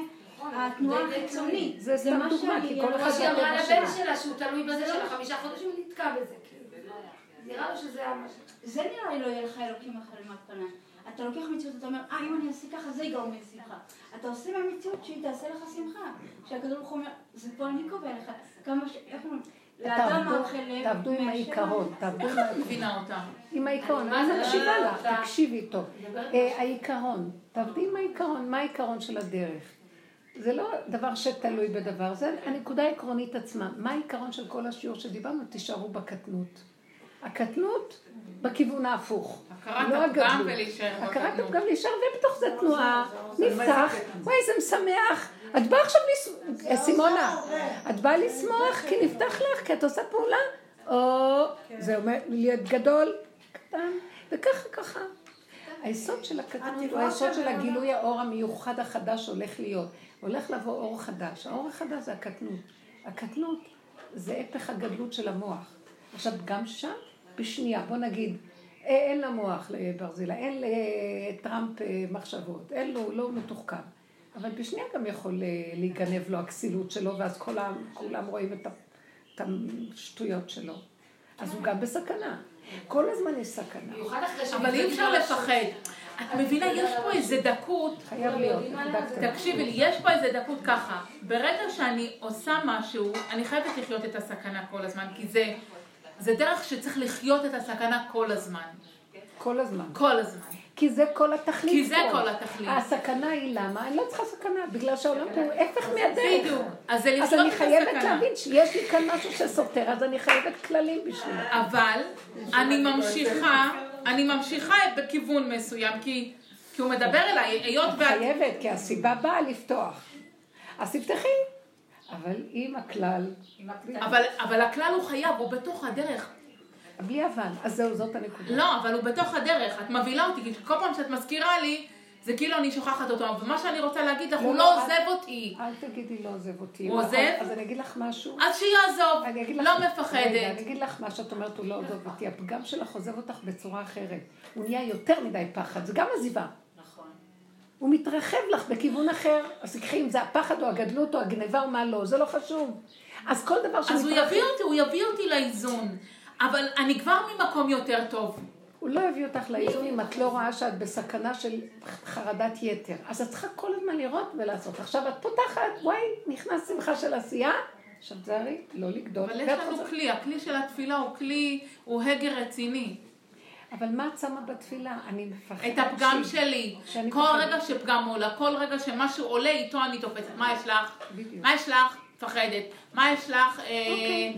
Speaker 7: התנועה החיצונית.
Speaker 1: זה סתם
Speaker 7: מה
Speaker 1: דוגמה,
Speaker 7: שאני-
Speaker 1: כי כל אחד
Speaker 9: כמו שהיא אמרה לבן
Speaker 1: שלה.
Speaker 9: שהוא תלוי בזה של החמישה חודשים, הוא נתקע בזה. כאילו. נראה לו שזה היה משהו.
Speaker 7: זה נראה לי לא יהיה לך אלוקים אחרים על פניי. אתה לוקח מציאות, אתה אומר, אה, אם אני אעשה ככה, זה יגרום לי שמחה. אתה עושה מהמציאות שהיא תעשה לך שמחה. שהקדוש ברוך הוא אומר, זה פה אני קובע לך. כמה ש... איך אומרים?
Speaker 1: תעבדו- עם העיקרון, תעבדו עם
Speaker 2: איך את מבינה אותה?
Speaker 1: עם העיקרון,
Speaker 9: מה
Speaker 1: אני
Speaker 9: זה
Speaker 1: מקשיבה לך? תקשיבי טוב. אה, העיקרון, תעבדי עם העיקרון, מה העיקרון של הדרך? זה לא דבר שתלוי בדבר, זה הנקודה העקרונית עצמה. מה העיקרון של כל השיעור שדיברנו? תישארו בקטנות. הקטנות בכיוון ההפוך.
Speaker 2: הכרת
Speaker 1: לא
Speaker 2: הפגם. ולהישאר
Speaker 1: הכרת
Speaker 2: בקטנות.
Speaker 1: הפגם להישאר, ובתוך זה תנועה, נפתח, וואי איזה משמח. את באה עכשיו, לס- אה, סימונה, את באה לשמוח כי נפתח לך, כי את עושה פעולה, או זה אומר להיות גדול, קטן, וככה ככה. היסוד של הקטנות הוא היסוד של הגילוי האור המיוחד החדש שהולך להיות. הולך לבוא אור חדש. האור החדש זה הקטנות. הקטנות זה הפך הגדלות של המוח. עכשיו, גם שם, בשנייה, בוא נגיד, אה, אין למוח לברזילה, אין לטראמפ אה, מחשבות, אין לו, לא מתוחכם. אבל בשנייה גם יכול אה, להיגנב לו הכסילות שלו, ואז כל ה- כולם רואים את השטויות שלו. אז הוא גם בסכנה. כל הזמן יש סכנה.
Speaker 9: במיוחד אחרי שהם
Speaker 2: אבל אי אפשר לפחד. את מבינה, יש פה איזה דקות. תקשיבי לי, יש פה איזה דקות ככה. ברגע שאני עושה משהו, אני חייבת לחיות את הסכנה כל הזמן, כי זה, זה דרך שצריך לחיות את הסכנה כל הזמן.
Speaker 1: כל הזמן.
Speaker 2: כל הזמן.
Speaker 1: כי זה כל התכלית
Speaker 2: כי זה
Speaker 1: פה.
Speaker 2: כל התכלית.
Speaker 1: הסכנה היא למה? אני לא צריכה סכנה, בגלל שהעולם פה הוא הפך מהדרך.
Speaker 2: בדיוק. אז זה
Speaker 1: אז
Speaker 2: לחיות
Speaker 1: אני
Speaker 2: את
Speaker 1: חייבת
Speaker 2: הסכנה.
Speaker 1: להבין שיש לי כאן משהו שסותר, אז אני חייבת כללים בשבילו.
Speaker 2: אבל אני ממשיכה, אני ממשיכה בכיוון מסוים, כי, כי הוא מדבר אליי, היות
Speaker 1: את
Speaker 2: ואת...
Speaker 1: חייבת, כי הסיבה באה לפתוח. אז תפתחי. אבל עם הכלל,
Speaker 2: אבל, אבל הכלל הוא חייב, הוא בתוך הדרך.
Speaker 1: בלי אבל, אז זהו, זאת הנקודה.
Speaker 2: לא, אבל הוא בתוך הדרך, את מבהילה אותי, כי כל פעם שאת מזכירה לי, זה כאילו אני שוכחת אותו, ומה שאני רוצה להגיד לך, הוא לא עוזב אותי.
Speaker 1: אל תגידי לא עוזב אותי.
Speaker 2: הוא
Speaker 1: אבל-
Speaker 2: עוזב?
Speaker 1: אז אני אגיד לך משהו.
Speaker 2: אז שיעזוב,
Speaker 1: לך,
Speaker 2: לא
Speaker 1: רגע,
Speaker 2: מפחדת.
Speaker 1: אני אגיד לך מה שאת אומרת, הוא לא עוזב אותי. הפגם שלך עוזב אותך בצורה אחרת. הוא נהיה יותר מדי פחד, זה גם עזיבה.
Speaker 2: נכון.
Speaker 1: הוא מתרחב לך בכיוון אחר, אז תקחי אם זה הפחד או הגדלות או הגניבה או מה לא, זה לא חשוב. אז כל דבר
Speaker 2: אז הוא
Speaker 1: שמתרחב,
Speaker 2: יביא אותי, הוא יביא אותי לאיזון. אבל אני כבר ממקום יותר טוב.
Speaker 1: הוא לא יביא אותך לאיזון אם את לא רואה שאת בסכנה של חרדת יתר. אז את צריכה כל הזמן לראות ולעשות. עכשיו את פותחת, וואי, נכנס שמחה של עשייה, עכשיו תזהרי, לא לגדול.
Speaker 2: אבל יש לנו. כלי, הכלי של התפילה הוא כלי, הוא הגה רציני.
Speaker 1: אבל מה את שמה בתפילה? אני מפחדת
Speaker 2: את הפגם
Speaker 1: ש-
Speaker 2: שלי. כל. רגע שפגם עולה, כל רגע שמשהו עולה, איתו אני תופסת. מה יש לך?
Speaker 1: בדיוק.
Speaker 2: מה יש לך? מפחדת. מה יש לך? אה,
Speaker 1: אוקיי.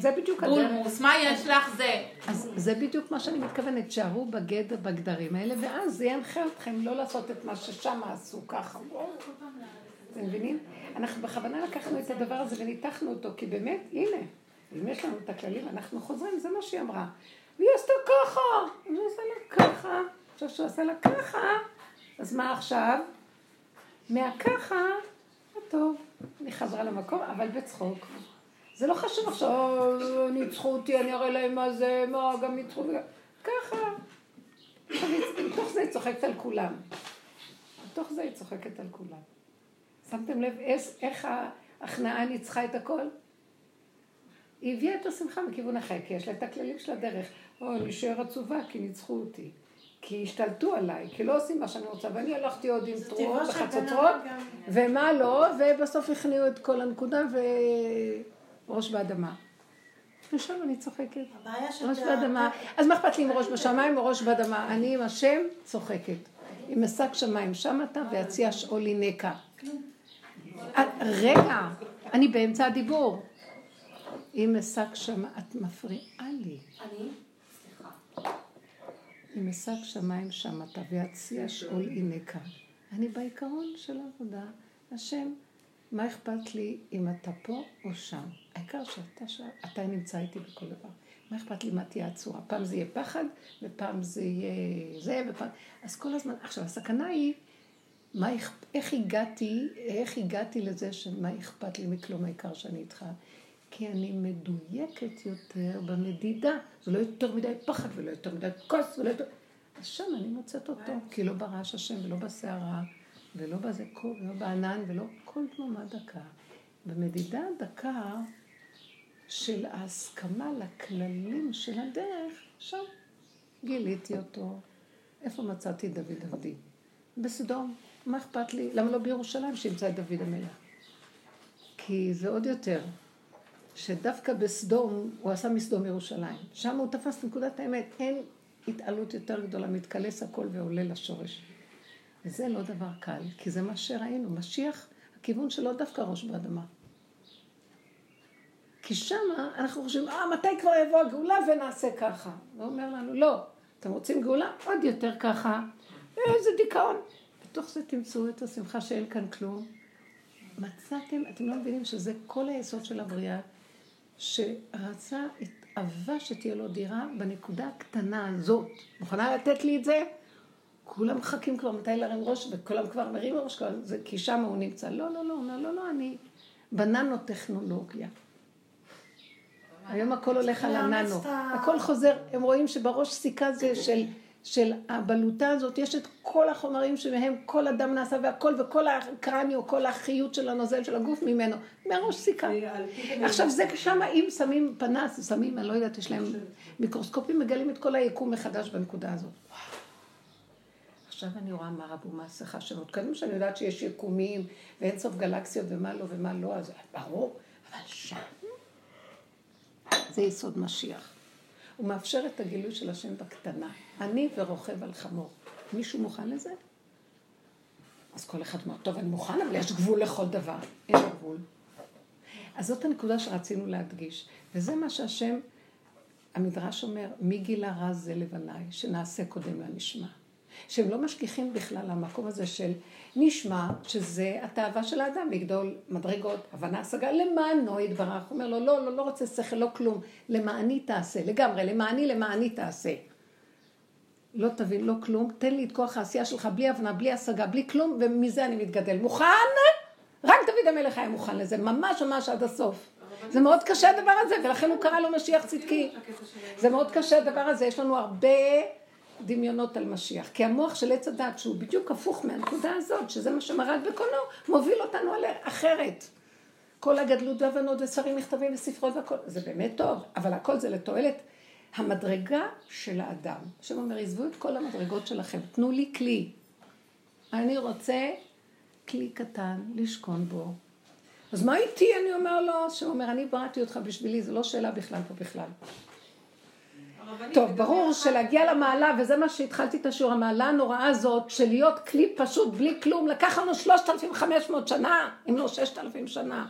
Speaker 2: בולמוס. מה יש לך? זה.
Speaker 1: אז זה בדיוק מה שאני מתכוונת, שערו בגדר, בגדרים האלה, ואז זה ינחה אתכם לא לעשות את מה ששם עשו ככה. אתם מבינים? אנחנו בכוונה לקחנו את הדבר הזה וניתחנו אותו, כי באמת, הנה, אם יש לנו את הכללים, אנחנו חוזרים, זה מה שהיא אמרה. והיא עשתה ככה, והוא עשה לה ככה, עכשיו שהוא עשה לה ככה, אז מה עכשיו? מהככה, טוב, אני חזרה למקום, אבל בצחוק. זה לא חשוב עכשיו, "אה, ניצחו אותי, אני אראה להם מה זה, מה, גם ניצחו. ככה. מתוך זה היא צוחקת על כולם. מתוך זה היא צוחקת על כולם. שמתם לב איך- ההכנעה ניצחה את הכל? היא הביאה את השמחה מכיוון אחר, כי יש לה את הכללים של הדרך. או, אני אשאר עצובה כי ניצחו אותי. כי השתלטו עליי, כי לא עושים מה שאני רוצה, ואני הלכתי עוד עם
Speaker 4: בן
Speaker 1: וחצוצרות. ומה לא, ובסוף הכניעו את כל הנקודה וראש באדמה. ושם אני צוחקת. ראש באדמה. אז מה אכפת לי אם ראש בשמיים או ראש באדמה? אני עם השם צוחקת. עם משק שמיים שם אתה ויציע שאולי נקע. אה, רגע, אני באמצע הדיבור. עם משק שמיים, את מפריעה לי.
Speaker 9: אני?
Speaker 1: משק שמיים שם אתה ויציע שאול הינקה. אני בעיקרון של העבודה. השם, מה אכפת לי אם אתה פה או שם? העיקר שאתה שם, אתה נמצא איתי בכל דבר. מה אכפת לי מה תהיה הצורה? פעם זה יהיה פחד, ופעם זה יהיה זה, ופעם... אז כל הזמן... עכשיו, הסכנה היא, מה, אכ- איך הגעתי, איך הגעתי לזה שמה אכפת לי מכלום העיקר שאני איתך? כי אני מדויקת יותר במדידה. זה לא יותר מדי פחד ולא יותר מדי כוס ולא יותר... אז שם אני מוצאת אותו, כי לא ברעש השם ולא בסערה ולא בזה, כל- ולא בענן ולא כל דממה דקה. במדידה הדקה של ההסכמה לכללים של הדרך, שם גיליתי אותו. איפה מצאתי את דוד עבדי? בסדום. מה אכפת לי? למה לא בירושלים שימצא את דוד המלך? כי זה עוד יותר. שדווקא בסדום, הוא עשה מסדום ירושלים. שם הוא תפס נקודת האמת. אין התעלות יותר גדולה, מתקלס הכל ועולה לשורש. וזה לא דבר קל, כי זה מה שראינו. משיח, הכיוון שלו דווקא ראש באדמה. כי שמה אנחנו חושבים, אה, מתי כבר יבוא הגאולה ונעשה ככה. הוא אומר לנו, לא, אתם רוצים גאולה? עוד יותר ככה. איזה דיכאון. בתוך זה תמצאו את השמחה שאין כאן כלום. מצאתם, אתם לא מבינים שזה כל היסוד של הבריאה, שרצה, התאווה שתהיה לו דירה בנקודה הקטנה הזאת. מוכנה לתת לי את זה? כולם מחכים כבר מתי להרים ראש, וכולם כבר מרים ראש, כבר, זה, כי שם הוא נמצא. לא, לא, לא, לא, לא, לא, אני בננו-טכנולוגיה. היום הכל הולך על
Speaker 4: לאמץ
Speaker 1: הננו.
Speaker 4: את
Speaker 1: הכל חוזר, הם רואים שבראש סיכה זה של, של הבלוטה הזאת, יש את כל החומרים שמהם כל אדם נעשה והכל, וכל הקרניו, כל החיות של הנוזל של הגוף ממנו, מהראש סיכה. עכשיו זה שם, אם שמים פנס, שמים, אני לא יודעת, יש להם מיקרוסקופים, מגלים את כל היקום מחדש בנקודה הזאת. עכשיו אני רואה מה רבו מעשיך שמות. קודם שאני יודעת שיש יקומים ואין סוף גלקסיות ומה לא ומה לא, אז ברור, אבל שם זה יסוד משיח. הוא מאפשר את הגילוי של השם בקטנה. אני ורוכב על חמור. מישהו מוכן לזה? אז כל אחד אומר, טוב, אני מוכן, אבל יש גבול לכל דבר. אין גבול. אז זאת הנקודה שרצינו להדגיש. וזה מה שהשם, המדרש אומר, מי גילה רע זה לבניי, שנעשה קודם לנשמע. שהם לא משגיחים בכלל למקום הזה של נשמע, שזה התאווה של האדם לגדול מדרגות, הבנה, השגה, למענו יתברך. הוא אומר לו, לא, לא, לא רוצה שכל, לא כלום, למעני תעשה, לגמרי, למעני, למעני תעשה. לא תבין, לא כלום, תן לי את כוח העשייה שלך בלי הבנה, בלי השגה, בלי כלום, ומזה אני מתגדל. מוכן? רק דוד המלך היה מוכן לזה, ממש ממש עד הסוף. זה מאוד קשה הדבר הזה, ולכן הוא קרא לו משיח צדקי. זה מאוד קשה הדבר הזה, יש לנו הרבה דמיונות על משיח. כי המוח של עץ הדת, שהוא בדיוק הפוך מהנקודה הזאת, שזה מה שמרד בקונו, מוביל אותנו על אחרת. כל הגדלות והבנות וספרים, מכתבים וספרות והכל, זה באמת טוב, אבל הכל זה לתועלת המדרגה של האדם. השם אומר, עזבו את כל המדרגות שלכם, תנו לי כלי. אני רוצה כלי קטן לשכון בו. אז מה איתי? אני אומר לו, שהוא אומר, אני בראתי אותך בשבילי, זו לא שאלה בכלל פה בכלל. טוב, ברור שלהגיע למעלה, וזה מה שהתחלתי את השיעור, המעלה הנוראה הזאת, של להיות כלי פשוט, בלי כלום, לקח לנו 3,500 שנה, אם לא 6,000 שנה.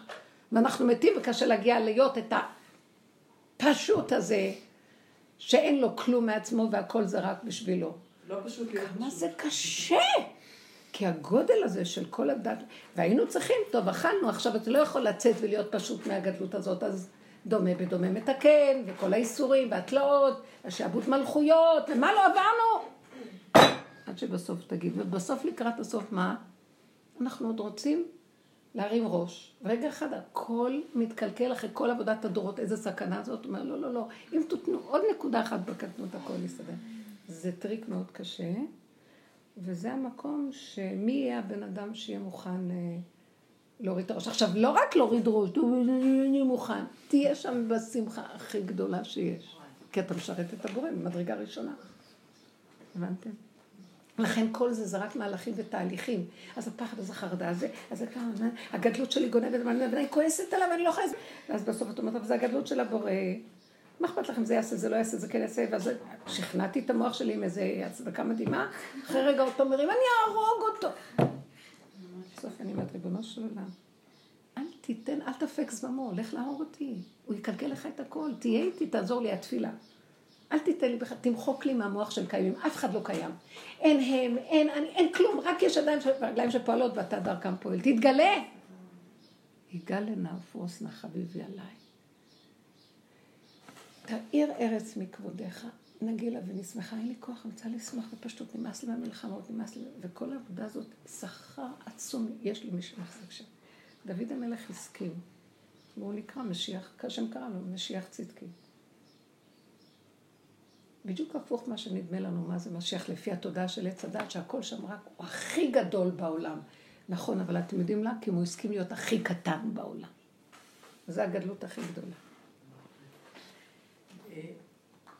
Speaker 1: ואנחנו מתים וקשה להגיע להיות את הפשוט הזה, שאין לו כלום מעצמו והכל זה רק בשבילו.
Speaker 8: לא פשוט להיות
Speaker 1: כמה זה קשה! כי הגודל הזה של כל הדת, והיינו צריכים, טוב, אכלנו, עכשיו אתה לא יכול לצאת ולהיות פשוט מהגדלות הזאת, אז דומה בדומה מתקן, וכל האיסורים, והתלאות, השעבוד מלכויות, ומה לא עברנו? עד שבסוף תגיד, ובסוף לקראת הסוף מה? אנחנו עוד רוצים להרים ראש. רגע אחד הכל מתקלקל אחרי כל עבודת הדורות, איזה סכנה זאת. אומר, לא, לא, לא, אם תותנו עוד נקודה אחת בקטנות, הכל יסתדר. זה טריק מאוד קשה, וזה המקום שמי יהיה הבן אדם שיהיה מוכן אה, להוריד את הראש. עכשיו, לא רק להוריד ראש, אני מוכן, תהיה שם בשמחה הכי גדולה שיש. כי אתה משרת את הבורא במדרגה ראשונה. הבנתם? לכן כל זה זה רק מהלכים ותהליכים. אז הפחד, אז החרדה, הזה, אז זה כמה, הגדלות שלי גונבת, ואני כועסת עליו, אני לא יכולה... ואז בסוף את אומרת, אבל זה הגדלות של הבורא. מה אכפת לכם, זה יעשה, זה לא יעשה, זה כן יעשה, ואז שכנעתי את המוח שלי עם איזה הצדקה מדהימה, אחרי רגע אותו אומרים, אני אהרוג אותו. בסוף אני אומרת, ריבונו של עולם, אל תיתן, אל תפק זממו, לך להרוג אותי. הוא יקלקל לך את הכל, תהיה איתי, תעזור לי התפילה. אל תיתן לי בכלל, תמחוק לי מהמוח שהם קיימים, אף אחד לא קיים. אין הם, אין אני, אין כלום, רק יש ידיים ורגליים שפועלות ואתה דרכם פועל. תתגלה! יגאל לנפוס נא חביבי עליי. תאיר ארץ מכבודיך, נגילה ונשמחה, אין לי כוח, אני רוצה לשמוח בפשטות, נמאס לי מהמלחמות, נמאס לי, וכל העבודה הזאת, שכר עצום, יש לי מי שמחזיק שם. דוד המלך הסכים, והוא נקרא משיח, כשם קרא לו, משיח צדקי. בדיוק הפוך מה שנדמה לנו, מה זה משיח לפי התודעה של עץ הדת, שהכל שם רק הוא הכי גדול בעולם. נכון, אבל אתם יודעים למה? כי הוא הסכים להיות הכי קטן בעולם. זה הגדלות הכי גדולה.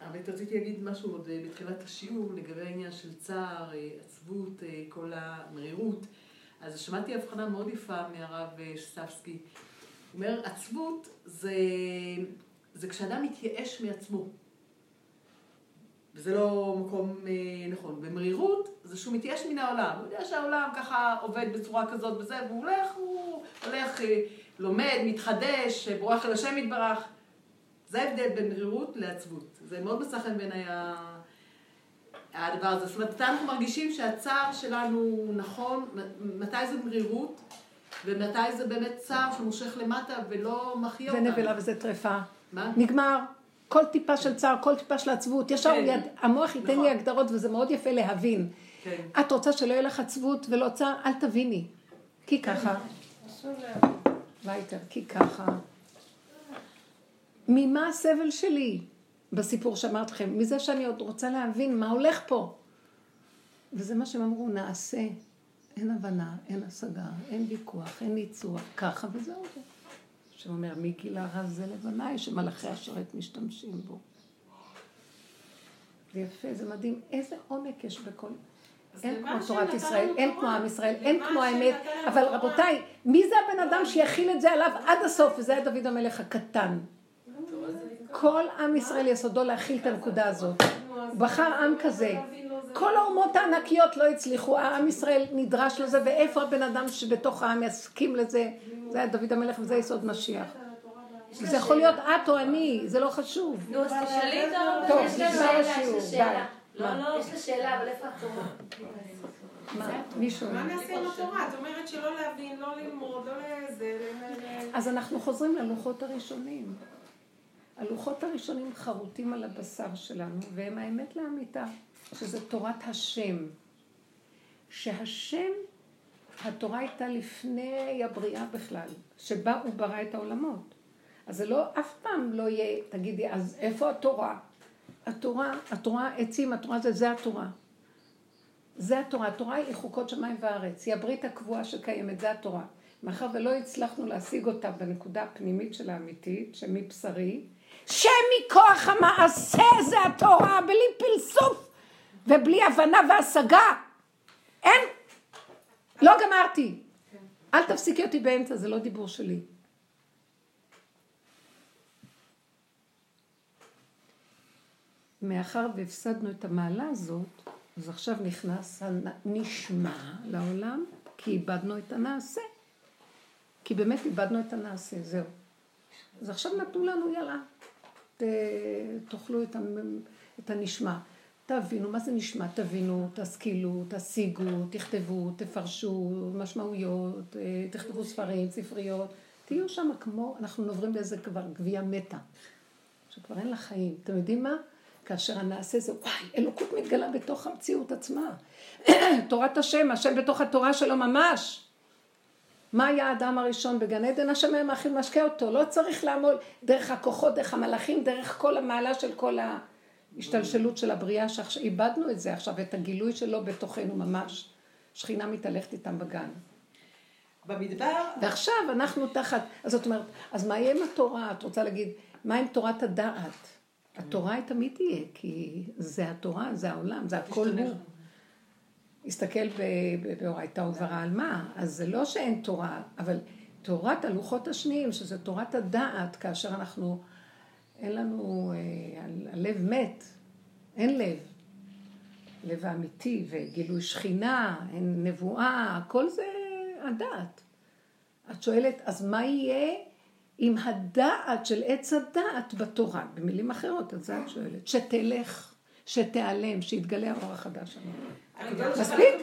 Speaker 8: האמת רציתי להגיד משהו עוד אה, בתחילת השיעור לגבי העניין של צער, אה, עצבות, אה, כל המרירות. אז שמעתי הבחנה מאוד יפה מהרב שספסקי. הוא אומר, עצבות זה, זה כשאדם מתייאש מעצמו. וזה לא מקום נכון. ומרירות זה שהוא מתייאש מן העולם. הוא יודע שהעולם ככה עובד בצורה כזאת וזה, והוא הולך, הוא הולך, לומד, מתחדש, בורח אל השם יתברך. זה ההבדל בין מרירות לעצבות. זה מאוד מצא חן בעיניי הדבר הזה. זאת אומרת, אנחנו מרגישים שהצער שלנו נכון, מתי זה מרירות, ומתי זה באמת צער שמושך למטה ולא מחיה אותנו.
Speaker 1: זה נבלה וזה טרפה. מה? נגמר. כל טיפה של צער, כל טיפה של עצבות. ישר כן. יד, המוח ייתן נכון. לי הגדרות וזה מאוד יפה להבין. כן. את רוצה שלא יהיה לך עצבות ולא צער? אל תביני. כי ככה. וייטר, כי ככה. ממה הסבל שלי בסיפור שאמרת לכם? מזה שאני עוד רוצה להבין מה הולך פה. וזה מה שהם אמרו, נעשה. אין הבנה, אין השגה, אין ויכוח, אין ניצוח, ככה וזהו זה. שאומר, מגיל הרז זה לבניי, שמלאכי השרת משתמשים בו. זה יפה, זה מדהים. איזה עומק יש בכל... אין כמו תורת ישראל, אין כמו עם ישראל, אין כמו האמת, אבל רבותיי, מי זה הבן אדם שיכיל את זה עליו עד הסוף? וזה היה דוד המלך הקטן. כל עם ישראל יסודו להכיל את הנקודה הזאת. בחר עם כזה. כל האומות הענקיות לא הצליחו, העם ישראל נדרש לזה, ואיפה הבן אדם שבתוך העם יסכים לזה? זה היה דוד המלך וזה יסוד משיח. זה יכול להיות את או אני, זה לא חשוב.
Speaker 9: נו, אז תשאלי את הרב,
Speaker 1: טוב, נגמר השיעור, די.
Speaker 9: לא, לא, יש לה שאלה, אבל איפה התורה?
Speaker 1: מה? מישהו.
Speaker 12: מה נעשה עם התורה? את אומרת שלא להבין, לא ללמוד, לא לזה,
Speaker 1: אז אנחנו חוזרים ללוחות הראשונים. הלוחות הראשונים חרוטים על הבשר שלנו, והם האמת לאמיתה, שזה תורת השם. שהשם, התורה הייתה לפני הבריאה בכלל, שבה הוא ברא את העולמות. אז זה לא, אף פעם לא יהיה, תגידי, אז איפה התורה? התורה, התורה עצים, התורה זה, זה התורה. זה התורה. התורה היא חוקות שמיים וארץ. היא הברית הקבועה שקיימת, זה התורה. מאחר ולא הצלחנו להשיג אותה בנקודה הפנימית של האמיתית, שמבשרי, שמכוח המעשה זה התורה, בלי פלסוף ובלי הבנה והשגה. אין, לא גמרתי. אל תפסיקי אותי באמצע, זה לא דיבור שלי. מאחר והפסדנו את המעלה הזאת, אז עכשיו נכנס הנשמע לעולם, כי איבדנו את הנעשה. כי באמת איבדנו את הנעשה, זהו. אז עכשיו נתנו לנו, יאללה, תאכלו את הנשמע. תבינו, מה זה נשמע? תבינו, תשכילו, תשיגו, תכתבו, תפרשו משמעויות, אה, תכתבו ספרים, ספריות. תהיו שם כמו, אנחנו עוברים באיזה כבר גבייה מתה, שכבר אין לה חיים. אתם יודעים מה? כאשר הנעשה זה, וואי, אלוקות מתגלה בתוך המציאות עצמה. תורת השם, השם בתוך התורה שלו ממש. מה היה האדם הראשון בגן עדן? השם היה מאכיל משקה אותו, לא צריך לעמוד דרך הכוחות, דרך המלאכים, דרך כל המעלה של כל ההשתלשלות של הבריאה, שאיבדנו את זה עכשיו, את הגילוי שלו בתוכנו ממש. שכינה מתהלכת איתם בגן.
Speaker 8: במדבר...
Speaker 1: ועכשיו אנחנו תחת, אז זאת אומרת, אז מה יהיה עם התורה? את רוצה להגיד, מה עם תורת הדעת? התורה היא תמיד תהיה, כי זה התורה, זה העולם, זה הכל הוא. הסתכל באורייתא וברא על מה, אז זה לא שאין תורה, אבל תורת הלוחות השניים, שזה תורת הדעת, כאשר אנחנו, אין לנו, אה, הלב מת, אין לב. לב האמיתי וגילוי שכינה, אין נבואה, הכל זה הדעת. את שואלת, אז מה יהיה עם הדעת של עץ הדעת בתורה? במילים אחרות, את זה את שואלת. שתלך, שתיעלם, שיתגלה האור החדש. מספיק?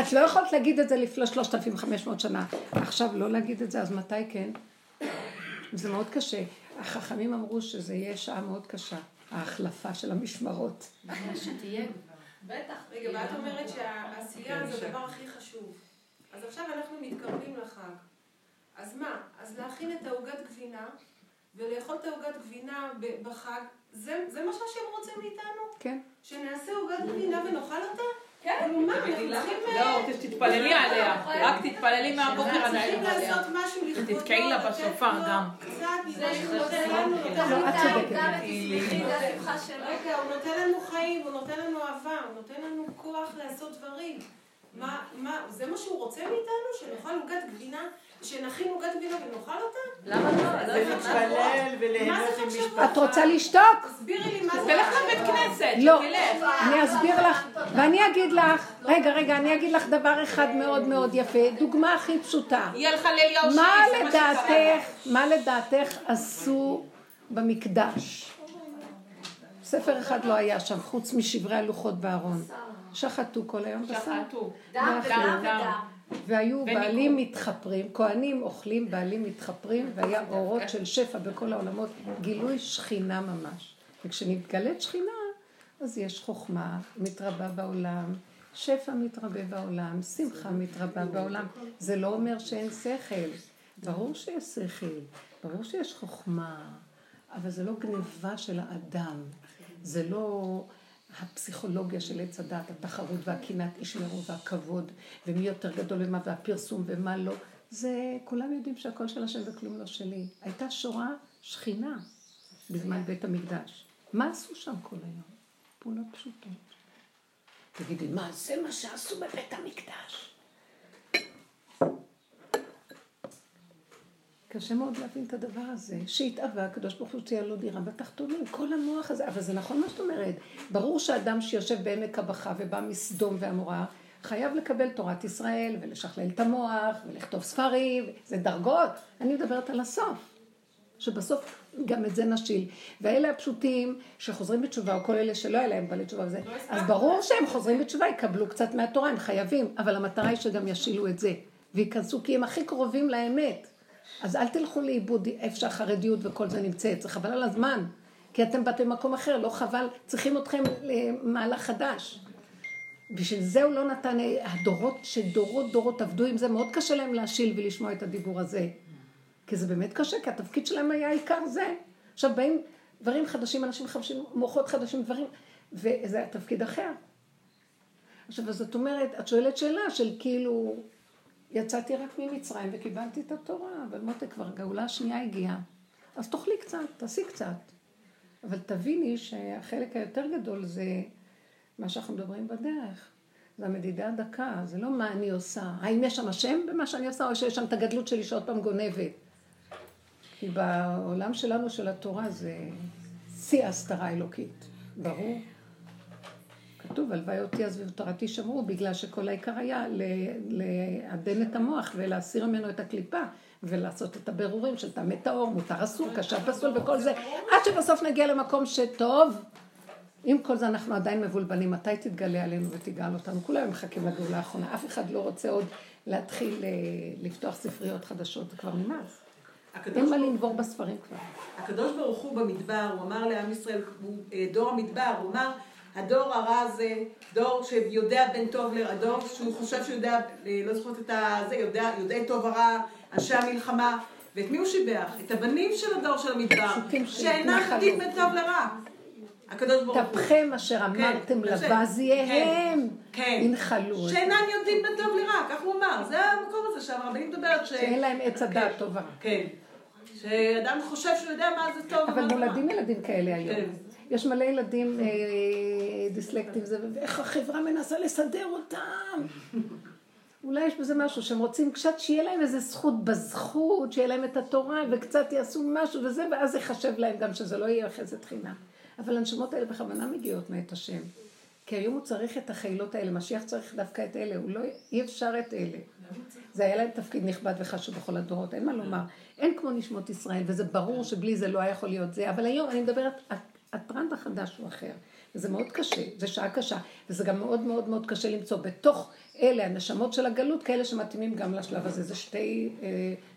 Speaker 1: את לא יכולת להגיד את זה לפני 3,500 שנה. עכשיו לא להגיד את זה, אז מתי כן? זה מאוד קשה. החכמים אמרו שזה יהיה שעה מאוד קשה, ההחלפה של המשמרות.
Speaker 12: שתהיה בטח. רגע, ואת אומרת שהעשייה זה הדבר הכי חשוב. אז עכשיו אנחנו מתקרבים לחג. אז מה? אז להכין את העוגת גבינה, ולאכול את העוגת גבינה בחג, זה, זה מה שהשם רוצה מאיתנו?
Speaker 1: כן.
Speaker 12: שנעשה עוגת גבינה ונאכל אותה?
Speaker 2: כן,
Speaker 12: נו מה, אנחנו צריכים...
Speaker 2: לא, תתפללי עליה, רק תתפללי מהבוקר עד
Speaker 12: הערב עליה. צריכים לעשות משהו לכבודו,
Speaker 2: ותתקעי לה בשופר גם.
Speaker 12: קצת ממה שהוא נותן לנו,
Speaker 1: לא, את צודקת.
Speaker 12: רגע, הוא נותן לנו חיים, הוא נותן לנו אהבה, הוא נותן לנו כוח לעשות דברים. מה, מה, זה מה שהוא רוצה מאיתנו? שנאכל עוגת גבינה? שנכין עוגת גבינה ונאכל אותה?
Speaker 8: למה לא? זה להתפלל וליהנות עם משפחה.
Speaker 1: את רוצה לשתוק?
Speaker 12: תסבירי לי מה זה...
Speaker 2: תלך לבית כנסת,
Speaker 1: לא. אני אסביר לך, ואני אגיד לך, רגע, רגע, אני אגיד לך דבר אחד מאוד מאוד יפה, דוגמה הכי פשוטה.
Speaker 2: היא הלכה לאליהו שלי,
Speaker 1: מה
Speaker 2: זה מה
Speaker 1: לדעתך, מה לדעתך עשו במקדש? ספר אחד לא היה שם, חוץ משברי הלוחות בארון. שחטו כל היום בשר.
Speaker 2: שחטו.
Speaker 1: דם
Speaker 2: דם, דם.
Speaker 1: והיו
Speaker 2: וניקו.
Speaker 1: בעלים מתחפרים, כהנים אוכלים, בעלים מתחפרים, והיה אורות של שפע בכל העולמות, גילוי שכינה ממש. וכשנתגלית שכינה, אז יש חוכמה מתרבה בעולם, שפע מתרבה בעולם, שמחה מתרבה בעולם. זה לא אומר שאין שכל. ברור שיש שכל, ברור שיש חוכמה, אבל זה לא גניבה של האדם. זה לא הפסיכולוגיה של עץ הדת, התחרות והקנאת איש מרו והכבוד, ומי יותר גדול ומה, והפרסום ומה לא. זה, כולם יודעים שהכל של השם וכלום לא שלי. הייתה שורה שכינה בזמן בית המקדש. מה עשו שם כל היום? פעולות פשוטות. תגידי, מה זה מה שעשו בבית המקדש? קשה מאוד להבין את הדבר הזה, שהתאווה הקדוש ברוך הוא שתהיה לו דירה בתחתונים, כל המוח הזה, אבל זה נכון מה שאת אומרת. ברור שאדם שיושב בעמק הבכה ובא מסדום ועמורה, חייב לקבל תורת ישראל ולשכלל את המוח ולכתוב ספרים, זה דרגות. אני מדברת על הסוף, שבסוף גם את זה נשיל. ואלה הפשוטים שחוזרים בתשובה, או כל אלה שלא היה להם בעלי תשובה וזה, אז ברור שהם חוזרים בתשובה, יקבלו קצת מהתורה, הם חייבים, אבל המטרה היא שגם ישילו את זה, וייכנסו, כי הם הכי קרובים לאמת. אז אל תלכו לאיבוד איפה שהחרדיות וכל זה נמצאת, זה חבל על הזמן, כי אתם באתם במקום אחר, לא חבל, צריכים אתכם למהלך חדש. בשביל זה הוא לא נתן, הדורות שדורות דורות עבדו עם זה, מאוד קשה להם להשיל ולשמוע את הדיבור הזה. כי זה באמת קשה, כי התפקיד שלהם היה העיקר זה. עכשיו באים דברים חדשים, אנשים חדשים, מוחות חדשים, דברים, וזה התפקיד אחר. עכשיו, אז זאת אומרת, את שואלת שאלה של כאילו, יצאתי רק ממצרים וקיבלתי את התורה, אבל מוטה כבר גאולה השנייה הגיעה. אז תאכלי קצת, תעשי קצת. אבל תביני שהחלק היותר גדול זה מה שאנחנו מדברים בדרך. זה המדידה הדקה, זה לא מה אני עושה. האם יש שם השם במה שאני עושה, או שיש שם את הגדלות שלי שעוד פעם גונבת. כי בעולם שלנו של התורה זה שיא ההסתרה האלוקית. ברור. כתוב, הלוואי אותי עזבי ותורתי שמרו, בגלל שכל העיקר היה לעדן את המוח ולהסיר ממנו את הקליפה ולעשות את הבירורים של טעמי טהור, מותר אסור, קשה פסול וכל זה, עד שבסוף נגיע למקום שטוב. עם כל זה אנחנו עדיין מבולבלים, מתי תתגלה עלינו ותגאל אותנו? כולם מחכים לגאולה האחרונה, אף אחד לא רוצה עוד להתחיל אה, לפתוח ספריות חדשות, זה כבר נמאס. אין מה לנבור בספרים כבר.
Speaker 8: הקדוש ברוך הוא במדבר, הוא אמר לעם ישראל, הוא, אה, דור המדבר, הוא אמר, הדור הרע הזה, דור שיודע בין טוב לרע, דור שהוא חושב שהוא יודע, אה, לא זוכרת את הזה, יודע, יודעי טוב ורע, אנשי המלחמה, ואת מי הוא שיבח? את הבנים של הדור של המדבר, שאינם יודעים בין טוב לרע. הקדוש ברוך הוא.
Speaker 1: תפכם אשר אמרתם לבזיהם, ינחלו.
Speaker 8: שאינם יודעים בין טוב לרע, כך הוא אמר. זה המקום הזה שהרבנים מדברת.
Speaker 1: שאין להם עץ הדעת טוב ורע.
Speaker 8: כן. שאדם חושב שהוא יודע מה זה טוב.
Speaker 1: אבל נולדים ילדים כאלה היום. יש מלא ילדים דיסלקטים, ואיך החברה מנסה לסדר אותם. אולי יש בזה משהו שהם רוצים קצת שיהיה להם איזה זכות בזכות, שיהיה להם את התורה וקצת יעשו משהו וזה, ואז יחשב להם גם שזה לא יהיה חסד חינם. אבל הנשמות האלה בכוונה מגיעות מאת השם. כי היום הוא צריך את החילות האלה, משיח צריך דווקא את אלה, הוא לא, אי אפשר את אלה. זה היה להם תפקיד נכבד וחשוב בכל הדורות, אין מה לומר. אין כמו נשמות ישראל, וזה ברור שבלי זה לא היה יכול להיות זה, אבל היום אני מדברת, הטרנד החדש הוא אחר. וזה מאוד קשה, זה שעה קשה, וזה גם מאוד מאוד מאוד קשה למצוא בתוך אלה, הנשמות של הגלות, כאלה שמתאימים גם לשלב הזה. זה שתי,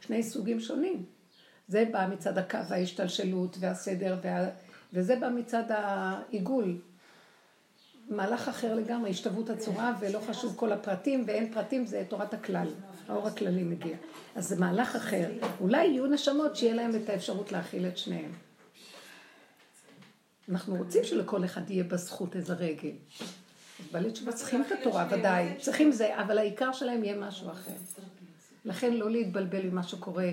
Speaker 1: שני סוגים שונים. זה בא מצד הקו ההשתלשלות והסדר, וה, וזה בא מצד העיגול. מהלך אחר לגמרי, השתוות הצורה, ולא חשוב כל הפרטים, ואין פרטים, זה תורת הכלל. האור הכללי מגיע. אז זה מהלך אחר. אולי יהיו נשמות שיהיה להם את האפשרות להכיל את שניהם. אנחנו רוצים שלכל אחד יהיה בזכות איזה רגל. בעלי תשובה צריכים את התורה, ודאי, צריכים זה, אבל העיקר שלהם יהיה משהו אחר. לכן לא להתבלבל ממה שקורה,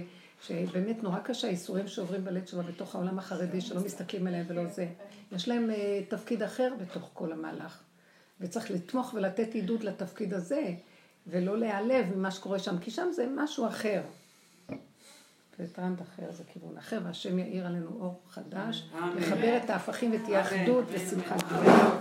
Speaker 1: שבאמת נורא קשה האיסורים שעוברים בעלי תשובה בתוך העולם החרדי, שלא מסתכלים עליהם ולא זה. יש להם uh, תפקיד אחר בתוך כל המהלך. וצריך לתמוך ולתת עידוד לתפקיד הזה, ולא להיעלב ממה שקורה שם, כי שם זה משהו אחר. זה טרנד אחר, זה כיוון אחר, והשם יאיר עלינו אור חדש, יחבר את ההפכים ותהיה אחדות ושמחה. גדולה.